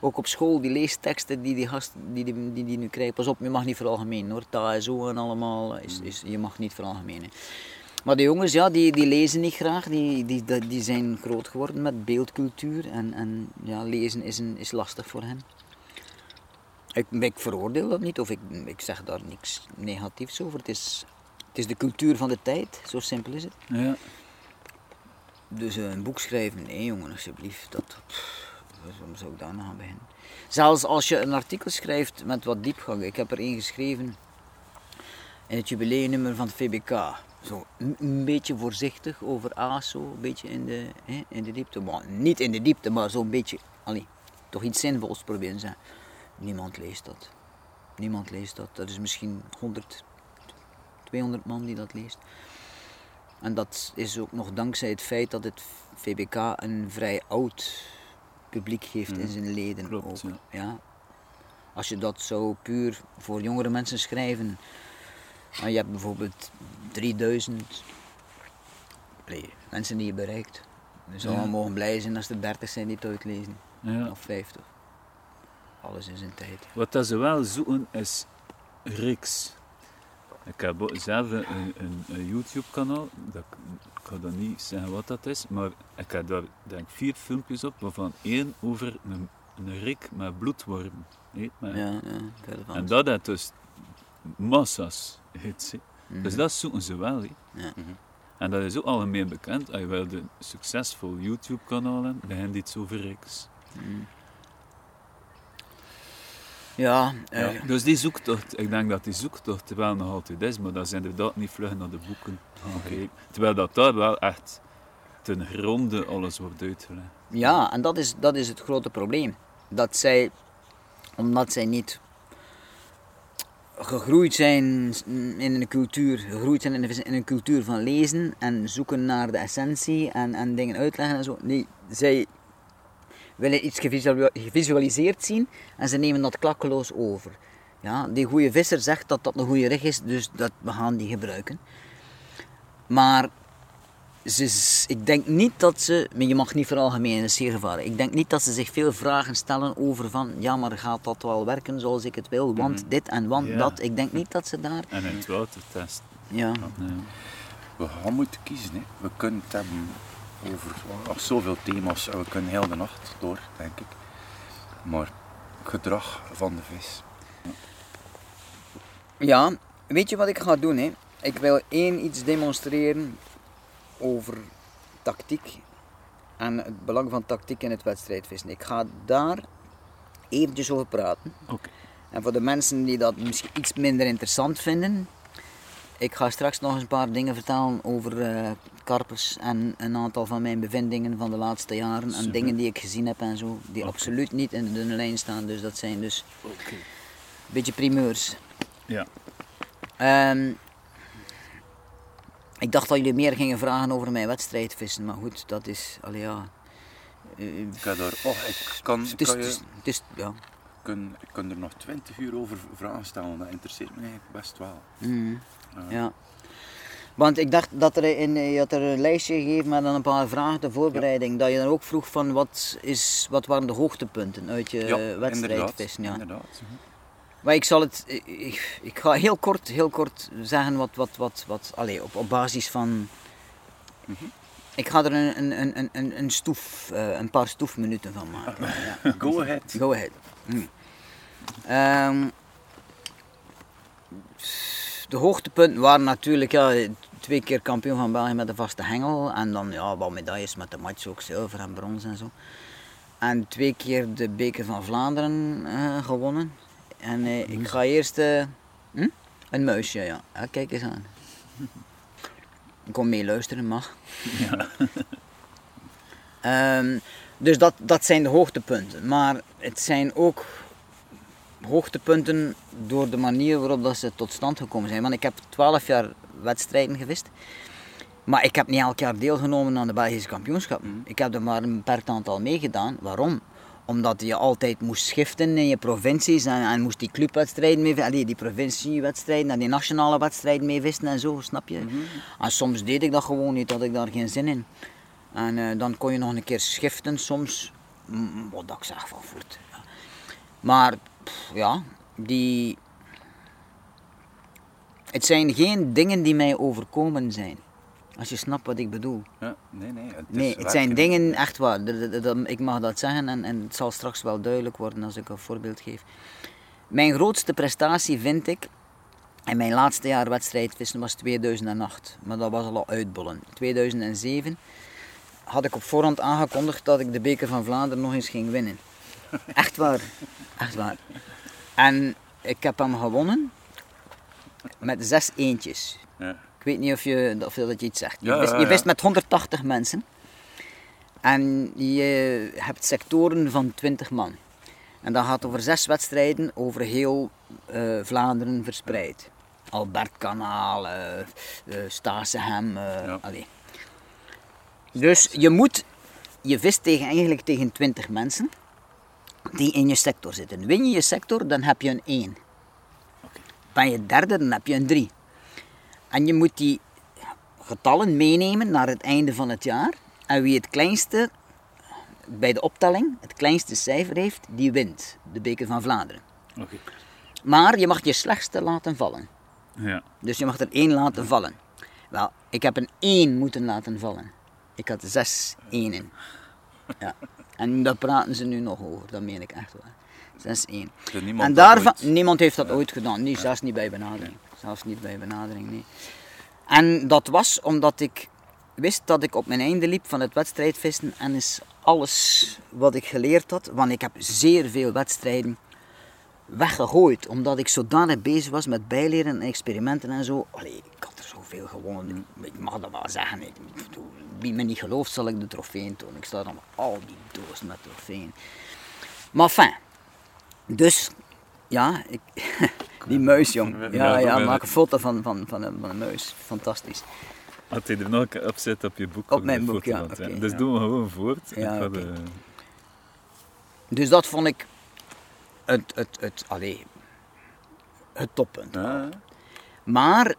Ook op school, die leesteksten die die gast die, die, die, nu krijgt, pas op, je mag niet veralgemenen hoor. Ta en zo en allemaal, is, is, je mag niet veralgemenen. Maar de jongens, ja, die, die lezen niet graag, die, die, die zijn groot geworden met beeldcultuur en, en ja, lezen is, een, is lastig voor hen. Ik, ik veroordeel dat niet of ik, ik zeg daar niks negatiefs over. Het is, het is de cultuur van de tijd, zo simpel is het. Ja. Dus eh, een boek schrijven, nee jongen, alsjeblieft. Dat, waarom zou ik daar nou aan beginnen? Zelfs als je een artikel schrijft met wat diepgang. Ik heb er één geschreven in het jubileumnummer van het VBK. Zo een, beetje voorzichtig over ASO, een beetje in de, hè, in de diepte. Maar niet in de diepte, maar zo'n beetje, allee, toch iets zinvols proberen te zeggen. Niemand leest dat. Niemand leest dat. Dat is misschien 100, 200 man die dat leest. En dat is ook nog dankzij het feit dat het VBK een vrij oud publiek heeft in zijn leden. klopt, ook. Ja. Als je dat zou puur voor jongere mensen schrijven, en je hebt bijvoorbeeld 3000 allee, mensen die je bereikt. Dus Ja. allemaal mogen blij zijn als er 30 zijn die het uitlezen. Ja. Of 50. Alles in zijn tijd. Wat dat ze wel zoeken is reeks. Ik heb zelf een, een, een YouTube-kanaal. Dat, ik ga dan niet zeggen wat dat is, maar ik heb daar denk vier filmpjes op, waarvan één over een, een rik met bloedwormen. Ja, ja, verder van. En dat heeft dus massa's hits. hè. Mhm. Dus dat zoeken ze wel. hè. Ja. En dat is ook algemeen bekend. Als je wel een succesvol YouTube-kanaal hebt, begint iets over reeks. Ja, eh, Ja. Dus die zoektocht, ik denk dat die zoektocht wel nog altijd is, maar dat is inderdaad niet vlug naar de boeken gaan kijken. Terwijl dat daar wel echt ten gronde alles wordt uitgelegd. Ja, en dat is, dat is het grote probleem. Dat zij, omdat zij niet gegroeid zijn in een cultuur, gegroeid zijn in een, in een cultuur van lezen en zoeken naar de essentie en, en dingen uitleggen en zo. Nee, zij willen iets gevisuali- gevisualiseerd zien en ze nemen dat klakkeloos over. Ja, die goede visser zegt dat dat een goede rig is, dus dat, we gaan die gebruiken. Maar ze, ik denk niet dat ze, maar je mag niet veralgemenen, dat is zeer gevaarlijk. Ik denk niet dat ze zich veel vragen stellen over van, ja maar gaat dat wel werken zoals ik het wil, want dit en want Ja. dat. Ik denk niet dat ze daar, En in het water testen. ja. Ja. We gaan moeten kiezen. Hè. We kunnen het hebben over nog zoveel thema's we kunnen heel de nacht door, denk ik. Maar gedrag van de vis. Ja, weet je wat ik ga doen? Hè? Ik wil één iets demonstreren over tactiek en het belang van tactiek in het wedstrijdvissen. Ik ga daar eventjes over praten. Oké. En voor de mensen die dat misschien iets minder interessant vinden, ik ga straks nog eens een paar dingen vertellen over eh, karpers en een aantal van mijn bevindingen van de laatste jaren en dingen die ik gezien heb en zo, die absoluut niet in de dunne lijn staan. Dus dat zijn dus een beetje primeurs. Ja. Ehm, ik dacht dat jullie meer gingen vragen over mijn wedstrijdvissen, maar goed, dat is, allee ja. eh, Ik, ga daar, oh, ik kan, het is, kan, je, ja. kun, ik kan er nog twintig uur over vragen stellen. Dat interesseert me eigenlijk best wel. Mm, Ja. ja. Want ik dacht dat er in, je had er een lijstje gegeven met dan een paar vragen de voorbereiding. Dat je dan ook vroeg van wat, is, wat waren de hoogtepunten uit je Ja, wedstrijdvissen. Ja. inderdaad. Maar ik zal het, ik, ik ga heel kort, heel kort zeggen wat, wat, wat, wat allee, op, op basis van. Ik ga er een, een, een- een, een, stoef, eh, een paar stoefminuten van maken. Ja. Go ahead. Go ahead. Mm. Ehm, de hoogtepunten waren natuurlijk ja, twee keer kampioen van België met de vaste hengel. En dan ja, wat medailles met de match, ook zilver en brons en zo. En twee keer de beker van Vlaanderen eh, gewonnen. En eh, ik ga eerst... eh, hm? Een muisje, ja. ja. Kijk eens aan. Ik kom mee luisteren, mag. Ehm, dus dat, dat zijn de hoogtepunten. Maar het zijn ook hoogtepunten door de manier waarop dat ze tot stand gekomen zijn. Want ik heb 12 jaar wedstrijden gewist. Maar ik heb niet elk jaar deelgenomen aan de Belgische kampioenschappen. Ik heb er maar een beperkt aantal meegedaan. Waarom? Omdat je altijd moest schiften in je provincies en, en moest die clubwedstrijden mee, allee, die provinciewedstrijden en die nationale wedstrijden mee vissen en zo, snap je? En soms deed ik dat gewoon niet, had ik daar geen zin in. En eh, dan kon je nog een keer schiften soms, wat ik zeg van voet. Ja. Maar ja, die. Het zijn geen dingen die mij overkomen zijn. Als je snapt wat ik bedoel. Ja, nee, nee. Het, is Nee, het zijn dingen, echt waar. Ik mag dat zeggen en, en het zal straks wel duidelijk worden als ik een voorbeeld geef. Mijn grootste prestatie vind ik, in mijn laatste jaar wedstrijdvissen was 2008. Maar dat was al uitbollen. 2007 had ik op voorhand aangekondigd dat ik de beker van Vlaanderen nog eens ging winnen. Echt waar, echt waar. En ik heb hem gewonnen met zes eentjes. Ja. Ik weet niet of je, of dat je iets zegt. Je, Ja, wist, ja, je ja. wist met 180 mensen. En je hebt sectoren van 20 man. En dat gaat over zes wedstrijden over heel eh, Vlaanderen verspreid. Albertkanaal, eh eh, Stasehem, eh, Ja. Dus je moet, je vist tegen, eigenlijk tegen 20 mensen die in je sector zitten. Win je je sector, dan heb je een 1. Ben je derde, dan heb je een 3. En je moet die getallen meenemen naar het einde van het jaar. En wie het kleinste, bij de optelling, het kleinste cijfer heeft, die wint de beker van Vlaanderen. Maar je mag je slechtste laten vallen. Ja. Dus je mag er één laten vallen. Wel, ik heb een 1 moeten laten vallen. Ik had zes enen. Ja. En daar praten ze nu nog over, dat meen ik echt wel. 6-1. Er niemand En dat daarvan, ooit- niemand heeft dat ooit gedaan. Nee, zelfs niet bij benadering. Zelfs niet bij benadering, nee. En dat was omdat ik wist dat ik op mijn einde liep van het wedstrijdvissen en is alles wat ik geleerd had, want ik heb zeer veel wedstrijden weggegooid, omdat ik zodanig bezig was met bijleren en experimenten en zo. Allee, ik had zoveel gewonnen, ik mag dat wel zeggen. Ik, wie me niet gelooft, zal ik de trofeeën tonen. Ik sta dan met al die dozen met trofeeën. Maar fijn. Dus, ja, ik, die muis, jong. Ja, Ja, maak een foto van, van, van, een, van een muis. Fantastisch. Had hij er nog een keer op je boek? Op mijn boek, ja, oké, Dus doen we gewoon voort. Ja, oké. de- Dus dat vond ik het, het, het, allee, het toppunt. Ja. Maar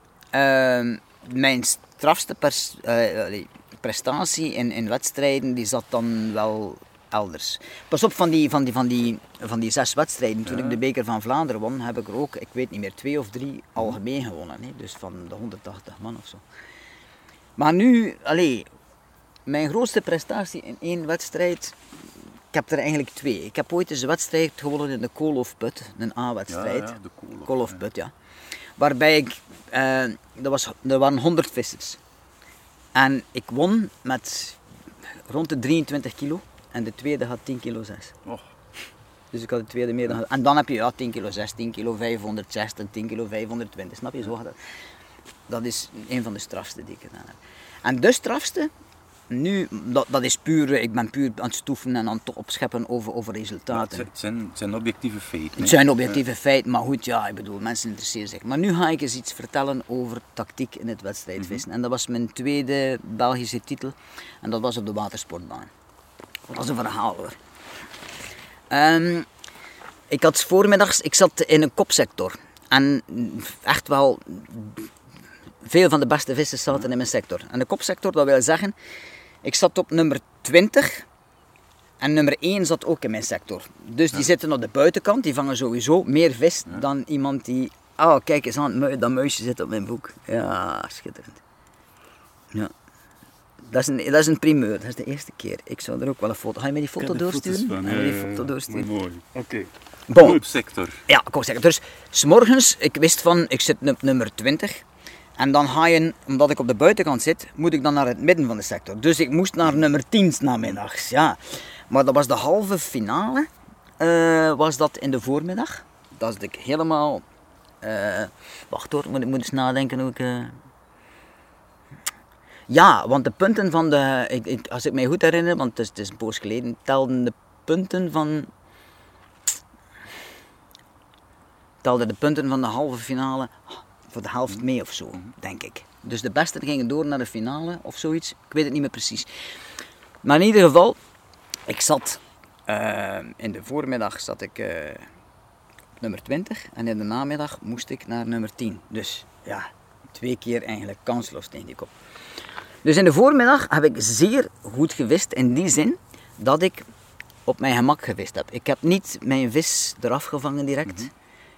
mijn strafste pers- eh, prestatie in, in wedstrijden die zat dan wel elders. Pas op, van die, van die, van die, van die zes wedstrijden, toen ik de beker van Vlaanderen won, heb ik er ook, ik weet niet meer, twee of drie algemeen gewonnen. Hè? Dus van de 180 man of zo. Maar nu, allee, mijn grootste prestatie in één wedstrijd, ik heb er eigenlijk twee. Ik heb ooit eens een wedstrijd gewonnen in de Koolhofput, een A-wedstrijd. ja, de kool. Kolofput, ja. Waarbij ik, eh, er, was, er waren 100 vissers. En ik won met rond de 23 kilo. En de tweede had 10 kilo 6. Och, Dus ik had de tweede meer dan... En dan heb je ja, 10 kilo 6, 10 kilo 560, 10 kilo 520. Snap je? Zo dat. Dat is een van de strafste die ik gedaan heb. En de strafste, nu, dat, dat is puur, ik ben puur aan het stoeven en aan het opscheppen over, over resultaten. het zijn, het zijn objectieve feiten. Het zijn objectieve feiten, maar goed, ja, ik bedoel, mensen interesseren zich. Maar nu ga ik eens iets vertellen over tactiek in het wedstrijdvissen. En dat was mijn tweede Belgische titel. En dat was op de watersportbaan. Dat was een verhaal hoor. Ehm, ik had voormiddags, ik zat in een kopsector. En echt wel, veel van de beste vissers zaten in mijn sector. En de kopsector, dat wil zeggen, ik zat op nummer 20 en nummer 1 zat ook in mijn sector. Dus die zitten op de buitenkant, die vangen sowieso meer vis dan iemand die... Oh, kijk eens aan, dat muisje zit op mijn boek. Ja, schitterend. Ja. Dat is, een, dat is een primeur, dat is de eerste keer. Ik zou er ook wel een foto... Ga je mij die foto doorsturen? van, Ga je ja, die ja, foto doorsturen? Mooi. Oké. Bon, Goed sector. ja, ik wou zeggen. Dus, s'morgens, ik wist van, ik zit op nummer 20. En dan ga je, omdat ik op de buitenkant zit, moet ik dan naar het midden van de sector. Dus ik moest naar nummer 10 's namiddags, ja. Maar dat was de halve finale, eh, was dat in de voormiddag. Dat is ik helemaal... eh, wacht hoor, moet, ik moet eens nadenken hoe ik... eh, Ja, want de punten van de... Ik, als ik mij goed herinner, want het is, het is een poos geleden, telden de punten van telde de punten van de halve finale voor de helft mee of zo, denk ik. Dus de beste gingen door naar de finale of zoiets. Ik weet het niet meer precies. Maar in ieder geval, ik zat eh, in de voormiddag zat ik eh, op nummer 20 en in de namiddag moest ik naar nummer 10. Dus ja, twee keer eigenlijk kansloos tegen die kop. Dus in de voormiddag heb ik zeer goed gewist in die zin dat ik op mijn gemak gewist heb. Ik heb niet mijn vis eraf gevangen direct,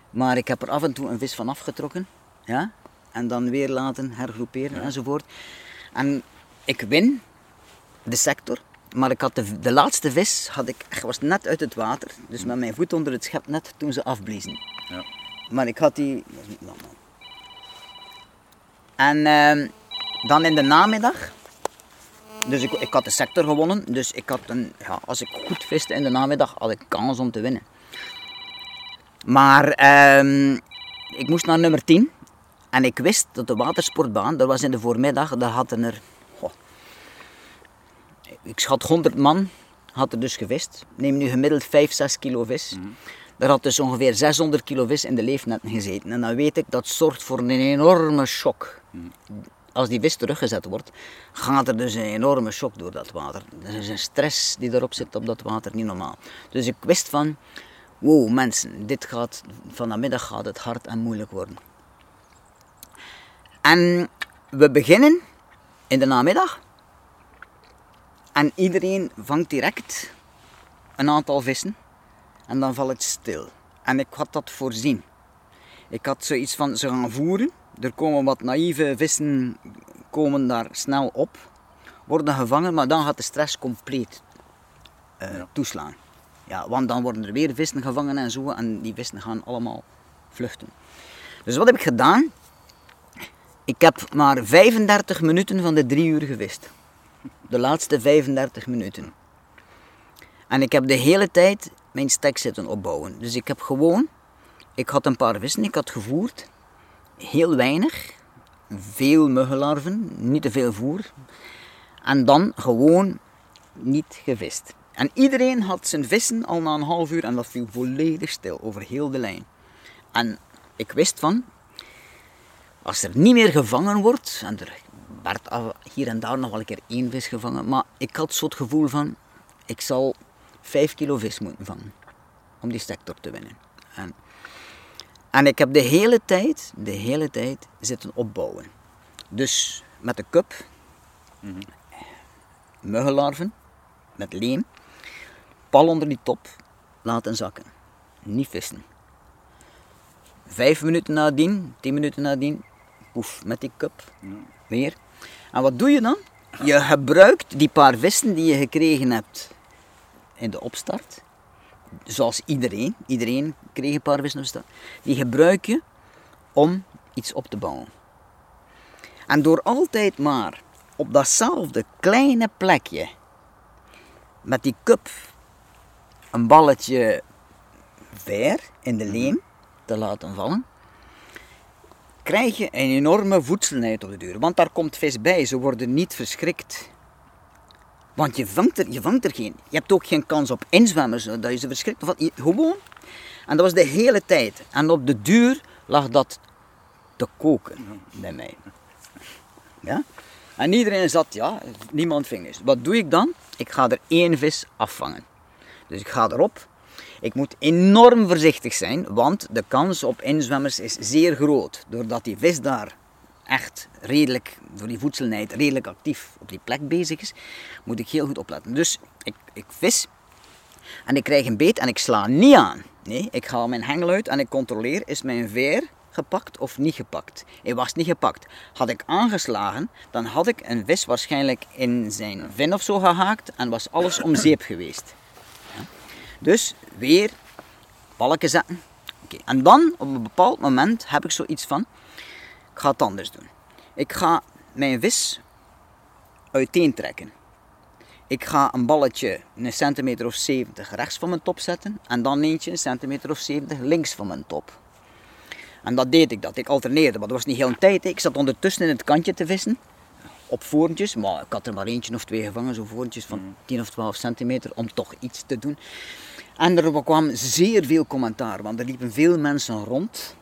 maar ik heb er af en toe een vis van afgetrokken. Ja? En dan weer laten hergroeperen enzovoort. En ik win de sector, maar ik had de, de laatste vis had ik, was net uit het water, dus met mijn voet onder het schep net toen ze afbliezen. Ja. Maar ik had die. En ehm, dan in de namiddag, Dus ik, ik had de sector gewonnen. Dus ik had een, ja, als ik goed viste in de namiddag, had ik kans om te winnen. Maar ehm, ik moest naar nummer 10. En ik wist dat de watersportbaan, dat was in de voormiddag, daar hadden er... goh, ik schat 100 man, had er dus gevist. Neem nu gemiddeld 5, 6 kilo vis. Daar had dus ongeveer 600 kilo vis in de leefnetten gezeten. En dan weet ik, dat zorgt voor een enorme shock. Als die vis teruggezet wordt, gaat er dus een enorme shock door dat water. Er is een stress die erop zit op dat water, niet normaal. Dus ik wist van, wow mensen, dit gaat, vanmiddag gaat het hard en moeilijk worden. En we beginnen in de namiddag. En iedereen vangt direct een aantal vissen. En dan valt het stil. En ik had dat voorzien. Ik had zoiets van, ze gaan voeren. Er komen wat naïeve vissen komen daar snel op. Worden gevangen, maar dan gaat de stress compleet eh, toeslaan. Ja, want dan worden er weer vissen gevangen en zo. En die vissen gaan allemaal vluchten. Dus wat heb ik gedaan? Ik heb maar 35 minuten van de drie uur gevist. De laatste 35 minuten. En ik heb de hele tijd mijn stek zitten opbouwen. Dus ik heb gewoon, ik had een paar vissen, ik had gevoerd. Heel weinig. Veel muggenlarven, niet te veel voer. En dan gewoon niet gevist. En iedereen had zijn vissen al na een half uur en dat viel volledig stil over heel de lijn. En ik wist van, als er niet meer gevangen wordt, en er werd hier en daar nog wel een keer één vis gevangen, maar ik had zo het gevoel van, ik zal 5 kilo vis moeten vangen om die sector te winnen. En, en ik heb de hele tijd, de hele tijd zitten opbouwen. Dus met de cup, muggenlarven, met leem, pal onder die top, laten zakken. Niet vissen. Vijf minuten nadien, tien minuten nadien, poef, met die cup, weer. En wat doe je dan? Je gebruikt die paar vissen die je gekregen hebt in de opstart, zoals iedereen, iedereen kreeg een paar vissen op start, die gebruik je om iets op te bouwen. En door altijd maar op datzelfde kleine plekje met die cup een balletje ver in de leem te laten vallen, krijg je een enorme voedselheid op de duur. Want daar komt vis bij, ze worden niet verschrikt. Want je vangt er, je vangt er geen. Je hebt ook geen kans op inzwemmers, dat je ze verschrikt. Gewoon. En dat was de hele tijd. En op de duur lag dat te koken bij mij. Ja? En iedereen zat, ja, niemand ving dus. Wat doe ik dan? Ik ga er één vis afvangen. Dus ik ga erop. Ik moet enorm voorzichtig zijn, want de kans op inzwemmers is zeer groot. Doordat die vis daar echt redelijk, door die voedselnijd, redelijk actief op die plek bezig is, moet ik heel goed opletten. Dus ik, ik vis en ik krijg een beet en ik sla niet aan. Nee, ik haal mijn hengel uit en ik controleer, is mijn veer gepakt of niet gepakt? Hij was niet gepakt. Had ik aangeslagen, dan had ik een vis waarschijnlijk in zijn vin of zo gehaakt en was alles om zeep geweest. Dus weer balken zetten. Oké, En dan, op een bepaald moment, heb ik zoiets van, ik ga het anders doen. Ik ga mijn vis uiteen trekken. Ik ga een balletje een centimeter of 70 rechts van mijn top zetten en dan eentje een centimeter of 70 links van mijn top. En dat deed ik dat. Ik alterneerde, maar dat was niet heel een tijd. Ik zat ondertussen in het kantje te vissen. Op voorntjes, maar ik had er maar eentje of twee gevangen, zo voorntjes van 10 of 12 centimeter, om toch iets te doen. En er kwam zeer veel commentaar, want er liepen veel mensen rond.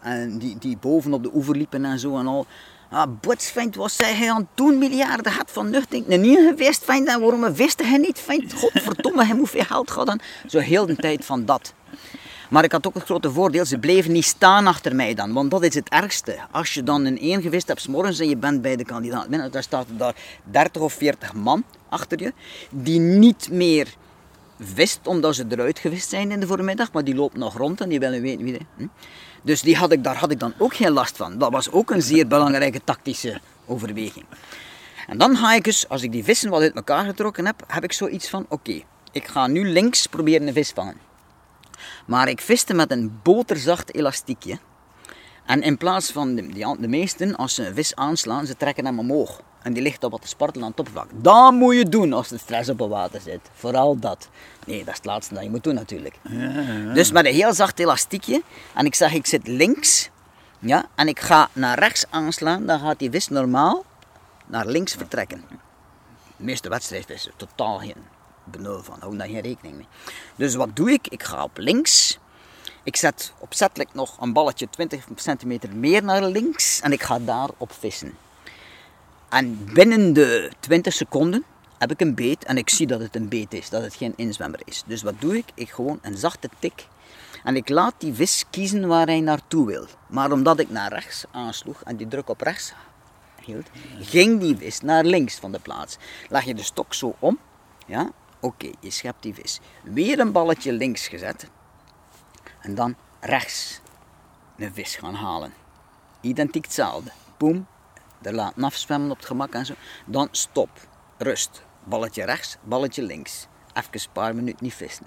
En die, die boven op de oever liepen en zo en al. Ah, botsvent, wat zei hij aan het doen? Miljarden had van nuchting. Een nieuwe vist, vindt en waarom wist hij niet? Vindt, godverdomme, hij hoeveel geld gaat dan? Zo heel de tijd van dat. Maar ik had ook het grote voordeel, ze bleven niet staan achter mij dan. Want dat is het ergste. Als je dan een één gevist hebt, 's morgens en je bent bij de kandidaat binnen, daar staat daar 30 of 40 man achter je, die niet meer vist omdat ze eruit gevist zijn in de voormiddag, maar die lopen nog rond en die willen weten wie. de- Hm? Dus die had ik, daar had ik dan ook geen last van. Dat was ook een zeer belangrijke tactische overweging. En dan ga ik dus, als ik die vissen wat uit elkaar getrokken heb, heb ik zoiets van: oké, ik ga nu links proberen een vis vangen. Maar ik viste met een boterzacht elastiekje. En in plaats van de, de meesten, als ze een vis aanslaan, ze trekken hem omhoog. En die ligt op wat te spartelen aan het oppervlak. Dat moet je doen als de stress op het water zit. Vooral dat. Nee, dat is het laatste dat je moet doen natuurlijk. Dus met een heel zacht elastiekje. En ik zeg, ik zit links. Ja, en ik ga naar rechts aanslaan. Dan gaat die vis normaal naar links vertrekken. De meeste wedstrijdvissen, totaal geen benul van. Hou daar geen rekening mee. Dus wat doe ik? Ik ga op links. Ik zet opzettelijk nog een balletje 20 centimeter meer naar links. En ik ga daarop vissen. En binnen de 20 seconden heb ik een beet en ik zie dat het een beet is, dat het geen inzwemmer is. Dus wat doe ik? Ik gewoon een zachte tik. En ik laat die vis kiezen waar hij naartoe wil. Maar omdat ik naar rechts aansloeg en die druk op rechts hield, ging die vis naar links van de plaats. Leg je de stok zo om, ja, oké, je schept die vis. Weer een balletje links gezet en dan rechts een vis gaan halen. Identiek hetzelfde. Boom, er laten afzwemmen op het gemak en zo. Dan stop, rust, balletje rechts, balletje links. Even een paar minuten niet vissen.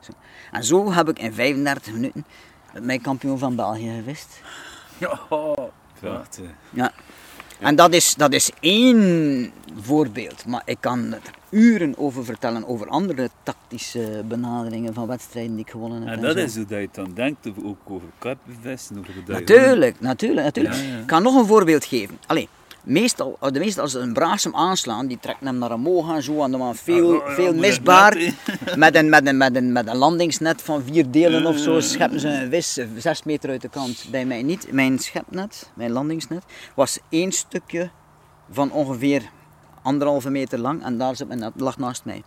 Zo. En zo heb ik in 35 minuten met mijn kampioen van België gevist. Ja, Prachtig. Ja. En dat is, dat is één voorbeeld, maar ik kan er uren over vertellen over andere tactische benaderingen van wedstrijden die ik gewonnen heb. En en dat zo. is hoe dat je dan denkt, ook over je- Natuurlijk, natuurlijk, natuurlijk. Ja, ja. Ik kan nog een voorbeeld geven. Allee, meestal, de meeste als ze een braasem aanslaan, die trekken hem naar omhoog en zo, en dan veel, ja, veel misbaar. Met een, met, een, met, een, met een landingsnet van vier delen Ja, of zo, scheppen ze een vis eh, zes meter uit de kant. Bij mij niet. Mijn schepnet, mijn landingsnet, was één stukje van ongeveer anderhalve meter lang en daar zat mijn net, lag naast mij.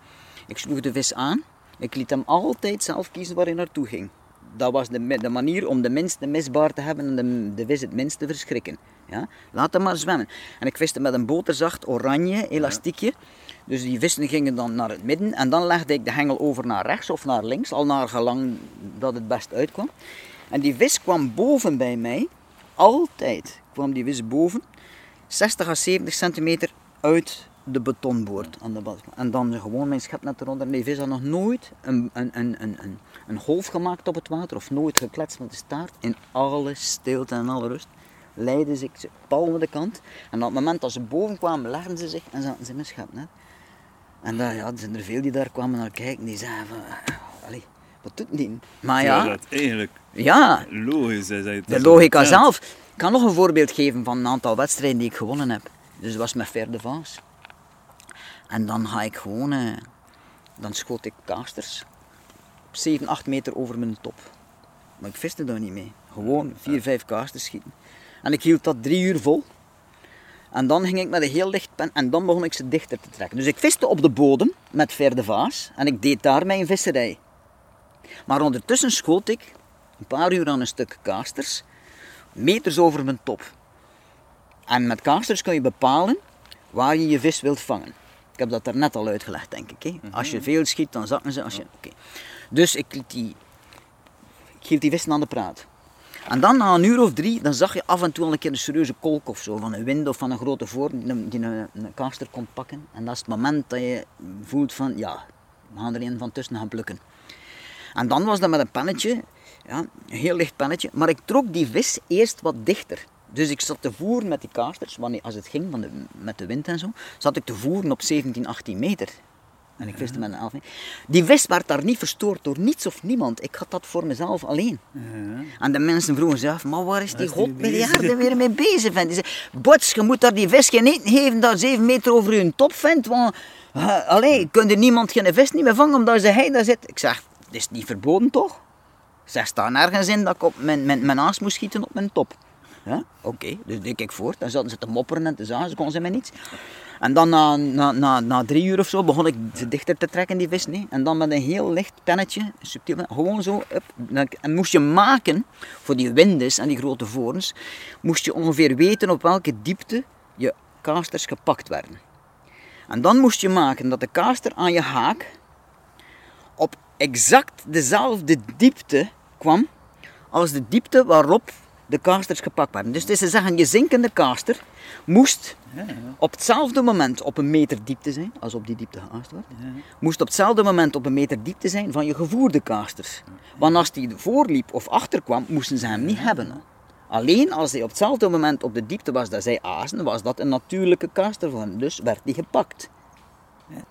Ik sloeg de vis aan. Ik liet hem altijd zelf kiezen waar hij naartoe ging. Dat was de, de manier om de minste misbaar te hebben en de, de vis het minst te verschrikken. Ja? Laat hem maar zwemmen. En ik viste met een boterzacht oranje elastiekje. Dus die vissen gingen dan naar het midden en dan legde ik de hengel over naar rechts of naar links, al naar gelang dat het best uitkwam. En die vis kwam boven bij mij, altijd kwam die vis boven, 60 à 70 centimeter uit de betonboord aan de. En dan gewoon mijn schepnet eronder. Nee, die vis had nog nooit een, een, een, een golf gemaakt op het water of nooit gekletst met de staart. In alle stilte en alle rust leidden ze ze pal naar de kant. En op het moment dat ze boven kwamen, legden ze zich en zaten ze in mijn schepnet. En daar ja, er zijn er veel die daar kwamen naar kijken, die zeiden van, "Ah, allee, wat doet die? Maar ja, dat eigenlijk ja, logisch is. dat de logica zelf. Ik kan nog een voorbeeld geven van een aantal wedstrijden die ik gewonnen heb. Dus dat was met Ver de Vaas. En dan ga ik gewoon, eh, dan schoot ik kasters op 7, 8 meter over mijn top. Maar ik viste daar niet mee. Gewoon 4, 5 kasters schieten. En ik hield dat drie uur vol. En dan ging ik met een heel licht pen en dan begon ik ze dichter te trekken. Dus ik viste op de bodem met Ver de Vaas en ik deed daar mijn visserij. Maar ondertussen schoot ik een paar uur aan een stuk kasters, meters over mijn top. En met kasters kun je bepalen waar je je vis wilt vangen. Ik heb dat daarnet al uitgelegd, denk ik. Hè? Als je veel schiet, dan zakken ze. Als je... oké. Dus ik, liet die, ik hield die vissen aan de praat. En dan na een uur of drie, dan zag je af en toe al een keer een serieuze kolk of zo, van een wind of van een grote voor, die een, die kon pakken. En dat is het moment dat je voelt van, ja, we gaan er een van tussen gaan plukken. En dan was dat met een pennetje, ja, een heel licht pennetje, maar ik trok die vis eerst wat dichter. Dus ik zat te voeren met die kasters, wanneer, als het ging van de, met de wind en zo, zat ik te voeren op 17, 18 meter. En ik viste met een 11 meter. Die vis werd daar niet verstoord door niets of niemand. Ik had dat voor mezelf alleen. En de mensen vroegen zich af, maar waar is die godmiljarden bezig? weer mee bezig? Vent? Die zei, Bots, je moet daar die vis geen eten geven dat 7 meter over je top vindt. Want, uh, allee, kun er niemand geen vis niet meer vangen omdat ze hij daar zit. Ik zeg, dat is niet verboden toch? Zeg, staat nergens in dat ik op mijn, mijn, mijn aas moest schieten op mijn top. Ja? Oké, dus deed ik voort. Dan zaten ze te mopperen en te zagen, ze konden ze mij niets. En dan na, na, na, na drie uur of zo begon ik ze dichter te trekken, die vis. En dan met een heel licht pennetje, subtiel, gewoon zo. Up, en moest je maken, voor die windes en die grote vorens, moest je ongeveer weten op welke diepte je kasters gepakt werden. En dan moest je maken dat de kaster aan je haak op exact dezelfde diepte kwam als de diepte waarop de kasters gepakt werden. Dus het is te zeggen, je zinkende kaster moest op hetzelfde moment op een meter diepte zijn, als op die diepte geaast wordt, moest op hetzelfde moment op een meter diepte zijn van je gevoerde kasters. Want als die voorliep of achterkwam, moesten ze hem niet hebben. Alleen als hij op hetzelfde moment op de diepte was dat zij azen, was dat een natuurlijke kaster voor hem. Dus werd hij gepakt.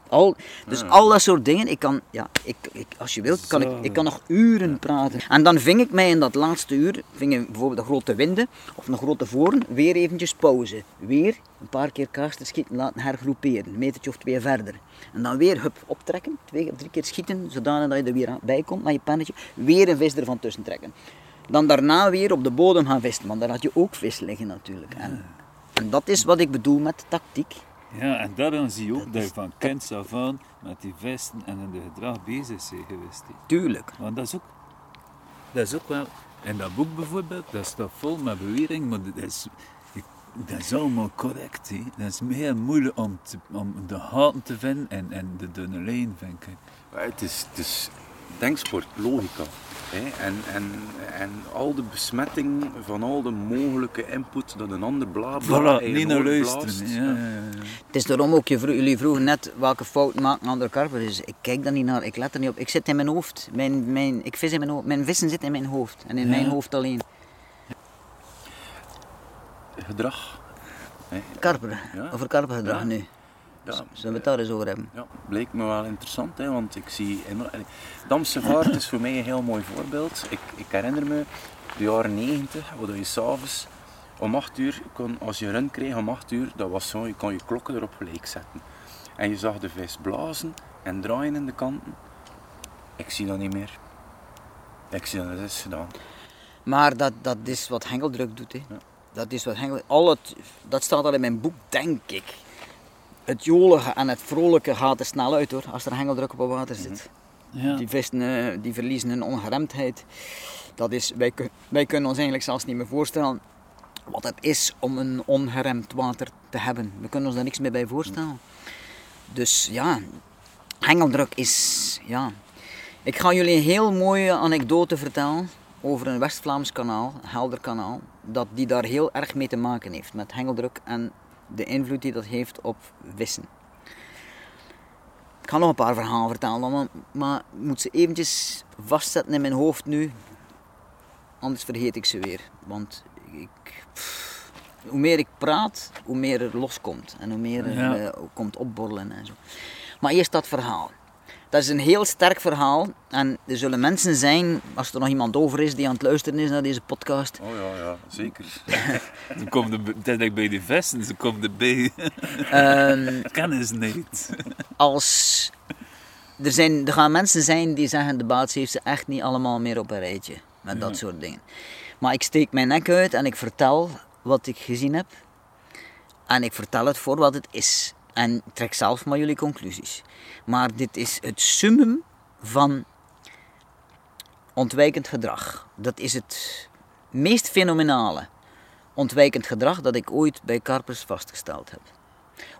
Al, dus al dat soort dingen, ik kan, ja, ik, ik, als je wilt, kan ik, ik kan nog uren praten. En dan ving ik mij in dat laatste uur, vingen bijvoorbeeld de grote winden of een grote voren, weer eventjes pauze. Weer een paar keer kaarsen schieten, laten hergroeperen, een metertje of twee verder. En dan weer hup, optrekken, twee of drie keer schieten, zodanig dat je er weer bij komt met je pennetje. Weer een vis ervan tussen trekken. Dan daarna weer op de bodem gaan vissen, want daar had je ook vis liggen natuurlijk. En, en dat is wat ik bedoel met tactiek. Ja, en daarom zie je ook Dat je van kind af aan met die vesten en in de gedrag bezig bent geweest. Tuurlijk. Want dat is ook, dat is ook wel, in dat boek bijvoorbeeld, dat staat vol met bewering, maar dat is, dat is allemaal correct. Hè. Dat is meer moeilijk om, te, om de haten te vinden en, en de dunne lijn, vind ik. Maar Het is, het is denksport, logica. Hè? En, en, en al de besmetting van al de mogelijke input dat een ander bla bla Voilà, niet naar luisteren. Ja, ja, ja. Het is daarom ook, je vro- jullie vroegen net welke fout maken andere karpers. Dus ik kijk daar niet naar, ik let er niet op. Ik zit in mijn hoofd. Mijn, mijn, ik vis in mijn, hoofd. mijn vissen zitten in mijn hoofd. En in mijn hoofd alleen. Gedrag. Hè? Karper. Over karpergedrag nu. Ja, Zullen we het daar eens over hebben? Ja, bleek me wel interessant, hè, want ik zie... Damse vaart is voor mij een heel mooi voorbeeld. Ik, ik herinner me de jaren 90, waar je s'avonds om 8 uur, kon, als je run kreeg om 8 uur, dat was zo, je kon je klokken erop gelijk zetten. En je zag de vis blazen en draaien in de kanten. Ik zie dat niet meer. Ik zie dat het is gedaan. Maar dat, dat is wat hengeldruk doet. Hè. Ja. Dat is wat hengel... Al het, dat staat al in mijn boek, denk ik. Het jolige en het vrolijke gaat er snel uit hoor, als er hengeldruk op het water zit. Ja. Die vissen eh, die verliezen hun ongeremdheid. Dat is, wij, wij kunnen ons eigenlijk zelfs niet meer voorstellen wat het is om een ongeremd water te hebben. We kunnen ons daar niks meer bij voorstellen. Dus ja, hengeldruk is. Ja. Ik ga jullie een heel mooie anekdote vertellen over een West-Vlaams kanaal, helder kanaal, dat die daar heel erg mee te maken heeft met hengeldruk en de invloed die dat heeft op vissen. Ik ga nog een paar verhalen vertellen, maar, maar ik moet ze eventjes vastzetten in mijn hoofd nu. Anders vergeet ik ze weer. Want ik, pff, hoe meer ik praat, hoe meer er loskomt. En hoe meer er Ja. eh, komt opborrelen en zo. Maar eerst dat verhaal. Dat is een heel sterk verhaal. En er zullen mensen zijn, als er nog iemand over is die aan het luisteren is naar deze podcast. Oh ja, ja, zeker. Ze dat ik bij die vesten, ze komt erbij. Ehm, Kennis niet. als er, zijn, er gaan mensen zijn die zeggen de baas heeft ze echt niet allemaal meer op een rijtje met dat soort dingen. Maar ik steek mijn nek uit en ik vertel wat ik gezien heb. En ik vertel het voor wat het is. En trek zelf maar jullie conclusies. Maar dit is het summum van ontwijkend gedrag. Dat is het meest fenomenale ontwijkend gedrag dat ik ooit bij karpers vastgesteld heb.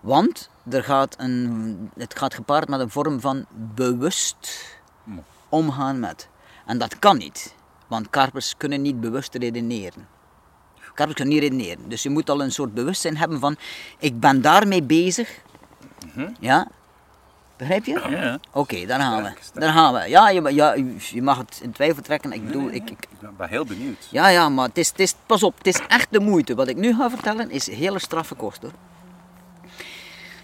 Want er gaat een, het gaat gepaard met een vorm van bewust omgaan met. En dat kan niet, want karpers kunnen niet bewust redeneren. Karpers kunnen niet redeneren. Dus je moet al een soort bewustzijn hebben van, ik ben daarmee bezig. Ja? Begrijp je? Ja. Oké, daar gaan we. Daar gaan we. Ja, je, ja, je mag het in twijfel trekken. Ik bedoel, ik, ik, Ik ben- heel benieuwd. ja, ja, maar het is, het is, pas op, het is echt de moeite. Wat ik nu ga vertellen is hele straffe kost hoor.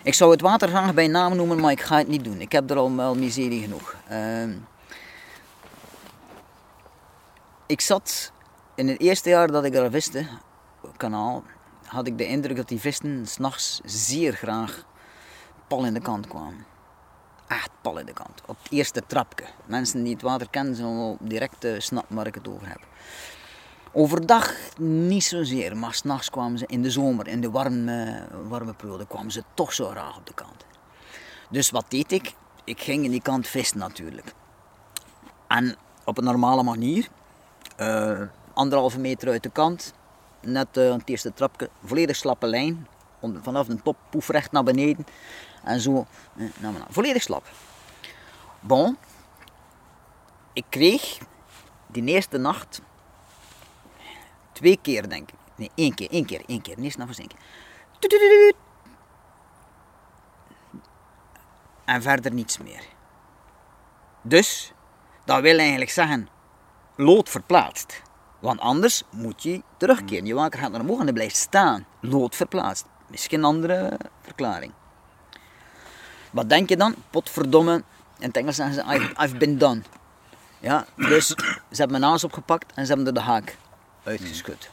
Ik zou het water graag bij naam noemen, maar ik ga het niet doen. Ik heb er al wel miserie genoeg. Ehm, ik zat in het eerste jaar dat ik daar viste, kanaal, had ik de indruk dat die vissen s'nachts zeer graag pal in de kant kwamen. Echt pal in de kant. Op het eerste trapje. Mensen die het water kennen zullen direct eh, snappen waar ik het over heb. Overdag niet zozeer, maar s'nachts kwamen ze in de zomer, in de warme, warme periode, kwamen ze toch zo graag op de kant. Dus wat deed ik? Ik ging in die kant vissen natuurlijk. En op een normale manier, eh, anderhalve meter uit de kant, net aan het eerste trapje, volledig slappe lijn, vanaf de top, poef recht naar beneden en zo eh, naar beneden. Volledig slap. Bon, ik kreeg die eerste nacht twee keer denk ik. Nee, één keer, één keer, één keer. Niet snel verzinken. Tududududu. En verder niets meer. Dus, dat wil eigenlijk zeggen, lood verplaatst. Want anders moet je terugkeren. Je waker gaat naar omhoog en blijft staan. Lood verplaatst. Misschien een andere verklaring. Wat denk je dan? Potverdomme. In het Engels zeggen ze, I've, been done. Ja, dus ze hebben mijn naast opgepakt en ze hebben er de haak uitgeschud.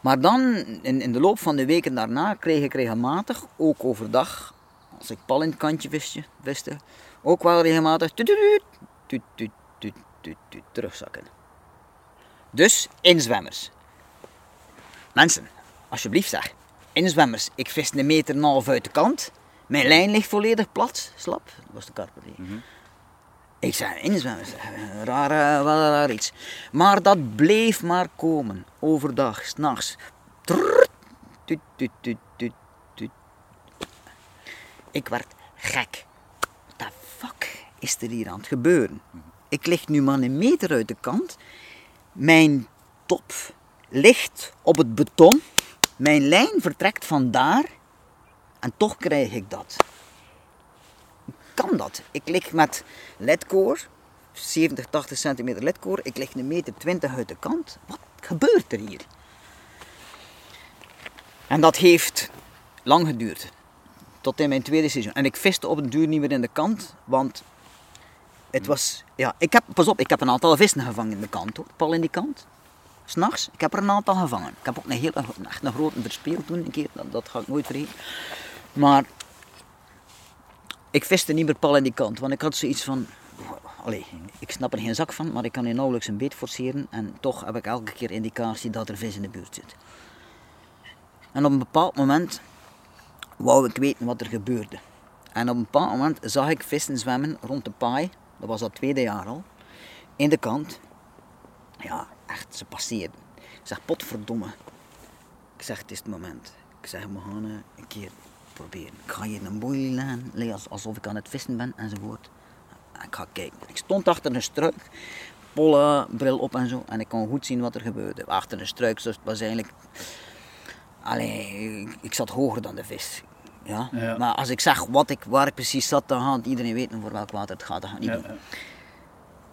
Maar dan, in, in de loop van de weken daarna, kreeg ik regelmatig, ook overdag, als ik pal in het kantje wist, wist ook wel regelmatig terugzakken. Dus inzwemmers. Mensen, alsjeblieft zeg. Inzwemmers, ik vis een meter en een half uit de kant. Mijn lijn ligt volledig plat, slap. Dat was de karper. die. Ik zei, inzwemmers, eh, raar, eh, wel raar iets. Maar dat bleef maar komen, overdag, s'nachts. Tuut. Ik werd gek. What the fuck is er hier aan het gebeuren? Ik lig nu maar een meter uit de kant. Mijn top ligt op het beton. Mijn lijn vertrekt vandaar. En toch krijg ik dat. Kan dat? Ik lig met ledkoor, 70, 80 centimeter ledkoor. Ik lig een meter 20 uit de kant. Wat gebeurt er hier? En dat heeft lang geduurd. Tot in mijn tweede seizoen. En ik viste op een duur niet meer in de kant, want het was... Ja, ik heb, pas op, ik heb een aantal vissen gevangen in de kant hoor. Pal in die kant. S'nachts. Ik heb er een aantal gevangen. Ik heb ook een hele, echt een grote verspeeld toen een keer. Dat, dat ga ik nooit vergeten. Maar ik viste niet meer pal in die kant, want ik had zoiets van. Allee, ik snap er geen zak van, maar ik kan hier nauwelijks een beet forceren. En toch heb ik elke keer indicatie dat er vis in de buurt zit. En op een bepaald moment wou ik weten wat er gebeurde. En op een bepaald moment zag ik vissen zwemmen rond de paai, dat was dat tweede jaar al, in de kant. Ja, echt, ze passeerden. Ik zeg, potverdomme. Ik zeg, het is het moment. Ik zeg, we gaan eh, een keer proberen. Ik ga hier een boei leggen, alsof ik aan het vissen ben enzovoort. En ik ga kijken. Ik stond achter een struik, polle bril op en zo, en ik kon goed zien wat er gebeurde. Achter een struik, dus het was eigenlijk... Allee, ik- zat hoger dan de vis. Ja? Ja. Maar als ik zeg wat ik, waar ik precies zat, dan gaat iedereen weten voor welk water het gaat. Dat ga ik niet Ja, doen. ja.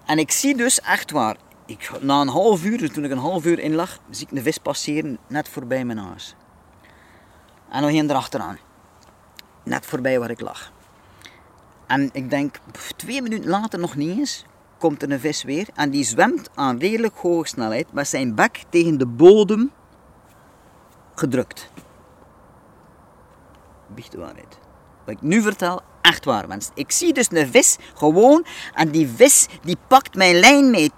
En ik zie dus echt waar, ik, na een half uur, dus toen ik een half uur in lag, zie ik een vis passeren net voorbij mijn huis. En nog één erachteraan. Net voorbij waar ik lag. En ik denk, twee minuten later nog niet eens, komt er een vis weer. En die zwemt aan redelijk hoge snelheid met zijn bek tegen de bodem gedrukt. Biecht de waarheid. Wat ik nu vertel, echt waar mensen. Ik zie dus een vis gewoon en die vis die pakt mijn lijn mee.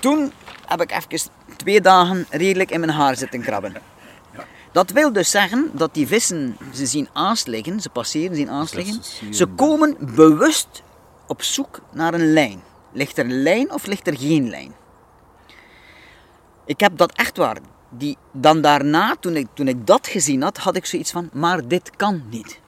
Toen heb ik even twee dagen redelijk in mijn haar zitten krabben. Dat wil dus zeggen dat die vissen ze zien aansliggen, ze passeren, zien aansliggen. ze zien. Ze komen bewust op zoek naar een lijn. Ligt er een lijn of ligt er geen lijn? Ik heb dat echt waar. Die, dan daarna, toen ik, toen ik dat gezien had, had ik zoiets van, maar dit kan niet.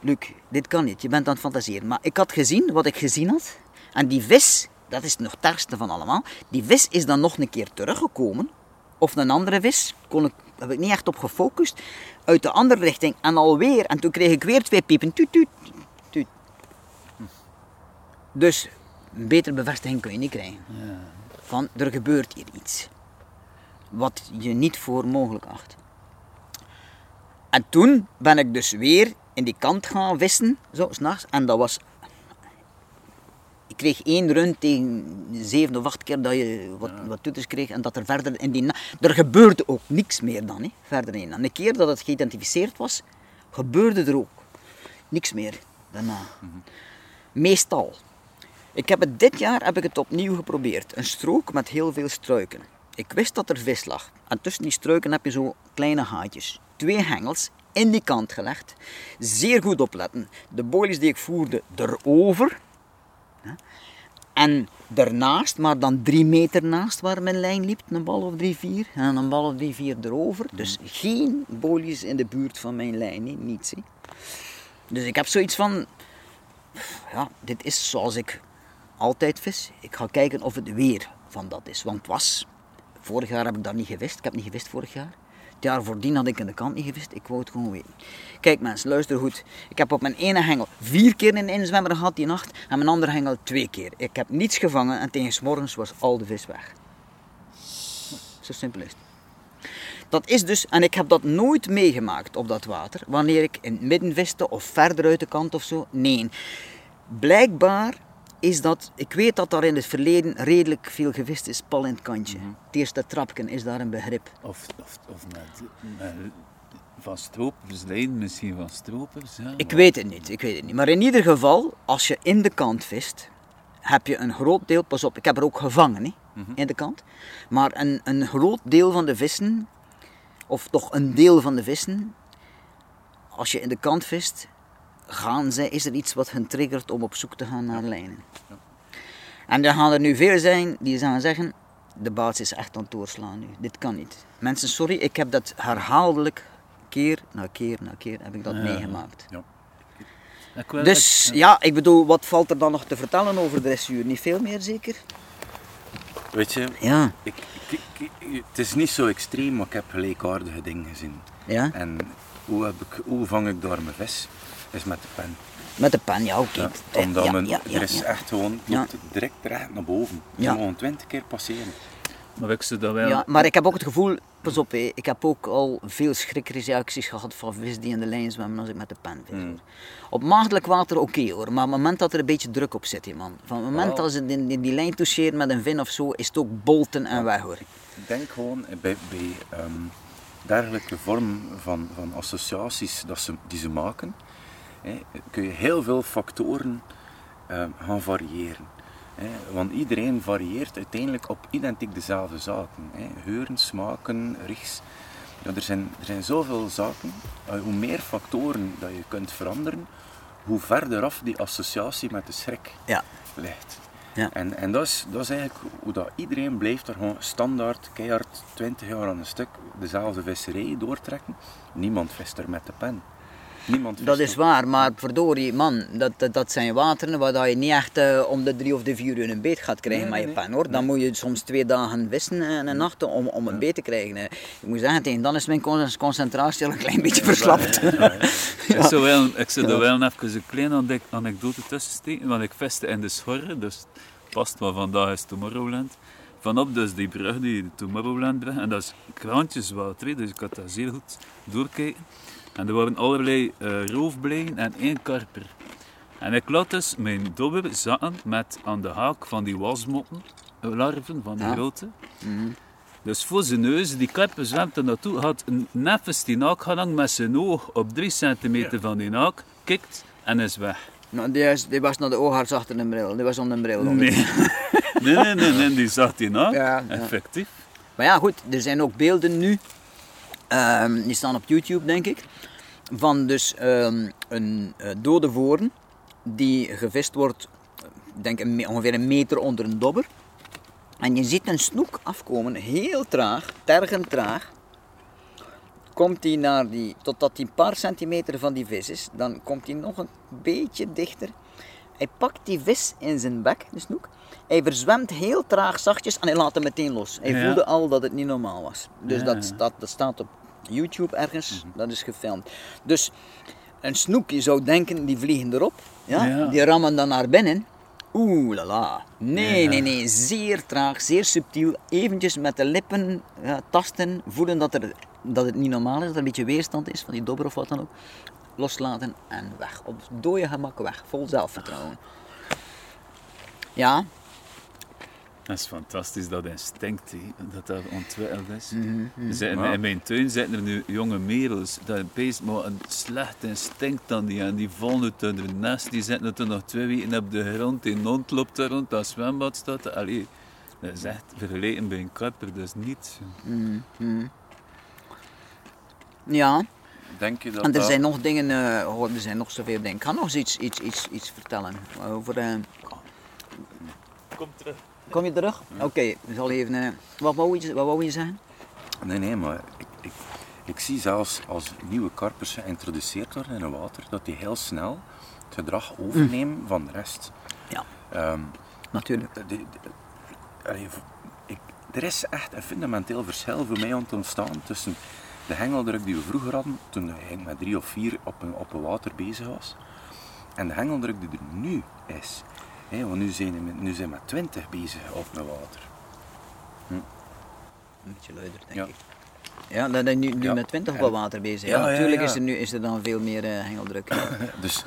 Luc, dit kan niet. Je bent aan het fantaseren. Maar ik had gezien wat ik gezien had. En die vis, dat is nog het ergste van allemaal. Die vis is dan nog een keer teruggekomen. Of een andere vis, kon ik, heb ik niet echt op gefocust. Uit de andere richting. En alweer. En toen kreeg ik weer twee piepen. Tuut, tuut, tuut. Dus, een betere bevestiging kun je niet krijgen. Van, er gebeurt hier iets. Wat je niet voor mogelijk acht. En toen ben ik dus weer in die kant gaan vissen, zo, s'nachts. En dat was... Ik kreeg één run tegen zeven of acht keer dat je wat, wat toeters kreeg. En dat er verder in die... Er gebeurde ook niks meer dan, hè, verder in. En de keer dat het geïdentificeerd was, gebeurde er ook niks meer daarna. Meestal. Ik heb het dit jaar heb ik het opnieuw geprobeerd. Een strook met heel veel struiken. Ik wist dat er vis lag. En tussen die struiken heb je zo kleine gaatjes. Twee hengels in die kant gelegd. Zeer goed opletten. De boilies die ik voerde erover. En daarnaast, maar dan drie meter naast waar mijn lijn liep, een bal of drie, vier. En een bal of drie, vier erover. Dus geen boilies in de buurt van mijn lijn. hè. Niets. Dus ik heb zoiets van, ja, dit is zoals ik altijd vis. Ik ga kijken of het weer van dat is. Want het was, vorig jaar heb ik dat niet gewist. Ik heb niet gewist vorig jaar. Het jaar voordien had ik in de kant niet gewist, ik wou het gewoon weten. Kijk mensen, luister goed. Ik heb op mijn ene hengel vier keer een inzwemmer gehad die nacht en mijn andere hengel twee keer. Ik heb niets gevangen en tegen morgens was al de vis weg. Zo simpel is het. Dat is dus, en ik heb dat nooit meegemaakt op dat water, wanneer ik in het midden viste of verder uit de kant of zo. Nee. Blijkbaar is dat, ik weet dat daar in het verleden redelijk veel gevist is, pal in het kantje. Mhm. Het eerste trapken is daar een begrip. Of, of, of met, met van misschien van stropers. Ja, Ik weet het niet, ik weet het niet. Maar in ieder geval, als je in de kant vist, heb je een groot deel, pas op, ik heb er ook gevangen hè, in de kant. Maar een, een groot deel van de vissen, of toch een deel van de vissen, als je in de kant vist, gaan zij, is er iets wat hen triggert om op zoek te gaan naar lijnen. En er gaan er nu veel zijn die gaan zeggen, de baas is echt aan het doorslaan nu. Dit kan niet. Mensen, sorry, ik heb dat herhaaldelijk keer na keer na keer heb ik dat Ja. meegemaakt. Ik wil- Dus ik- ja, ik bedoel, wat valt er dan nog te vertellen over dressuur? Niet veel meer zeker? Weet je, Ja, ik, ik- ik- het is niet zo extreem, maar ik heb gelijkaardige dingen gezien. ja. En hoe, heb ik, hoe vang ik daar mijn vis? Is met de pen. Met de pen, ja, oké. Ja, omdat ja, men, ja, ja, er is ja. echt gewoon, loopt direct recht naar boven. Je Ja. moet gewoon twintig keer passeren. Maar ik zou dat wel... Ja, maar ik heb ook het gevoel, pas op, hé, ik heb ook al veel schrikreacties gehad van vis die in de lijn zwemmen als ik met de pen vis. Hmm. Op maagdelijk water oké hoor, maar op het moment dat er een beetje druk op zit, hé, man. Van het moment dat ze die, die, die lijn toucheren met een vin of zo, is het ook bolten en weg hoor. Ik denk gewoon bij, bij ehm, dergelijke vormen van, van associaties dat ze, die ze maken, kun je heel veel factoren ehm, gaan variëren. Hè, want iedereen varieert uiteindelijk op identiek dezelfde zaken. Hè. Geuren, smaken, richts. Ja, er, zijn, er zijn zoveel zaken. Eh, hoe meer factoren dat je kunt veranderen, hoe verder af die associatie met de schrik Ja. ligt. Ja. En, en dat, is, dat is eigenlijk hoe dat iedereen blijft er gewoon standaard, keihard, 20 jaar aan een stuk, dezelfde visserij doortrekken. Niemand vist er met de pen. Niemand Dat is waar, maar verdorie, man, dat, dat, dat zijn wateren waar dat je niet echt eh, om de drie of de vier uur een beet gaat krijgen Nee, met je pen hoor. Dan moet je soms twee dagen vissen en een nacht om, om een beet te krijgen. hè. Ik moet zeggen, tegen dan is mijn con- concentratie al een klein beetje verslapt. Ik zou, wel, ik zou er wel even een kleine ane- anekdote tussen steken, want ik veste in de Schorre, dus het past wat vandaag is Tomorrowland. Vanop dus die brug, die Tomorrowland-brug, en dat is kraantjeswater, dus ik had dat zeer goed doorkijken. En er waren allerlei eh roofblijen en één karper. En ik laat dus mijn dobber zaten met aan de haak van die wasmotten, eh, larven van die Ja. grote. Dus voor zijn neus, die karper zwemt er naartoe, had een neffens die naak gehangen met zijn oog op 3 centimeter van die naak, kikt en is weg. Nou, die, is, die was naar de oogarts achter een bril, die was onder een bril. Nee. nee, nee, nee, nee, die zag die naak, Ja, ja. effectief. Maar ja, goed, er zijn ook beelden nu, ehm, die staan op YouTube denk ik, van dus ehm, een eh, dode voren die gevist wordt, ik denk een ongeveer een meter onder een dobber. En je ziet een snoek afkomen, heel traag, tergend traag. Komt hij naar die, totdat hij een paar centimeter van die vis is, dan komt hij nog een beetje dichter. Hij pakt die vis in zijn bek, de snoek. Hij verzwemt heel traag zachtjes en hij laat hem meteen los. Hij Ja. voelde al dat het niet normaal was. Dus Ja, dat, staat, dat staat op YouTube ergens, dat is gefilmd. Dus een snoek, je zou denken, die vliegen erop. Ja? Ja. Die rammen dan naar binnen. Oeh la la. Nee, Ja. nee, nee. Zeer traag, zeer subtiel. Eventjes met de lippen ja, tasten, voelen dat, er, dat het niet normaal is, dat er een beetje weerstand is van die dobber of wat dan ook. Loslaten en weg. Op dode gemak weg. Vol zelfvertrouwen. Ja, Dat is fantastisch, dat instinct, hè, dat dat ontwikkeld is. Mhm, zitten- Ja. In mijn tuin zitten er nu jonge merels, dat beest maar een slecht instinct dan die, en die vallen uit hun nest, die zitten er nog twee weken op de grond, die hond loopt daar rond, dat zwembad staat, allee, dat is echt vergeleken bij een karper, dat is niets. ja. Denk je dat En er dat- zijn nog dingen, eh, oh, er zijn nog zoveel dingen. Ik ga nog eens iets, iets, iets, iets vertellen over... eh, Kom terug. Kom je terug? Oké, we zal even... eh, wat, wou je, wat wou je zeggen? Nee, nee, maar ik, ik, ik zie zelfs als nieuwe karpers geïntroduceerd worden in het water, dat die heel snel het gedrag overnemen van de rest. Ja, Ehm, natuurlijk. de- de- allee, v- ik, er is echt een fundamenteel verschil voor mij aan het ontstaan tussen de hengeldruk die we vroeger hadden, toen hij met drie of vier op een, op een water bezig was, en de hengeldruk die er nu is. Want nu zijn we met, nu zijn we met 20 bezig op een water. Een beetje luider, denk Ja. ik. Ja, dan ben je nu, nu Ja. met 20 op wat water bezig. Ja, natuurlijk. Is, er nu, is er dan veel meer eh, hengeldruk. Dus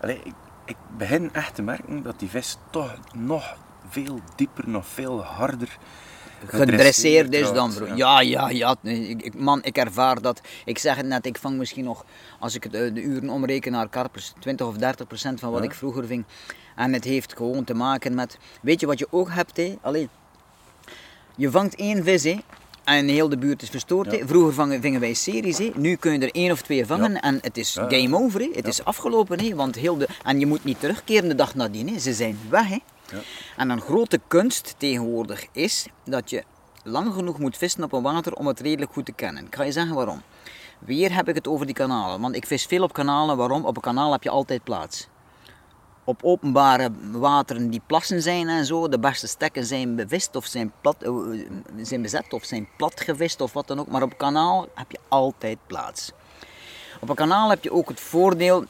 allee, ik, ik begin echt te merken dat die vis toch nog veel dieper, nog veel harder gedresseerd is dan bro. Ja, ja, ja. Ik, man, ik ervaar dat. Ik zeg het net, ik vang misschien nog, als ik het, eh, de uren omreken naar karpers, 20 of 30 procent van wat Ja. ik vroeger ving. En het heeft gewoon te maken met, weet je wat je ook hebt, hè? Allee, je vangt één vis, hè? En heel de buurt is verstoord. hè. Ja. Vroeger vangen, vingen wij series. Hè. Nu kun je er één of twee vangen Ja. en het is Ja, game over. Hè. Het is afgelopen. Hè. Want heel de... En je moet niet terugkeren de dag nadien. Hè. Ze zijn weg. Hè. En een grote kunst tegenwoordig is dat je lang genoeg moet vissen op een water om het redelijk goed te kennen. Ik ga je zeggen waarom. Weer heb ik het over die kanalen. Want ik vis veel op kanalen. Waarom? Op een kanaal heb je altijd plaats. Op openbare wateren die plassen zijn en zo, de beste stekken zijn bevist of zijn, plat, eh, zijn bezet of zijn platgevist of wat dan ook. Maar op een kanaal heb je altijd plaats. Op een kanaal heb je ook het voordeel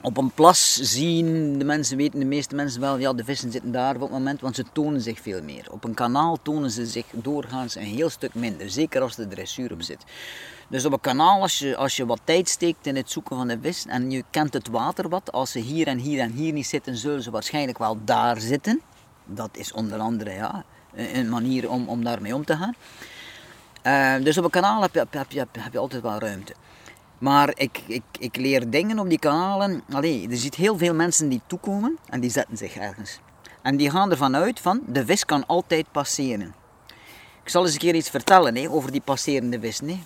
op een plas zien, de mensen weten, de meeste mensen wel, ja, de vissen zitten daar op het moment, want ze tonen zich veel meer. Op een kanaal tonen ze zich doorgaans een heel stuk minder, zeker als de dressuur op zit. Dus op een kanaal, als je, als je wat tijd steekt in het zoeken van de vis en je kent het water wat, als ze hier en hier en hier niet zitten, zullen ze waarschijnlijk wel daar zitten. Dat is onder andere ja, een manier om, om daarmee om te gaan. Eh, dus op een kanaal heb je, heb, je, heb, je, heb je altijd wel ruimte. Maar ik, ik, ik leer dingen op die kanalen. Allee, er ziet heel veel mensen die toekomen en die zetten zich ergens. En die gaan ervan uit van de vis kan altijd passeren. Ik zal eens een keer iets vertellen hè, over die passerende. Hè.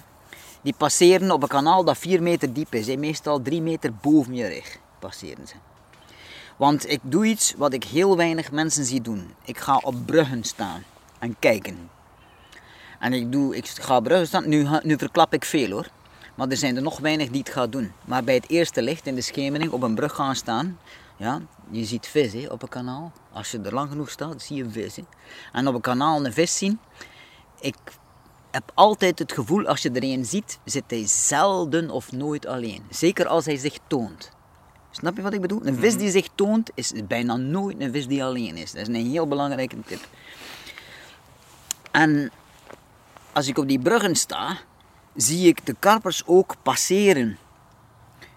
Die passeren op een kanaal dat 4 meter diep is. Hè. Meestal 3 meter boven je rug passeren ze. Want ik doe iets wat ik heel weinig mensen zie doen. Ik ga op bruggen staan en kijken. En ik, doe, ik ga op bruggen staan. Nu, nu verklap ik veel hoor. Maar er zijn er nog weinig die het gaan doen. Maar bij het eerste licht in de schemering op een brug gaan staan. Ja, je ziet vis hè, op een kanaal. Als je er lang genoeg staat, zie je vis. Hè. En op een kanaal een vis zien. Ik heb altijd het gevoel, als je er een ziet, zit hij zelden of nooit alleen. Zeker als hij zich toont. Snap je wat ik bedoel? Een vis die zich toont, is bijna nooit een vis die alleen is. Dat is een heel belangrijke tip. En als ik op die bruggen sta, zie ik de karpers ook passeren.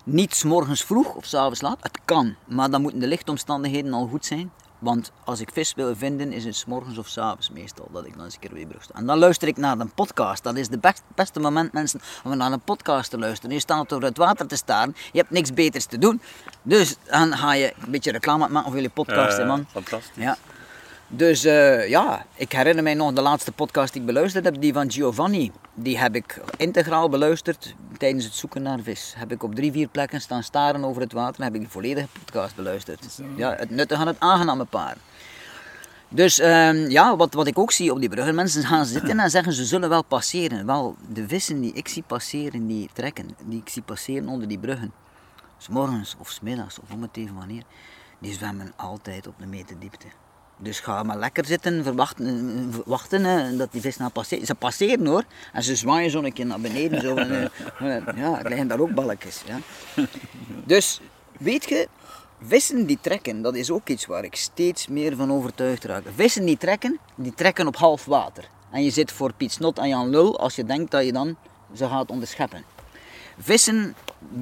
Niet 's morgens vroeg of 's avonds laat, het kan, maar dan moeten de lichtomstandigheden al goed zijn. Want als ik vis wil vinden, is het 's morgens of 's avonds meestal dat ik dan eens een keer die brug sta. En dan luister ik naar een podcast. Dat is het best, beste moment, mensen, om naar een podcast te luisteren. Je staat over het water te staren, je hebt niks beters te doen. Dus dan ga je een beetje reclame maken voor jullie podcast, man. Fantastisch. Ja. Dus eh, ja, ik herinner mij nog de laatste podcast die ik beluisterd heb, die van Giovanni. Die heb ik integraal beluisterd tijdens het zoeken naar vis. Heb ik op drie, vier plekken staan staren over het water en heb ik die volledige podcast beluisterd. Ja, het nuttige en het aangename paar. Dus ehm, ja, wat, wat ik ook zie op die bruggen, mensen gaan zitten en zeggen ze zullen wel passeren. Wel, de vissen die ik zie passeren, die trekken, die ik zie passeren onder die bruggen. S morgens of s middags of om het even wanneer, die zwemmen altijd op een meter diepte. Dus ga maar lekker zitten, verwachten, wachten dat die vis nou passeert. Ze passeren hoor, en ze zwaaien zo een keer naar beneden. Zo, en, eh, eh, ja, er liggen daar ook balkjes. Ja. Dus, weet je, vissen die trekken, dat is ook iets waar ik steeds meer van overtuigd raak. Vissen die trekken, die trekken op half water. En je zit voor Piet Snot aan Jan Lul als je denkt dat je dan ze gaat onderscheppen. Vissen,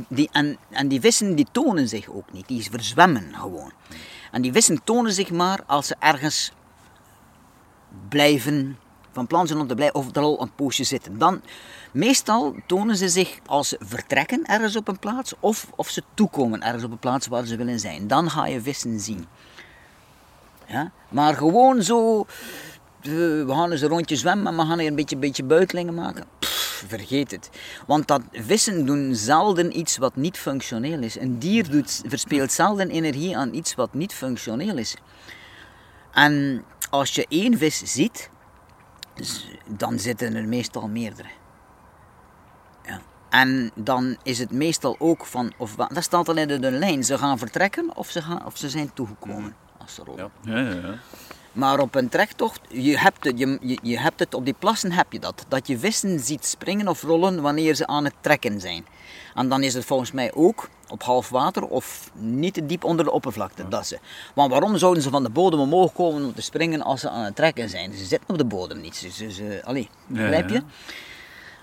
die, en, en die vissen die tonen zich ook niet, die verzwemmen gewoon. En die vissen tonen zich maar als ze ergens blijven, van plan zijn om te blijven, of er al een poosje zitten. Dan, meestal tonen ze zich als ze vertrekken ergens op een plaats, of, of ze toekomen ergens op een plaats waar ze willen zijn. Dan ga je vissen zien. Ja? Maar gewoon zo, eh, we gaan eens een rondje zwemmen en we gaan hier een beetje, beetje buitelingen maken. Vergeet het. Want dat vissen doen zelden iets wat niet functioneel is. Een dier doet, verspeelt zelden energie aan iets wat niet functioneel is. En als je één vis ziet, z- dan zitten er meestal meerdere. Ja. En dan is het meestal ook van, of, dat staat al in de, de lijn, ze gaan vertrekken of ze, gaan, of ze zijn toegekomen als ze rollen. Ja. Ja, ja, ja. Maar op een trektocht, je hebt, het, je, je, je hebt het, op die plassen heb je dat. Dat je vissen ziet springen of rollen wanneer ze aan het trekken zijn. En dan is het volgens mij ook op half water of niet te diep onder de oppervlakte. Dat ze. Want waarom zouden ze van de bodem omhoog komen om te springen als ze aan het trekken zijn? Ze zitten op de bodem niet. Ze, ze, ze- allee, begrijp je? ja.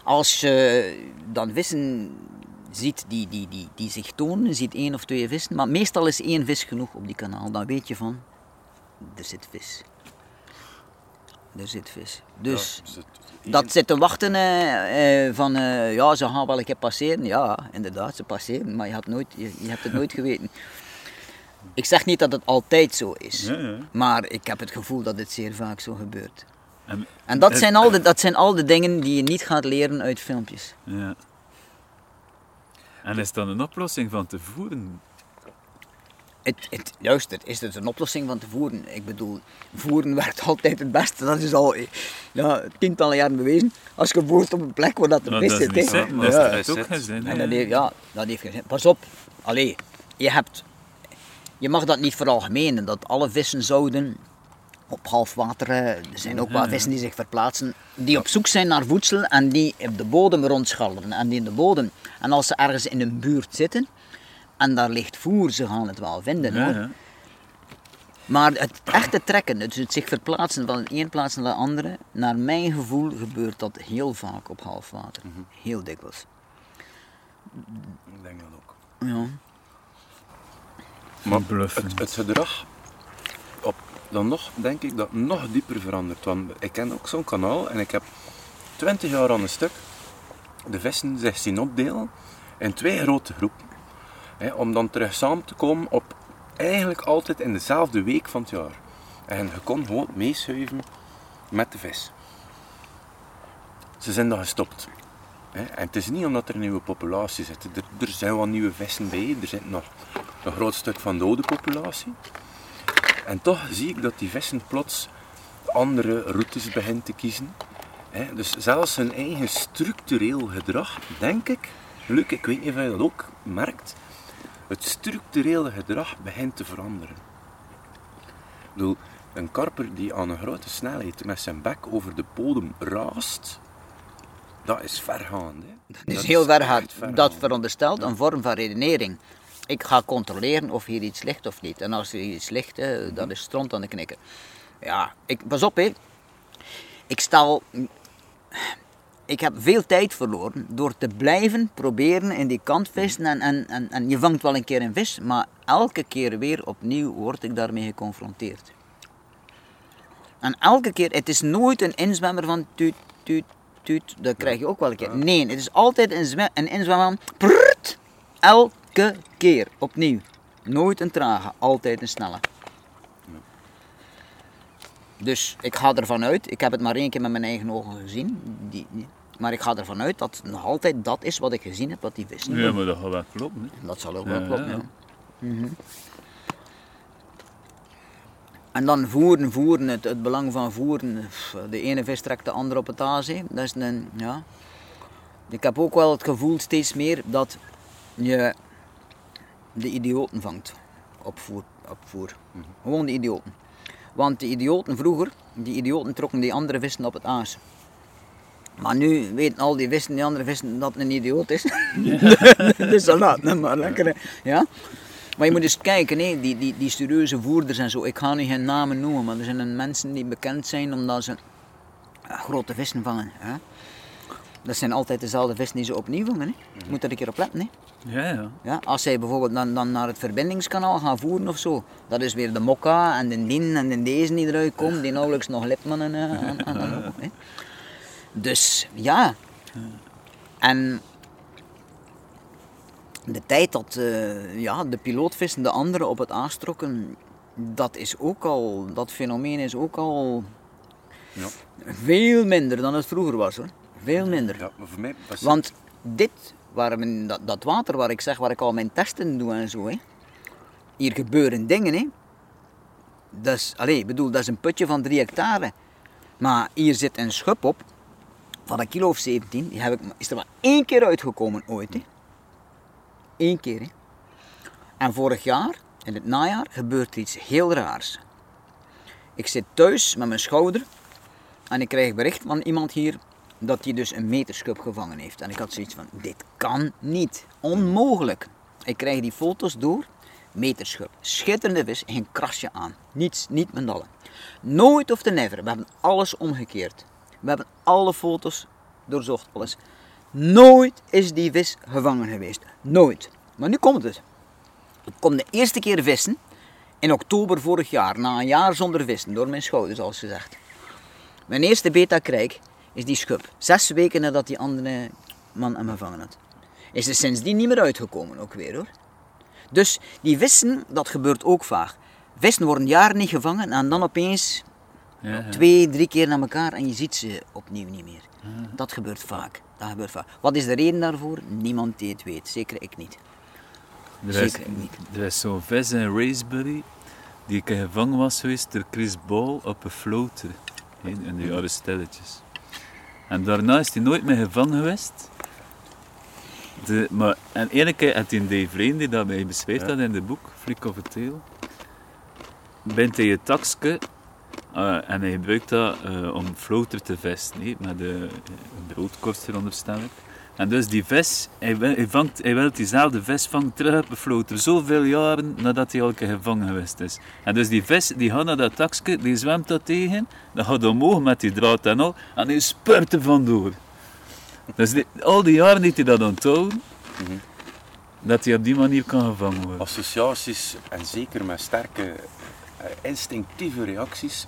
Als je dan vissen ziet die, die, die, die zich tonen, ziet één of twee vissen, maar meestal is één vis genoeg op die kanaal. Dan weet je van, er zit vis. Er zit vis. Dus Ja, dat zit te wachten eh, eh, van, eh, ja, ze gaan wel een keer passeren. Ja, inderdaad, ze passeren, maar je, hebt nooit, je, je hebt het nooit geweten. Ik zeg niet dat het altijd zo is, Ja, ja. maar ik heb het gevoel dat het zeer vaak zo gebeurt. En, En dat zijn, al de, dat zijn al de dingen die je niet gaat leren uit filmpjes. Ja. En is dan een oplossing van te voeren? Het, het, luister, is het een oplossing van te voeren? Ik bedoel, voeren werkt altijd het beste. Dat is al ja, tientallen jaren bewezen. Als je voert op een plek waar dat er Nou, vis dat is zit. hè. zeggen, Ja, dat ja, is ook het. geen zin. En hè. dat heeft, ja, dat heeft geen zin. Pas op, allee, je hebt, je mag dat niet veralgemenen, dat alle vissen zouden op half water, eh, er zijn ook wel vissen die zich verplaatsen, die op zoek zijn naar voedsel en die op de bodem rondscharrelen en die in de bodem. En als ze ergens in een buurt zitten en daar ligt voer, ze gaan het wel vinden Ja, hoor. ja. Maar het echte trekken, dus het zich verplaatsen van de een plaats naar de andere, naar mijn gevoel gebeurt dat heel vaak op half water. Heel dikwijls. Ik denk dat ook. Ja. Maar Bluffen. het, het gedrag, op, dan nog, denk ik dat nog dieper verandert. Want ik ken ook zo'n kanaal en ik heb 20 jaar aan een stuk de vissen zich zien opdelen in twee grote groepen. Hè, om dan terug samen te komen op eigenlijk altijd in dezelfde week van het jaar. En je kon gewoon meeschuiven met de vis. Ze zijn dan gestopt. Hè. En het is niet omdat er een nieuwe populatie zit. Er, er zijn wel nieuwe vissen bij. Er zit nog een groot stuk van de oude populatie. En toch zie ik dat die vissen plots andere routes beginnen te kiezen. Dus zelfs hun eigen structureel gedrag, denk ik, Luc, ik weet niet of je dat ook merkt, het structurele gedrag begint te veranderen. Ik bedoel, een karper die aan een grote snelheid met zijn bek over de bodem raast, dat is vergaand. Hè. Dat is heel vergaand. Dat veronderstelt een vorm van redenering. Ik ga controleren of hier iets ligt of niet. En als er iets ligt, eh, dan is stront aan de knikker. Ja, ik, pas op hé. Ik stel... Ik heb veel tijd verloren door te blijven proberen in die kant vissen. En, en, en, en je vangt wel een keer een vis, maar elke keer weer opnieuw word ik daarmee geconfronteerd. En elke keer, het is nooit een inzwemmer van tuut, tuut, tuut. Dat krijg je ook wel een keer. Nee, het is altijd een, zwe- een inzwemmer van prrrt. Elke keer opnieuw. Nooit een trage, altijd een snelle. Dus ik ga ervan uit, ik heb het maar één keer met mijn eigen ogen gezien, die, die- maar ik ga ervan uit dat nog altijd dat is wat ik gezien heb, wat die vissen Ja, maar dat gaat wel kloppen. hè. Dat zal ook wel kloppen. ja. Mhm. En dan voeren, voeren, het, het belang van voeren. De ene vis trekt de andere op het aas. hè. Dat is een, ja. Ik heb ook wel het gevoel steeds meer dat je de idioten vangt op voer. Op voer. Gewoon de idioten. Want de idioten vroeger, die idioten trokken die andere vissen op het aas. Maar nu weten al die vissen, die andere vissen, dat het een idioot is. dus dan laat hem maar lekker. hè. Ja? Maar je moet eens kijken, hè, die, die, die studieuze voerders en zo. Ik ga nu geen namen noemen, maar er zijn een mensen die bekend zijn omdat ze grote vissen vangen. Hè? Dat zijn altijd dezelfde vissen die ze opnieuw vangen. Hè? Je moet er een keer op letten. Hè? Ja, ja. Ja, als zij bijvoorbeeld dan, dan naar het verbindingskanaal gaan voeren of zo, dat is weer de mokka en de din en de deze die eruit komen, die nauwelijks nog lipman en, eh, aan, aan, aan-. Dus ja. En de tijd dat eh, ja, de pilootvissen de anderen op het aas trokken, dat is ook al, dat fenomeen is ook al Ja. veel minder dan het vroeger was hoor. Veel minder. Ja, maar voor mij was Want dit, waar men, dat, dat water waar ik zeg, waar ik al mijn testen doe en zo, hè, hier gebeuren dingen. Hè. Dat, is, allez, ik bedoel, dat is een putje van 3 hectare. Maar hier zit een schub op van een kilo of 17. Die heb ik, is er maar één keer uitgekomen ooit. Hè. Eén keer. En vorig jaar, in het najaar, gebeurt er iets heel raars. Ik zit thuis met mijn schouder en ik krijg bericht van iemand hier dat hij dus een meterschub gevangen heeft. En ik had zoiets van, dit kan niet. Onmogelijk. Ik krijg die foto's door. Meterschub. Schitterende vis, geen krasje aan. Niets, niet met allen. Nooit of te never. We hebben alles omgekeerd. We hebben alle foto's doorzocht, alles. Nooit is die vis gevangen geweest. Nooit. Maar nu komt het. Ik kom de eerste keer vissen in oktober vorig jaar, na een jaar zonder vissen, door mijn schouder, zoals gezegd. Mijn eerste beta krijg is die schub. Zes weken nadat die andere man hem gevangen had. Is er sindsdien niet meer uitgekomen, ook weer hoor. Dus die vissen, dat gebeurt ook vaak. Vissen worden jaren niet gevangen en dan opeens Ja, ja. twee, drie keer naar elkaar en je ziet ze opnieuw niet meer. Dat gebeurt vaak. Dat gebeurt vaak. Wat is de reden daarvoor? Niemand die het weet. Zeker ik niet. Er is, Zeker niet. er is zo'n vis in Racebury die ik gevangen was geweest door Chris Ball op een floater in de jaren stilletjes. En daarna is hij nooit meer gevangen geweest. De, maar, en ene keer had hij Dave Lane, die dat mij beschreef dat in het boek, Flick of a Tail, bent hij je takske eh, en hij gebruikt dat eh, om floater te vissen, hè, met de, een broodkorst veronderstel ik. En dus die vis, hij, wil- hij, vangt, hij wil diezelfde vis vangen terug op de floater, zoveel jaren nadat hij al een keer gevangen geweest is. En dus die vis, die gaat naar dat takske, die zwemt dat tegen, dan gaat omhoog met die draad en al, en hij spurt er vandoor. Dus die- al die jaren heeft hij dat onthouden, Mhm. dat hij op die manier kan gevangen worden. Associaties en zeker met sterke instinctieve reacties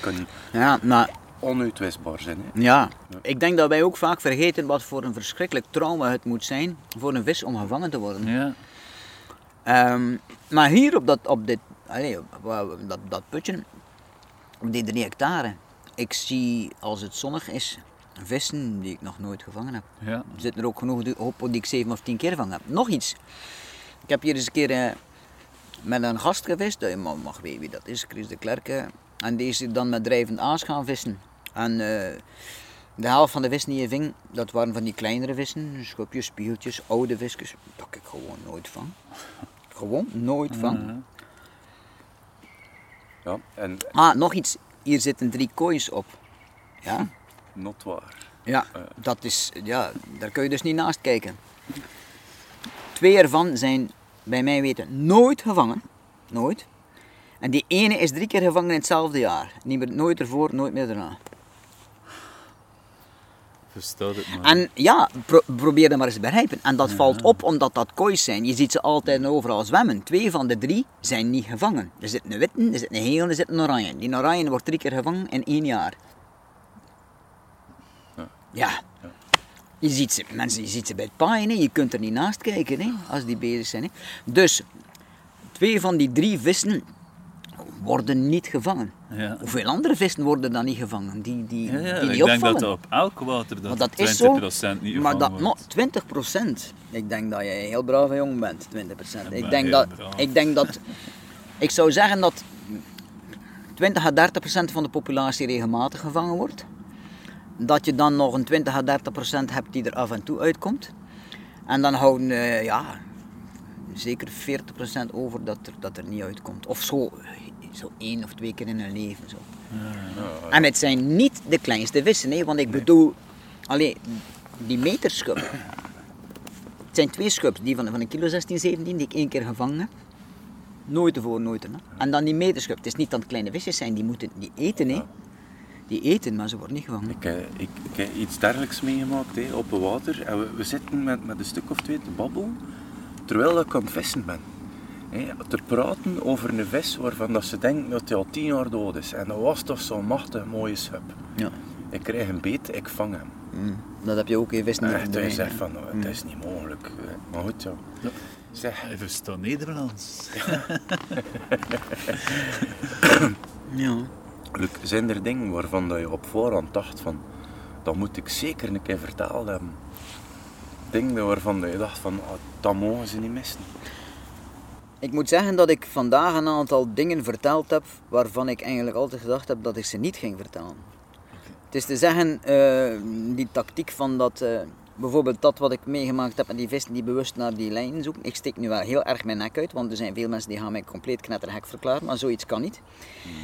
kunnen Ja, maar onuitwisbaar zijn. Hè. ja, ik denk dat wij ook vaak vergeten wat voor een verschrikkelijk trauma het moet zijn voor een vis om gevangen te worden. Ja, Ehm, maar hier op dat, op dit, op- op dat, dat putje, op die drie hectare, ik zie als het zonnig is, vissen die ik nog nooit gevangen heb. ja. Er zitten er ook genoeg die, op die ik zeven of tien keer gevangen heb. Nog iets. Ik heb hier eens een keer eh, met een gast gevist, eh, je mag, mag weten wie dat is, Chris de Klerk. eh, en die is dan met drijvend aas gaan vissen. En eh, de helft van de vissen die je ving, dat waren van die kleinere vissen, schubjes, spiegeltjes, oude visjes, dat ik gewoon nooit vang. Gewoon nooit vang. Ja. Ja, en Ah, nog iets. Hier zitten drie koois op. Ja? not waar. Ja, dat is, ja, daar kun je dus niet naast kijken. Twee ervan zijn bij mij weten nooit gevangen. Nooit. En die ene is drie keer gevangen in hetzelfde jaar. Niet meer, nooit ervoor, nooit meer daarna. Verstaat het maar. En ja, pro- probeer dat maar eens te begrijpen. En dat valt op omdat dat koois zijn. Je ziet ze altijd overal zwemmen. Twee van de drie zijn niet gevangen. Er zit een witte, er zit een geel en er zit een oranje. Die oranje wordt drie keer gevangen in één jaar. Ja. Je ziet ze, mensen, je ziet ze bij het paaien, hè. je kunt er niet naast kijken hè, als die bezig zijn. Hè. Dus, twee van die drie vissen worden niet gevangen. Ja. Hoeveel andere vissen worden dan niet gevangen? Die, die, Ja, ja, die niet ik denk dat op elk water dat, dat is 20% zo. niet Maar dat gevangen nog wordt. 20 procent. Ik denk dat jij een heel brave jongen bent, 20 procent. ben Ik denk dat, braaf. ik denk dat, ik zou zeggen dat 20 à 30 procent van de populatie regelmatig gevangen wordt. Dat je dan nog een 20 à 30 procent hebt die er af en toe uitkomt. En dan houden, eh, ja, zeker 40 procent over dat er, dat er niet uitkomt. Of zo, zo één of twee keer in hun leven. Zo. En het zijn niet de kleinste vissen, hè, want ik bedoel, allee, die meterschub. Het zijn twee schubs, die van, van een kilo 16, 17, die ik één keer gevangen heb. Nooit ervoor, nooit erna. En dan die meterschub. Het is niet dat het kleine visjes zijn, die moeten die eten, hè. Die eten, maar ze worden niet gevangen. Ik, eh, ik, ik heb iets dergelijks meegemaakt hè, op het water. En we, we zitten met, met een stuk of twee te babbelen, terwijl ik aan het vissen ben. Hè, te praten over een vis waarvan dat ze denken dat hij al tien jaar dood is. En dat was toch zo'n machtig mooie schub. Ja. Ik krijg een beet, ik vang hem. Mm. Dat heb je ook in vissen Echt, hij verdwijnen. zegt van, het is niet mogelijk. hè. Maar goed, ja. Zeg, Hij verstaat Nederlands. Ja. Luc, zijn er dingen waarvan dat je op voorhand dacht van, dat moet ik zeker een keer verteld hebben? Dingen waarvan dat je dacht van, ah, dat mogen ze niet missen. Ik moet zeggen dat ik vandaag een aantal dingen verteld heb waarvan ik eigenlijk altijd gedacht heb dat ik ze niet ging vertellen. Het is te zeggen, eh, die tactiek van dat, eh, bijvoorbeeld dat wat ik meegemaakt heb met die vissen die bewust naar die lijn zoeken. Ik steek nu wel heel erg mijn nek uit, want er zijn veel mensen die gaan mij compleet knetterhek verklaren, maar zoiets kan niet.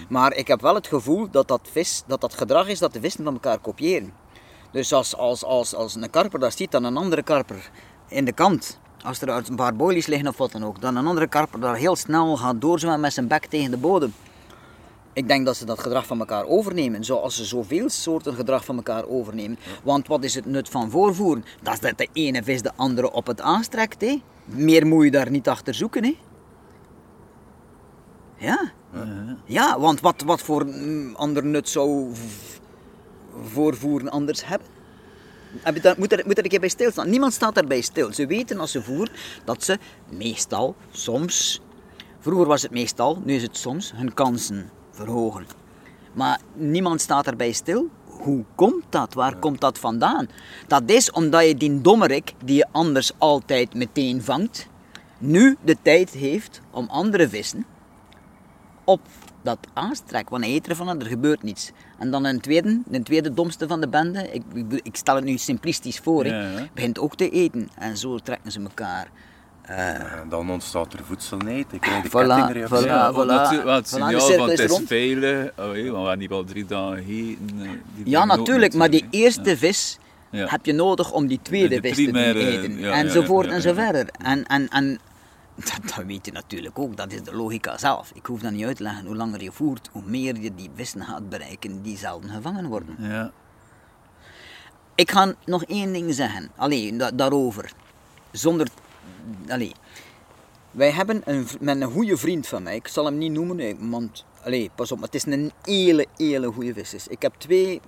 Maar ik heb wel het gevoel dat dat, vis, dat dat gedrag is dat de vissen van elkaar kopiëren. Dus als, als, als, als een karper dat ziet dan een andere karper in de kant, als er uit een paar boilies liggen of wat dan ook, dan een andere karper daar heel snel gaat doorzwemmen met zijn bek tegen de bodem. Ik denk dat ze dat gedrag van elkaar overnemen, zoals ze zoveel soorten gedrag van elkaar overnemen. Want wat is het nut van voorvoeren? Dat is dat de ene vis de andere op het aanstrekt. Hè? Meer moet je daar niet achter zoeken. Ja. Ja, want wat, wat voor mm, ander nut zou voorvoeren anders hebben? Moet, er, moet er een keer bij stilstaan. Niemand staat daarbij stil. Ze weten als ze voeren dat ze meestal, soms, vroeger was het meestal, nu is het soms, hun kansen verhogen. Maar niemand staat erbij stil. Hoe komt dat? Waar komt dat vandaan? Dat is omdat je die dommerik, die je anders altijd meteen vangt, nu de tijd heeft om andere vissen op dat aanstrek. Want hij eet ervan en er gebeurt niets. En dan een tweede, de tweede domste van de bende, ik, ik, ik stel het nu simplistisch voor, ja. begint ook te eten. En zo trekken ze elkaar. En dan ontstaat er voedselnijd, ik krijg de Voilà, kettingreactie. voilà. Ja, het Voilà, de signaal van het is velen, oh, want we hebben niet al drie dagen gegeten. eh, die Ja, natuurlijk, maar die eerste vis Ja. heb je nodig om die tweede De vis te eten. ja, enzovoort ja, ja, en ja. zo verder. En, en, en dat, dat weet je natuurlijk ook, dat is de logica zelf. Ik hoef dat niet uit te leggen. Hoe langer je voert, hoe meer je die vissen gaat bereiken die zelden gevangen worden. Ja. Ik ga nog één ding zeggen, alleen da- daarover. Zonder. Allee. Wij hebben een, met een goede vriend van mij, ik zal hem niet noemen, want allee, pas op, maar het is een hele, hele goede vissers. Ik heb twee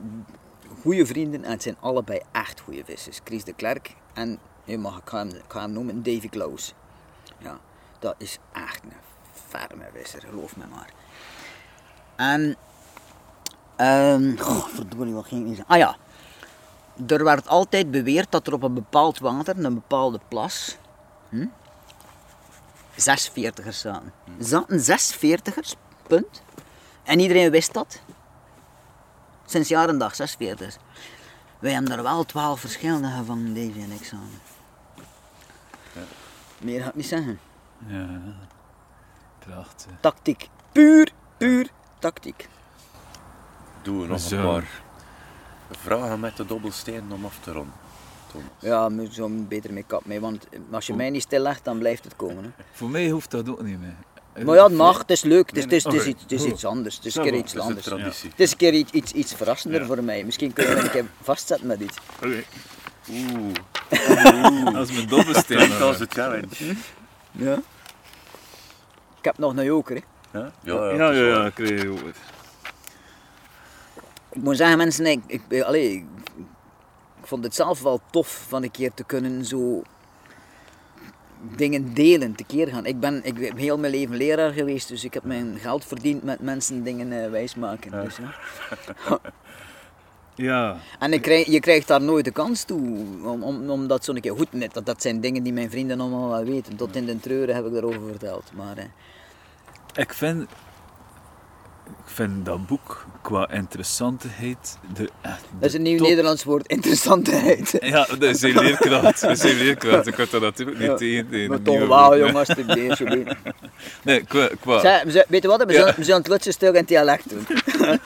goede vrienden en het zijn allebei echt goede vissers. Chris de Klerk en, je mag, ik, ga hem, hem noemen, Davy Klaus. Ja, dat is echt een ferme visser, geloof me maar. En, ehm oh, verdorie, wat ging nu zeggen? Ah ja, er werd altijd beweerd dat er op een bepaald water, een bepaalde plas, hm, zes veertigers zaten. Er zaten zes veertigers, punt. En iedereen wist dat. Sinds jaar en dag, zes veertigers. Wij hebben er wel twaalf verschillende gevangen, Davy en ik samen. Meer ga ik niet zeggen. Ja. Prachtig. Tactiek. Puur, puur tactiek. Doen we nog Zo. een paar vragen met de dobbelsteen om af te ronden. Thomas. Ja, moet zo beter mee kap mee, want als je mij niet stillegt, dan blijft het komen. Hè. Voor mij hoeft dat ook niet meer. Maar ja, het mag, het is leuk, het is, het is, Nee, het is, iets, het is Oké. iets anders, het is een keer iets Dat is de anders. Het is een keer iets, iets, iets verrassender Ja. voor mij. Misschien kunnen we een keer vastzetten met iets. Oké. Oeh, Als mijn dobbelsteen. klinkt als een challenge. Ja. Ik heb nog een joker. Hè. Ja, Ja, ja, ja, dat is ik het ook. Ik moet zeggen, mensen, ik, ik, allee, ik, ik vond het zelf wel tof van een keer te kunnen zo dingen delen, te keer gaan. Ik ben, ik ben heel mijn leven leraar geweest, dus ik heb mijn geld verdiend met mensen dingen eh, wijsmaken. Dus, ja. Ja. En ik krijg, je krijgt daar nooit de kans toe, om, om, om dat zo'n keer goed net. Dat, dat zijn dingen die mijn vrienden allemaal wel weten. Tot in de treuren heb ik daarover verteld. Maar eh, Ik vind, ik vind dat boek qua interessantheid. De, echt dat is de een nieuw top- Nederlands woord, interessantheid. Ja, dat is een leerkracht. Dat is een leerkracht. Ik had dat natuurlijk niet Ja, tegen. Maar de toch wel, jongens, de deze weet. Nee, qua. qua weet je wat, we Ja. zullen, we zullen het Lutse stuk in het dialect doen.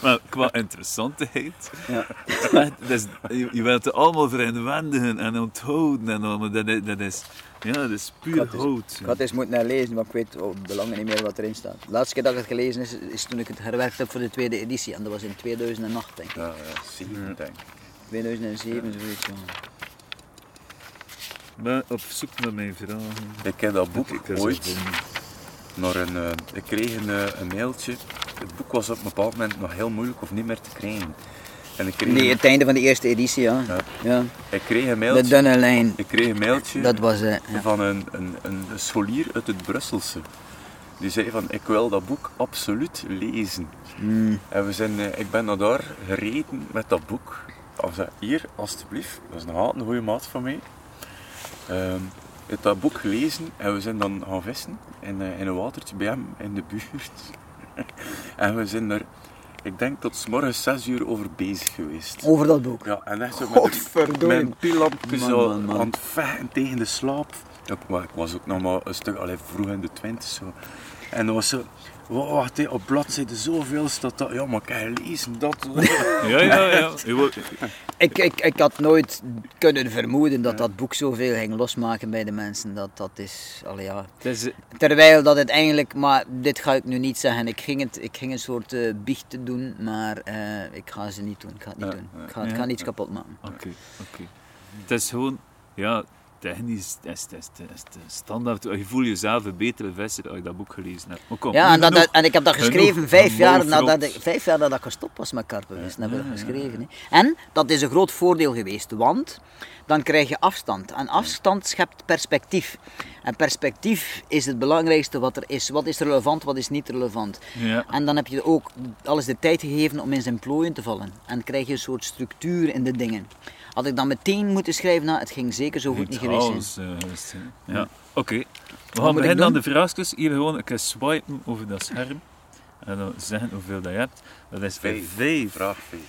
Maar qua interessantheid. Ja. dat is, je, je wilt het allemaal verwendigen en onthouden. En allemaal, dat, dat is, ja, dat is puur dus- hout. Ik had eens moeten herlezen, maar ik weet oh, belangen niet meer wat erin staat. De laatste keer dat ik het gelezen is, is toen ik het herwerkt heb voor de tweede editie. En dat was in 2008, denk ik. Ja, ja, zeven, denk ik. 2007, zoiets. Ja. Maar op zoek naar mijn vragen. Ik heb dat boek Ik ooit naar een... eh, ik kreeg een, eh, een mailtje. Het boek was op een bepaald moment nog heel moeilijk of niet meer te krijgen. En ik kreeg, Nee, het einde van de eerste editie, ja. Ja. ja. ik kreeg een De mailtje, dunne lijn. ik kreeg een mailtje Dat was ja. van een, een, een scholier uit het Brusselse. Die zei van, ik wil dat boek absoluut lezen. Mm. En we zijn, eh, ik ben naar daar gereden met dat boek. Of zei, hier, alstublieft. Dat is nog een goede maat van mij. Ehm ik heb dat boek gelezen en we zijn dan gaan vissen in, eh, in een watertje bij hem in de buurt. en we zijn er ik denk tot 's morgens 6 uur over bezig geweest. Over dat boek. Ja, en echt zo met, pillampje Man, zo man, man. aan het vechten tegen de slaap. Ik, maar ik was ook nog maar een stuk, allee, vroeg in de twintig zo. En dan was zo, wacht, hé, op bladzijde zoveel staat dat, ja, maar kan je lezen dat? Ja, ja, ja. Ik, ik, ik had nooit kunnen vermoeden dat dat boek zoveel ging losmaken bij de mensen. Dat, dat is, allee, ja. Het is, Terwijl dat het eigenlijk, maar dit ga ik nu niet zeggen. Ik ging, het, ik ging een soort eh biechten doen, maar eh, ik ga ze niet doen. Ik ga het niet Ja, doen. Ik ga, ik Ja. ga niets kapot maken. Oké, oké. Het is gewoon, ja, technisch, is, standaard. Je voelt jezelf een betere visser als je dat boek gelezen hebt. Maar kom, Ja, en, dat, genoeg. en ik heb dat geschreven vijf jaar, nadat ik, vijf jaar nadat ik gestopt was met karpenvissen. heb ik geschreven. En dat is een groot voordeel geweest, want dan krijg je afstand. En afstand schept perspectief. En perspectief is het belangrijkste wat er is. Wat is relevant, wat is niet relevant. Ja. En dan heb je ook alles de tijd gegeven om in zijn plooien te vallen. En krijg je een soort structuur in de dingen. Had ik dan meteen moeten schrijven, nou, het ging zeker zo goed niet geweest zijn. Hè. ja. Oké, we gaan beginnen aan de vraagjes. Hier gewoon een keer swipen over dat scherm. En dan zeggen hoeveel dat je hebt. Dat is Vijf. vijf. Vraag 5.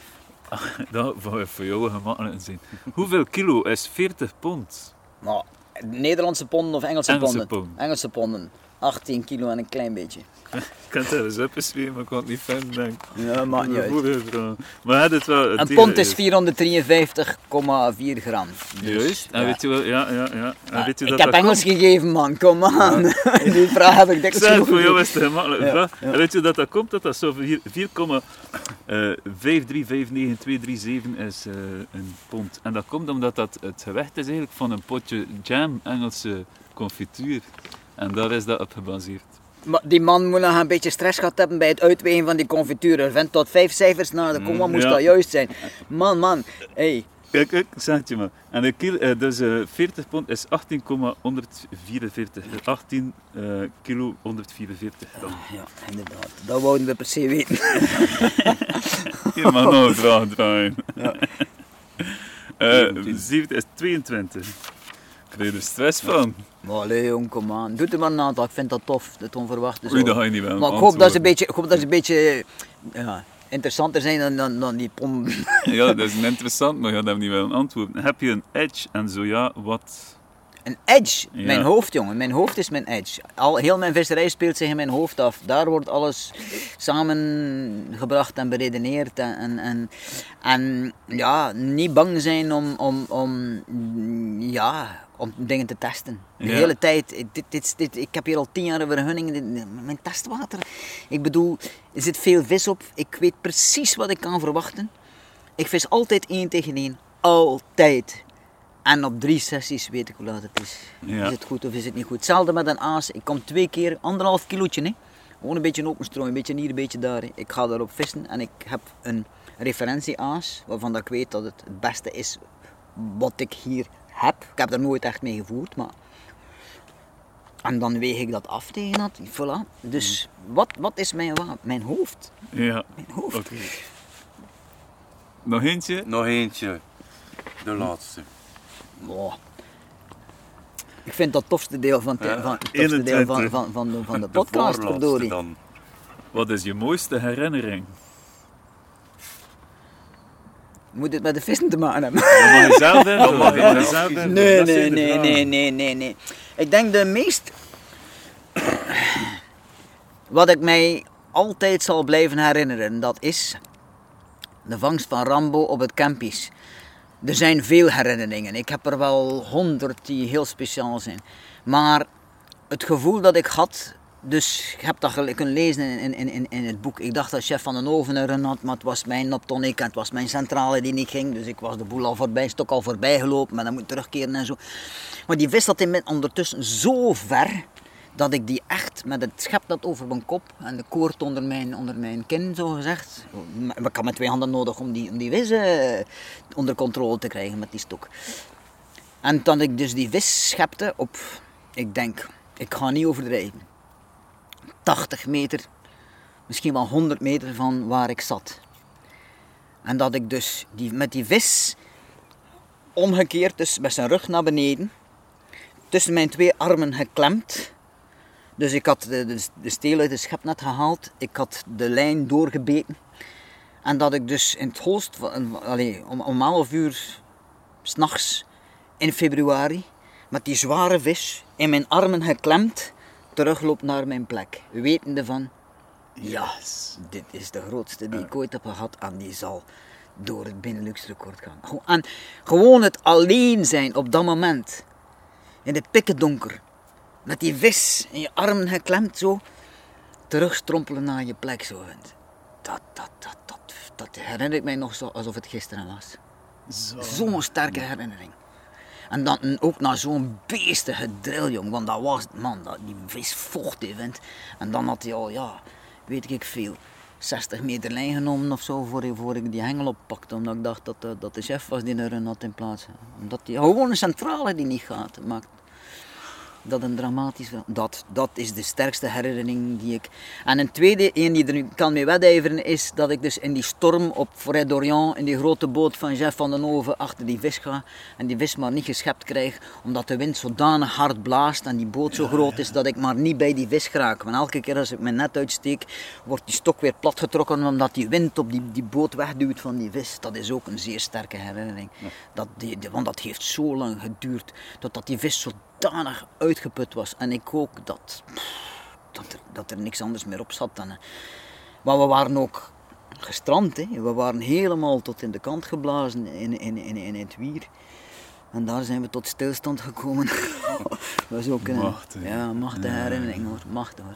Dat voor, voor jou gemakkelijk zijn. Hoeveel kilo is 40 pond? Maar Nederlandse ponden of Engelse, Engelse ponden? ponden. Engelse ponden. 18 kilo en een klein beetje. Ik kan het eens opgeschreven, maar ik kon het niet vinden. Denk. ik. Ja, maakt niet uit. Maar wel Een pond is 453,4 gram. Dus, Juist. En ja. weet je wel, ja, ja, ja. En weet je ik dat heb dat Engels komt? gegeven, man. Kom aan. Die vraag heb ik dik Zeg, genoeg voor jou is het Ja. En weet je dat dat komt? Dat dat zo 4,5359237 is eh, een pond. En dat komt omdat dat het gewicht is eigenlijk van een potje jam, Engelse confituur. En daar is dat op gebaseerd. Maar die man moet nog een beetje stress gehad hebben bij het uitwegen van die confituur. Er vent tot vijf cijfers na de komma moest ja. dat juist zijn. Man, man. Hey. Kijk, kijk, zeg het je maar. En een kilo, eh, dus eh 40 pond is 18,144. 18 eh, kilo 144 gram. Ja, inderdaad. Dat wouden we per se weten. Je mag nog een vraag draaien. Ja. Eh, 19. 17 is 22. Krijg je er stress van? Maar allee, jong, kom aan. Doe er maar een aantal. Ik vind dat tof, het onverwachte. zo. Oei, dat ga je niet wel Maar ik hoop dat ze een beetje, ik hoop dat ze een beetje ja, interessanter zijn dan, dan, dan die pom. Ja, dat is interessant, maar je gaat hem niet wel antwoorden. Heb je een edge en zo ja, wat? Een edge. Ja. Mijn hoofd, jongen. Mijn hoofd is mijn edge. Al, heel mijn visserij speelt zich in mijn hoofd af. Daar wordt alles samengebracht en beredeneerd. En, en, en, en ja, niet bang zijn om, om, om, ja, om dingen te testen. De Ja. hele tijd. Ik- Dit, dit, dit, ik heb hier al tien jaar een vergunning. Mijn testwater. Ik bedoel, er zit veel vis op. Ik weet precies wat ik kan verwachten. Ik vis altijd één tegen één. Altijd. En op drie sessies weet ik hoe laat het is. Ja. Is het goed of is het niet goed? Hetzelfde met een aas. Ik kom twee keer, anderhalf kilootje. Hè. Gewoon een beetje openstrooi, een beetje hier, een beetje daar. hè. Ik ga daarop vissen en ik heb een referentieaas waarvan dat ik weet dat het het beste is wat ik hier heb. Ik heb er nooit echt mee gevoerd, maar... En dan weeg ik dat af tegen dat. Voilà. Dus wat, wat is mijn wapen? Mijn hoofd. Ja, Mijn hoofd. oké. Nog eentje? Nog eentje. De laatste. Wow. Ik vind dat het tofste deel van, het- Ja, van, het tofste deel van, 21. van, van, de, van de podcast, dan. Wat is je mooiste herinnering? Moet het met de vissen te maken hebben? Dat mag mag je. Nee, nee, nee, nee, nee, nee, nee. Ik denk de meest... Wat ik mij altijd zal blijven herinneren, dat is de vangst van Rambo op het Campies. Er zijn veel herinneringen. Ik heb er wel honderd die heel speciaal zijn. Maar het gevoel dat ik had, dus ik heb dat kunnen lezen in, in, in, in het boek. Ik dacht dat chef van den Oven er een had, maar het was mijn Noptonic en het was mijn centrale die niet ging. Dus ik was de boel al voorbij, stok al voorbij gelopen, maar dan moet ik terugkeren en zo. Maar die vis zat in ondertussen zo ver dat ik die echt met het schep dat over mijn kop en de koord onder mijn, onder mijn kin, zo gezegd. Ik had met twee handen nodig om die, om die vis eh, onder controle te krijgen met die stok. En dat ik dus die vis schepte op, ik denk, ik ga niet overdrijven, 80 meter, misschien wel 100 meter van waar ik zat. En dat ik dus die, met die vis omgekeerd, dus met zijn rug naar beneden, tussen mijn twee armen geklemd. Dus ik had de, de, de steel uit het schepnet gehaald, ik had de lijn doorgebeten En dat ik dus in het holst, om, om 11 uur s'nachts in februari, met die zware vis in mijn armen geklemd, terugloop naar mijn plek. Wetende van, ja, dit is de grootste die ik ooit heb gehad en die zal door het Benelux record gaan. Gewoon- En gewoon het alleen zijn op dat moment, in het pikkendonker, met die vis in je armen geklemd zo, terugstrompelen naar je plek zo. Dat, dat, dat, dat, dat herinner ik mij nog zo alsof het gisteren was. Zo. Zo'n sterke herinnering. En dan ook naar zo'n beestige drill, jong. Want dat was, man, dat, die vis vocht, vent. En dan had hij al, ja, weet ik veel, 60 meter lijn genomen of zo voor, voor ik die hengel oppakte. Omdat ik dacht dat, eh, dat de chef was die een had in plaats. Omdat die gewoon een centrale die niet gaat. Maakt dat een dramatisch. Dat, dat is de sterkste herinnering die ik. En een tweede, een die er nu kan mee wedijveren, is dat ik dus in die storm op Forêt d'Orient, in die grote boot van Jeff van den Oven, achter die vis ga. En die vis maar niet geschept krijg, omdat de wind zodanig hard blaast en die boot zo groot is dat ik maar niet bij die vis geraak. Want elke keer als ik mijn net uitsteek, wordt die stok weer platgetrokken, omdat die wind op die, die boot wegduwt van die vis. Dat is ook een zeer sterke herinnering. Dat die, want dat heeft zo lang geduurd, totdat die vis zodanig uitgeput was. En ik ook dat, dat, er, dat er niks anders meer op zat. Dan, eh, maar we waren ook gestrand. Hè. We waren helemaal tot in de kant geblazen in, in, in, in het wier. En daar zijn we tot stilstand gekomen. dat was ook een ja, machtige herinnering hoor. Machtig hoor.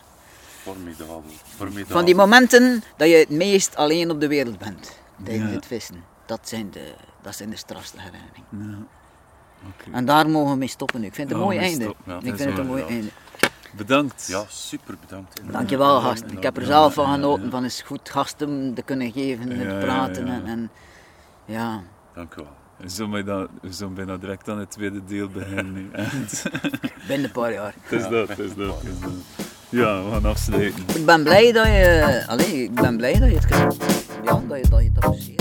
Formidabel. Formidabel. Van die momenten dat je het meest alleen op de wereld bent tijdens Ja. het vissen. Dat zijn de, dat zijn de strafste herinneringen. En daar mogen we mee stoppen nu. Ik vind het een mooi einde. ja. ik Dat is vind het een mooi ja. einde. Bedankt. Ja, super bedankt. Dankjewel gasten. Ik heb er zelf van genoten van eens goed gasten te kunnen geven, Ja, te praten. En, en ja, Dank u wel. We zullen dan- we zullen bijna direct aan het tweede deel beginnen. nu. Binnen een paar jaar. is dat, het is dat, het is dat. Ja, we gaan afsluiten. Ik ben blij dat je, allee, ik ben blij dat je het, ge- ja, dat je